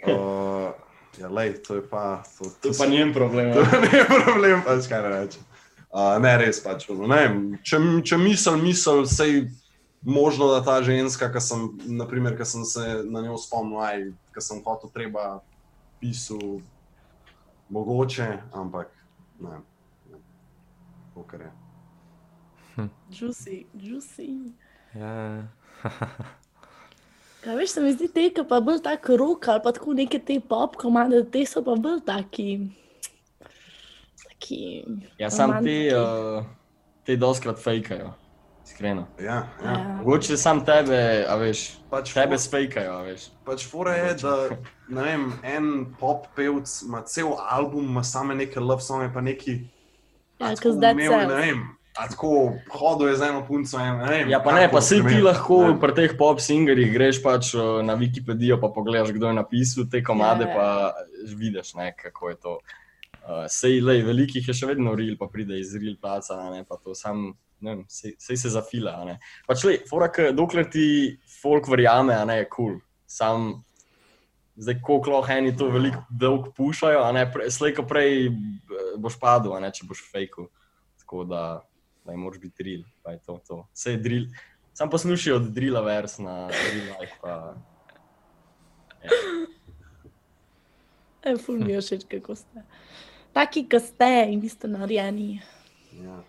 Uh, ja, lej, to je pa. To, To pa njen problem. To ja. je problem, pač kaj ne rečem. Uh, ne, res pač. ono, Ne, vem, če, če misel, misel, sej možno, da ta ženska, ki sem, naprimer, ki sem se na njo spomnil, aj, ki sem hotel treba pisal, mogoče, ampak ne. ne. To, kar je. Juicy, juicy. Ja. Kaj veš, se mi zdi te, ki pa bolj tako rok ali pa tako neke te pop komande, te so pa bolj taki. Taki Ja, sam te, romantiki. uh, te doskrat fejkajo, iskreno. Ja, ja. Ja. Mogoče sam tebe, a veš, Pač tebe fo- sfejkajo, a veš. Pač fora je, da ne vem, en pop pevc ima cel album, ima same neke love songe, pa neki. Ja, tako sells. Ne vem, tako hodil je z eno punco. in Ne vem, Ja, pa ne, pa se ti lahko Ne. pri teh pop singerjih greš pač uh, na Wikipedijo, pa pogledaš, kdo je napisal te komade, Ja, ja. pa vidiš, ne, kako je to. Uh, sej, lej, velikih je še vedno real, pa pride iz real placa, ne, pa to sam, ne vem, sej, sej se zafila, ne. Pač lej, fora, ke, dokler ti folk verjame, ne, je kul. Cool. Sam, zdaj, koliko lahko eni to veliko dolg pušajo, ne, pre, slej, ko prej eh, boš padel, ne, če boš fejkal. Tako da, da moraš biti drill, pa je to. to. Vse je drill. Sam poslušaj od drilla vers na real life. Pa... Ja. E, ful mi je všeč, kako ste. Taki, ki ste in vi ste narejeni. Ja.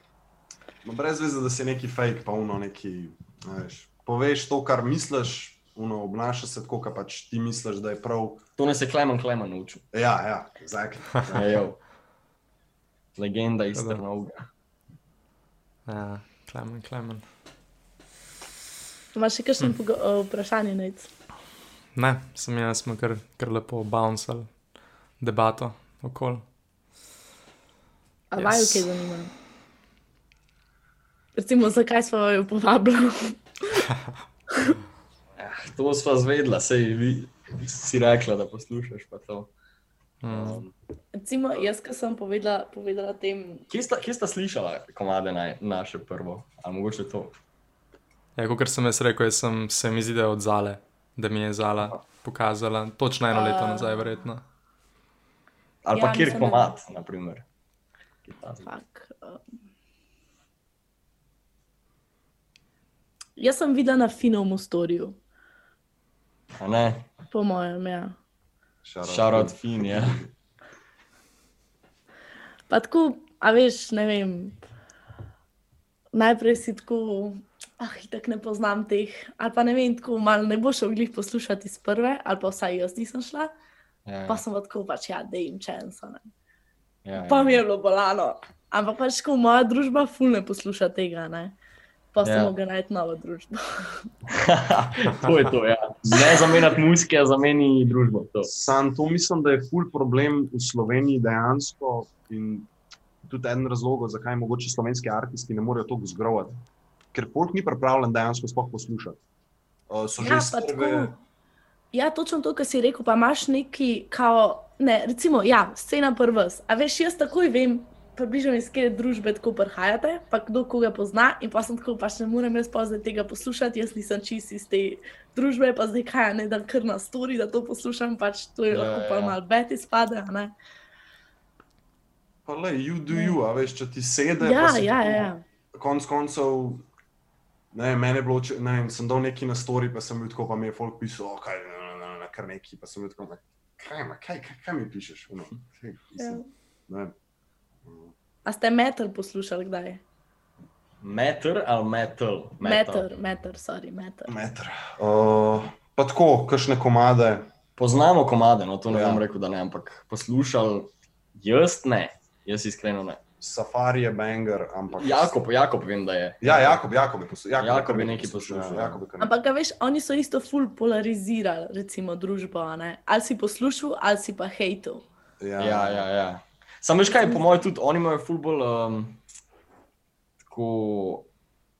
No, brez veze, da si neki fake, pa uno neki. Veš, poveš to, kar misliš, uno obnaša se tako, kot pač ti misliš, da je prav. To nas je Klemen Klemen naučil. Ja, ja, exactly. Ejo. Legenda iz Dobro. Trnovega. Ja, klemen, klemen. Imaš še kakšno mm. vprašanje? Nec? Ne, sem jaz, smo kar, kar lepo bouncali debato okoli. A Yes. vaju kaj zanima? Recimo, zakaj smo jo povabili? To sva zvedla, sej vi si rekla, da poslušaš. pa to. Mm. Recimo, jaz, ki sem povedala, povedala tem, kje, sta, kje sta slišala komade naj, naše prvo? Ali mogoče to? Ja, kot sem jaz rekel, jaz sem, se mi zdi, da je od Zale, da mi je Zala pokazala, točno eno leto nazaj, verjetno. Ali Ja, pa kjer mislim, da- komad, naprimer. Fak, um, Jaz sem videla na Finovem storju, A ne, po mojem. Ja. šarot fin, ja. Pa tako, a veš, ne vem. Najprej si tako, ah, tako ne poznam teh. Ali pa ne vem, tako malo ne bo šel glih poslušati iz prve, ali pa vsaj jaz nisem šla. ja, Pa sem pa tako, pač ja, da jim čenso. Ja, Pa mi ja. je bilo bolano. Ampak pač, ko moja družba ful ne posluša tega, ne. Pa sem Ja. mogla najti novo družbo. to je to, ja. Ne zamenjati muzike, zameni družbo. To. Sam to mislim, da je ful problem v Sloveniji dejansko in tudi en razlog, zakaj mogoče slovenski artisti ne morejo toliko zgrovati. Ker folk ni pripravljen dejansko sploh poslušati. Uh, so že Ja, pa strve, tako. Ja, točno to, kar si rekel, pa imaš neki, kao, ne, recimo, ja, scena prvs. A veš, jaz takoj vem, približno iz kje družbe tako prihajate, pa kdo koga pozna. In pa sem tako, pač ne morem jaz pa zdaj tega poslušati, jaz nisem čist iz te družbe, pa zdaj kaj, ne da kar na stori, da to poslušam, pač to je Ja, lahko pa ja. mal a ne. pa le, you do you, a veš, če ti sede. Ja, ja, tako- ja. Konc koncev, ne, meni je bilo, ne vem, sem dal neki na story, pa sem bil tako, pa mi je folk pisal, oh, kaj, ne, ne, ne, ne, kar neki, pa sem bil tako, "Ma, kaj, ma, kaj, kaj, kaj mi pišeš? Ono, kaj, ja. mislim, ne vem. A ste meter poslušali kdaj? Meter ali metal? Meter, meter, sorry, meter. Meter. Uh, pa tako, kakšne komade. Poznamo komade, no to ne Ja. bom rekel, da ne, ampak poslušal, jaz ne, jaz iskreno ne. Safari je banger, ampak. Jakob, Jakob vem, da je. Ja, Jakob, Jakob je poslušal. Jakob je nekaj poslušal, ja. Jakob je kar. Ampak, a veš, oni so isto ful polarizirali, recimo, družbo. a ne. Ali si poslušal, ali si pa hejtel. Ja, Ja, ja, ja. Sam veš kaj, po mojem tudi oni imajo fulbol um, tako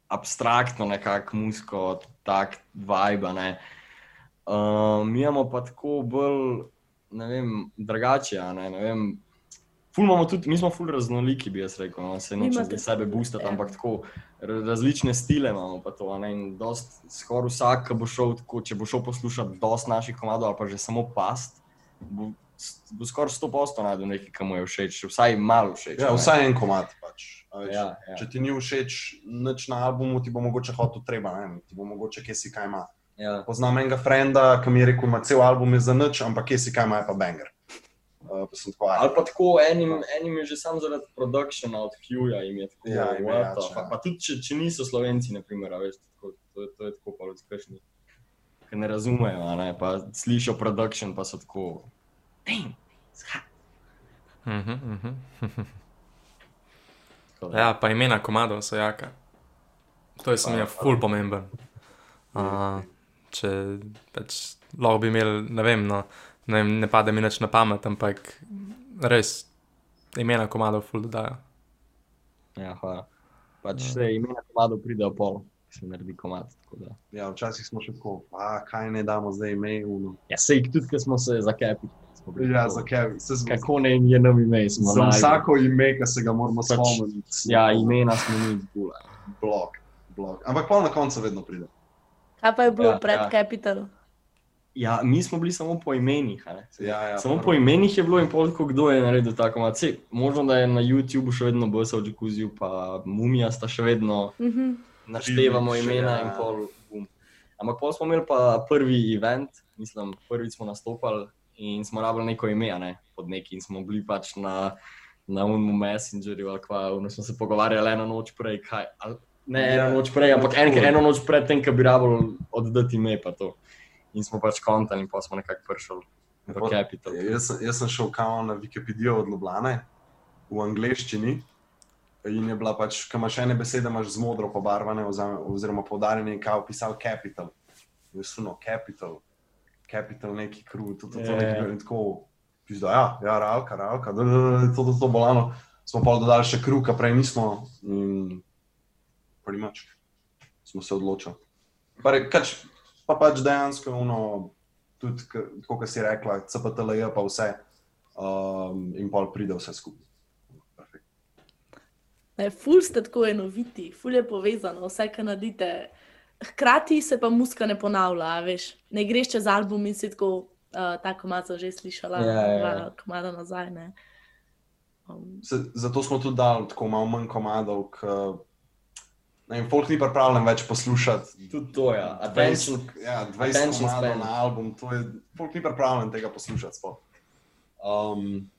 abstraktno nekako muziko, tak vibe, ne. Um, mi imamo pa tako bolj, ne vem, drugače, a ne, ne vem. Ful imamo tudi, mi smo ful raznoliki, bi jaz rekel, no, se nočem zdaj sebe boostati, ja. ampak tako ra- različne stile imamo pa to, a ne, in dost, skoraj vsak, ki bo šel tako, če bo šel poslušati dost naših komadov ali pa že samo past, bo, bo skoraj 100% najdel nekaj, kar mu je všeč, vsaj malo všeč. Ja, ne. vsaj en komat. Pač. a veš. Ja, ja. Če ti ni všeč nič na albumu, ti bo mogoče hotel treba, ne ti bo mogoče kje si kaj ima. Ja. Poznam enega frenda, ki mi je rekel, da cel album je za nič, ampak kje si kaj ima, je pa banger. Uh, pa sem tako, "Aj, Ali pa tako, enim, enim je že samo zaradi produkcija od Q-ja in je tako, Ja, jim je what the jače, fuck. ja. Pa tudi, če, če niso slovenci, naprimer, a veš, tako, to, je- to je tako pa uspešni. Ker ne razumejo, a ne, pa slišijo produkcijo, pa so tako. "Damn, it's hot." Mhm, mhm. Tako Ja, pa imena komadov so jaka. To je se mi je ful pomemben. Uh, če pač lahko bi imeli, ne vem, no, ne, ne pade mi nič na pamet, ampak res imena komadov ful dodajo. Ja, hvala. Pač se imena komadov pridejo pol, ki se naredi komad. tako da. Ja, včasih smo še tako, a kaj ne damo zdaj ime. Uno. Ja, sej tudi, ker smo se zakepili. Ja, zakaj? Se Kako ne je novi ime, smo za vsako ime, ki se ga moramo Pač, spomniti. Ja, imena smo mi zbula. Blok, blok. Ampak pa na koncu vedno pride. Kaj pa je bilo Ja, ja, pred ja. ja. Ja, mi smo bili samo po imenih. a ne. Ja, ja, Samo prvo. po imenih je bilo in pol, tako, kdo je naredil tako mat. Sej, možno, da je na YouTubu še vedno BS v Jacuzziju, pa Mumija sta še vedno, Uh -huh. naštevamo Še, imena ja. in pol. Bum. Ampak pol smo imeli pa prvi event, mislim, prvič smo nastopali in smo rabili neko ime, a ne, pod neki in smo bili pač na, na unmu Messengerju ali kva, ono smo se pogovarjali eno noč prej, kaj, ali, ne Ja, eno noč prej, ampak en, eno noč pred tem, ko bi rabili oddati ime pa to. In smo pač kontali in pa smo nekako prišli v Pa- Capital. Jaz, jaz sem šel kao na Wikipedijo od Ljubljana v angleščini. In je bila pač, ko imaš ene besede, imaš z modro pobarvane, oziroma, poudarjene, in kao pisal capital. Je suno, capital, capital neki kruh, to, to, to, Ja, ja. neki, in tako. Pizda, ja, ja, ravka, ravka, da, da, da, to, to, to bolano. Smo pa dodali še kruh, a prej nismo. In primač smo se odločili. Pa pač dejansko, ono, tudi, kot si rekla, CPTLJ pa vse. Um, in pol pride vse skupaj. Perfekt. Ne, ful ste tako enoviti, ful je povezano, vse, kar naredite. Hkrati se pa muska ne ponavlja, veš. Ne greš čez album in si tako, uh, ta komad sem že slišala, Ja, ja, ja. dva komada nazaj. Ne. Um, Se, zato smo tudi dali tako malo manj komadov, k, ne vem, folk ni pripravljen več poslušati. Tudi to je. Ja. Attention. 20, ja, 20 attention na album, to je, folk ni pripravljen tega poslušati. sploh. Um,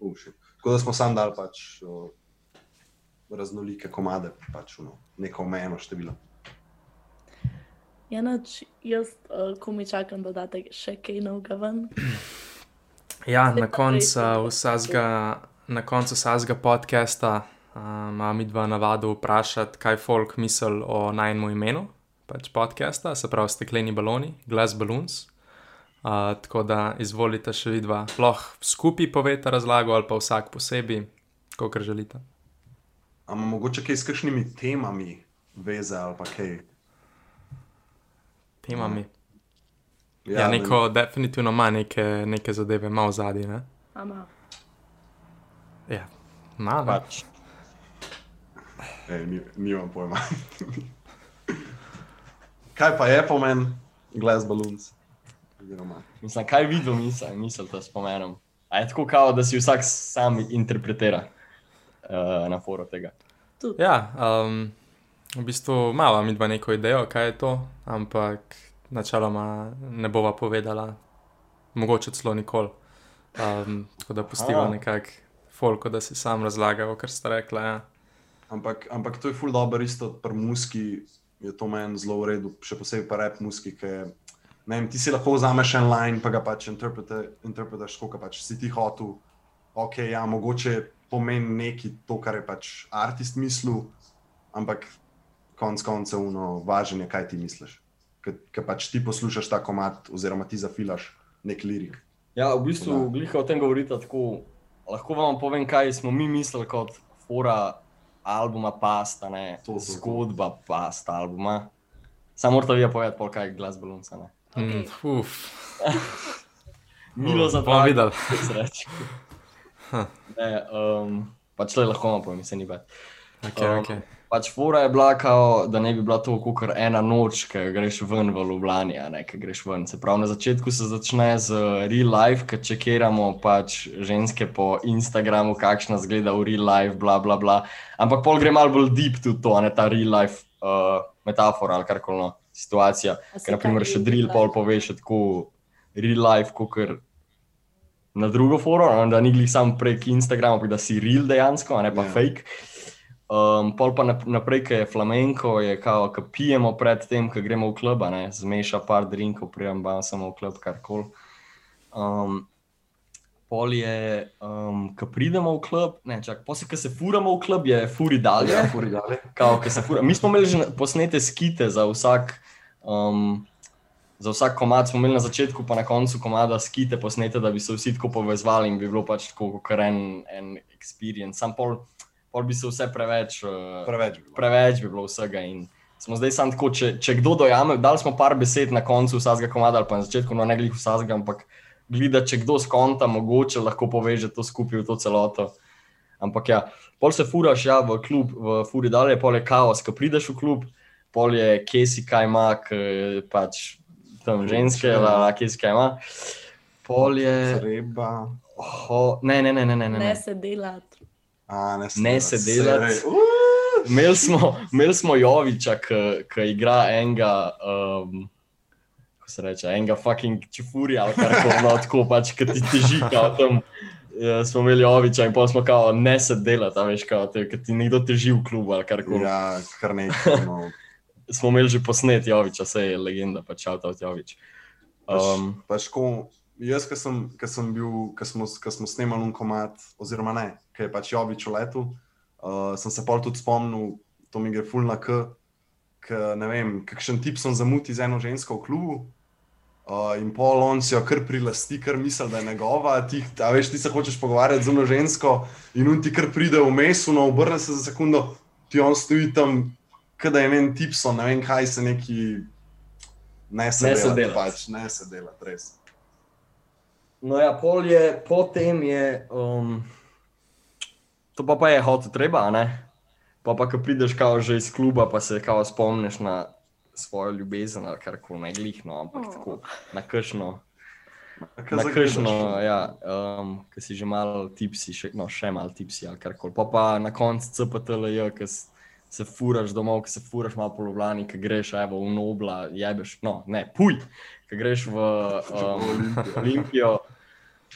uh. Tako da smo sam dali pač uh, raznolike komade, pač no, neko omejeno število. Janač, jaz, uh, ko mi čakam, da date še kaj novega ven. Ja, na koncu vsakega, na koncu vsakega podcasta imam uh, dva navado vprašati, kaj folk misli o najmu imenu pač podcasta, se pravi stekleni baloni, Glass Balloons. Uh, tako da izvolite še vidva, lahko skupaj povete razlago ali pa vsak posebej, kot želite. Ampak mogoče kaj s kakšnimi temami veze ali pa kaj. Temami. Ja, ja neko definitivno ima neke, neke zadeve, v zadnji. Ama, Ja, ne. Pač. Ej, ni, nimam pojma. Kaj pa je pomen Glass Balloons? Oziroma, Mislim, kaj videl, mislim, mislim, da spomenem. A je tako, kao, da si vsak sam interpretira uh, na foru tega. Ja, um, v bistvu imamo mi dva neko idejo, kaj je to, ampak načeloma ne bova povedala, mogoče celo nikoli. Um, tako da pustiva Aha. nekako folko, da si sam razlagal, kar ste rekla. Ja. Ampak, ampak to je ful dobro, isto pri muski je to meni zelo v redu, še posebej pa rep muski, ki je. Vem, ti si lahko vzameš en line, pa ga pač interpretiraš, kot pač si ti hotel. Ok, ja, mogoče pomeni neki to, kar je pač artist mislil, ampak konc koncev no, važen je, kaj ti misliš. Ker pač ti poslušaš ta komat, oziroma ti zafilaš nek lirik. Ja, v bistvu, glika o tem govorite tako. Lahko vam povem, kaj smo mi mislili kot fora albuma Pasta, ne, To, to, to. zgodba Pasta albuma. Samo morate vi povedati, pol kaj je glas balonca. Ne. Mm, uf, Milo za bomo videli. Sreč. Ne, um, pač le lahko vam povem, se ni bed. Okay, Um, okay. Pač fora je bila, kao, da ne bi bila to kot ena noč, ki greš ven v Ljubljani, a ne, ki greš ven. Se pravi, na začetku se začne z real life, ki čekiramo pač ženske po Instagramu, kakšna zgleda v real life, bla bla bla. Ampak pol gre malo bolj deep tudi to, a ne ta real life uh, metafora ali karkoli no, situacija. Ker, na primer, še drill pol poveš tako real life, kot na drugo foro, a ne, da ni glih samo prek Instagrama, da si real dejansko, a ne pa Ja. yeah. fake. Um, pol pa nap- naprej, ki je flamenko, je kao, ki pijemo pred tem, ko gremo v klub, zmeša par drinkov, prijem pa samo v klub, karkoli. Um, pol je, um, ko pridemo v klub, ne, čak, posebej, ko se furamo v klub, je furi dalje. Ja, furi dalje. Kao, se fura. Mi smo imeli že posnete skite za vsak, um, za vsak komad, smo imeli na začetku, pa na koncu komada skite posnete, da bi se vsi tako povezvali in bi bilo pač tako kot en, en experience. Sam pol, pol bi se vse preveč, uh, Preveč bi bilo. preveč bi bilo vsega. In smo zdaj samo tako, če, če kdo dojame, dali smo par besed na koncu vsakega komada ali pa na začetku, no ne glih vsakega, ampak gleda, če kdo skonta, mogoče lahko poveže to skupaj v to celoto. Ampak ja, pol se furaš ja, v klub, v furi dalje, pol je kaos, ko prideš v klub, pol je kje si kaj ima, k, pač tam ženske, la, kje si kaj ima. Pol je. Treba. Ho, ne, ne, ne, ne, ne. ne. ne se delati. A, ne, Ne se delati. Uh, Imeli smo, imel smo Joviča, ki igra enega, um, se reče, enega fucking čufurja ali kar koli, no, tako pač, ki ti teži, kao tam. eh, Smo imeli Joviča in pol smo kao, ne se delati, a veš, kao, te, ti nekdo teži v klubu ali kar koli. Ja. kar nekaj. No. Smo imeli že posnet Joviča, se je legenda, pač šalta od Jovič. Um, Pač, ko, jaz, ki sem, ko sem bil, ko smo, ko smo snemali un komat, oziroma ne, ki je pač Jovič v letu, uh, sem se pol tudi spomnil, to mi gre ful na k, k ne vem, kakšen tip sem zamutil z eno žensko v klubu. Uh, in pol on si jo kar prilasti, ker misli, da je njegova. Ti, a veš, ti se hočeš pogovarjati z eno žensko in on ti kar pride vmes, no, obrne se za sekundo, ti on stoji tam, kot da je en tipson, ne vem kaj se neki. Ne se Ne se delati, delati. pač, ne se delati, res. No ja, pol je, potem je, um, to pa, pa je hotel treba, ne? Pa pa, ko prideš kao že iz kluba, pa se kao spomniš na svojo ljubezen ali kar koli, ne glihno, ampak Oh. tako, na kršno. Na kršno, ja, um, ki si že malo tipsi, še, no, še malo tipsi ali kar koli. Pa pa na koncu CPTLJ, ki s- se furaš domov, ki se furaš malo po Ljubljani, ki greš evo, v Nobla, jebeš, no, ne, puj, ki greš v um, Olimpijo,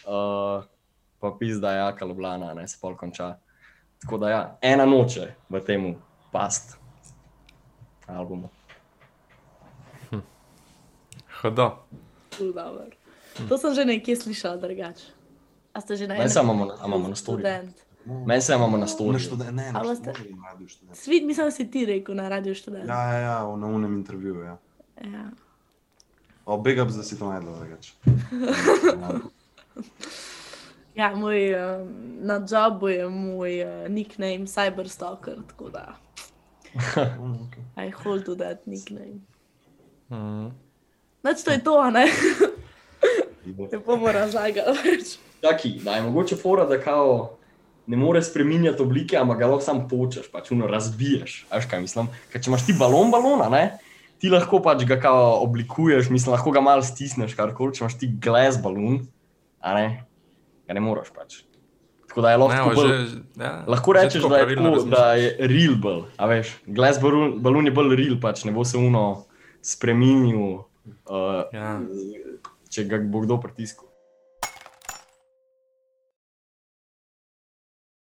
uh, pa pizda je jaka Ljubljana, ne se pol konča. Tako da ja, ena noče v tem past albumu. Hodo. Ful dobro. To sem že nekje slišala, drugače. A ste že na enem? imamo imamo na. Študent. Meni se imamo na stolu. ne, radio študent. Svit, mislim, da si ti rekel na radio študent. Ja, ja, ja, na unem intervjuju. Ja. Ja. O, big ups, da si to najdel, drugače. Ja, moj, um, na jobu je moj uh, nickname Cyberstalker, tako da okay. I hold to that nickname. Mm. Noč to je to, a ne? Ne bomo razlagali več. Čaki, da je mogoče fora, da kao ne more spremenjati oblike, ampak ga lahko sam počeš, pač uno razbiješ. Veš kaj mislim? Ker če imaš ti balon balona, ne? ti lahko pač ga kao oblikuješ, mislim, lahko ga malo stisneš, karkoli, če imaš ti glas balon, ne, ga ne moreš pač. Tako da je lahko, Ne, tako že, bolj, ja, lahko rečeš, da je, tako, razmišljaš. da je real bolj, a veš, glas balon, balon je bolj real, pač ne bo se uno spremenil, uh, Ja. če ga bo kdo pritiskal.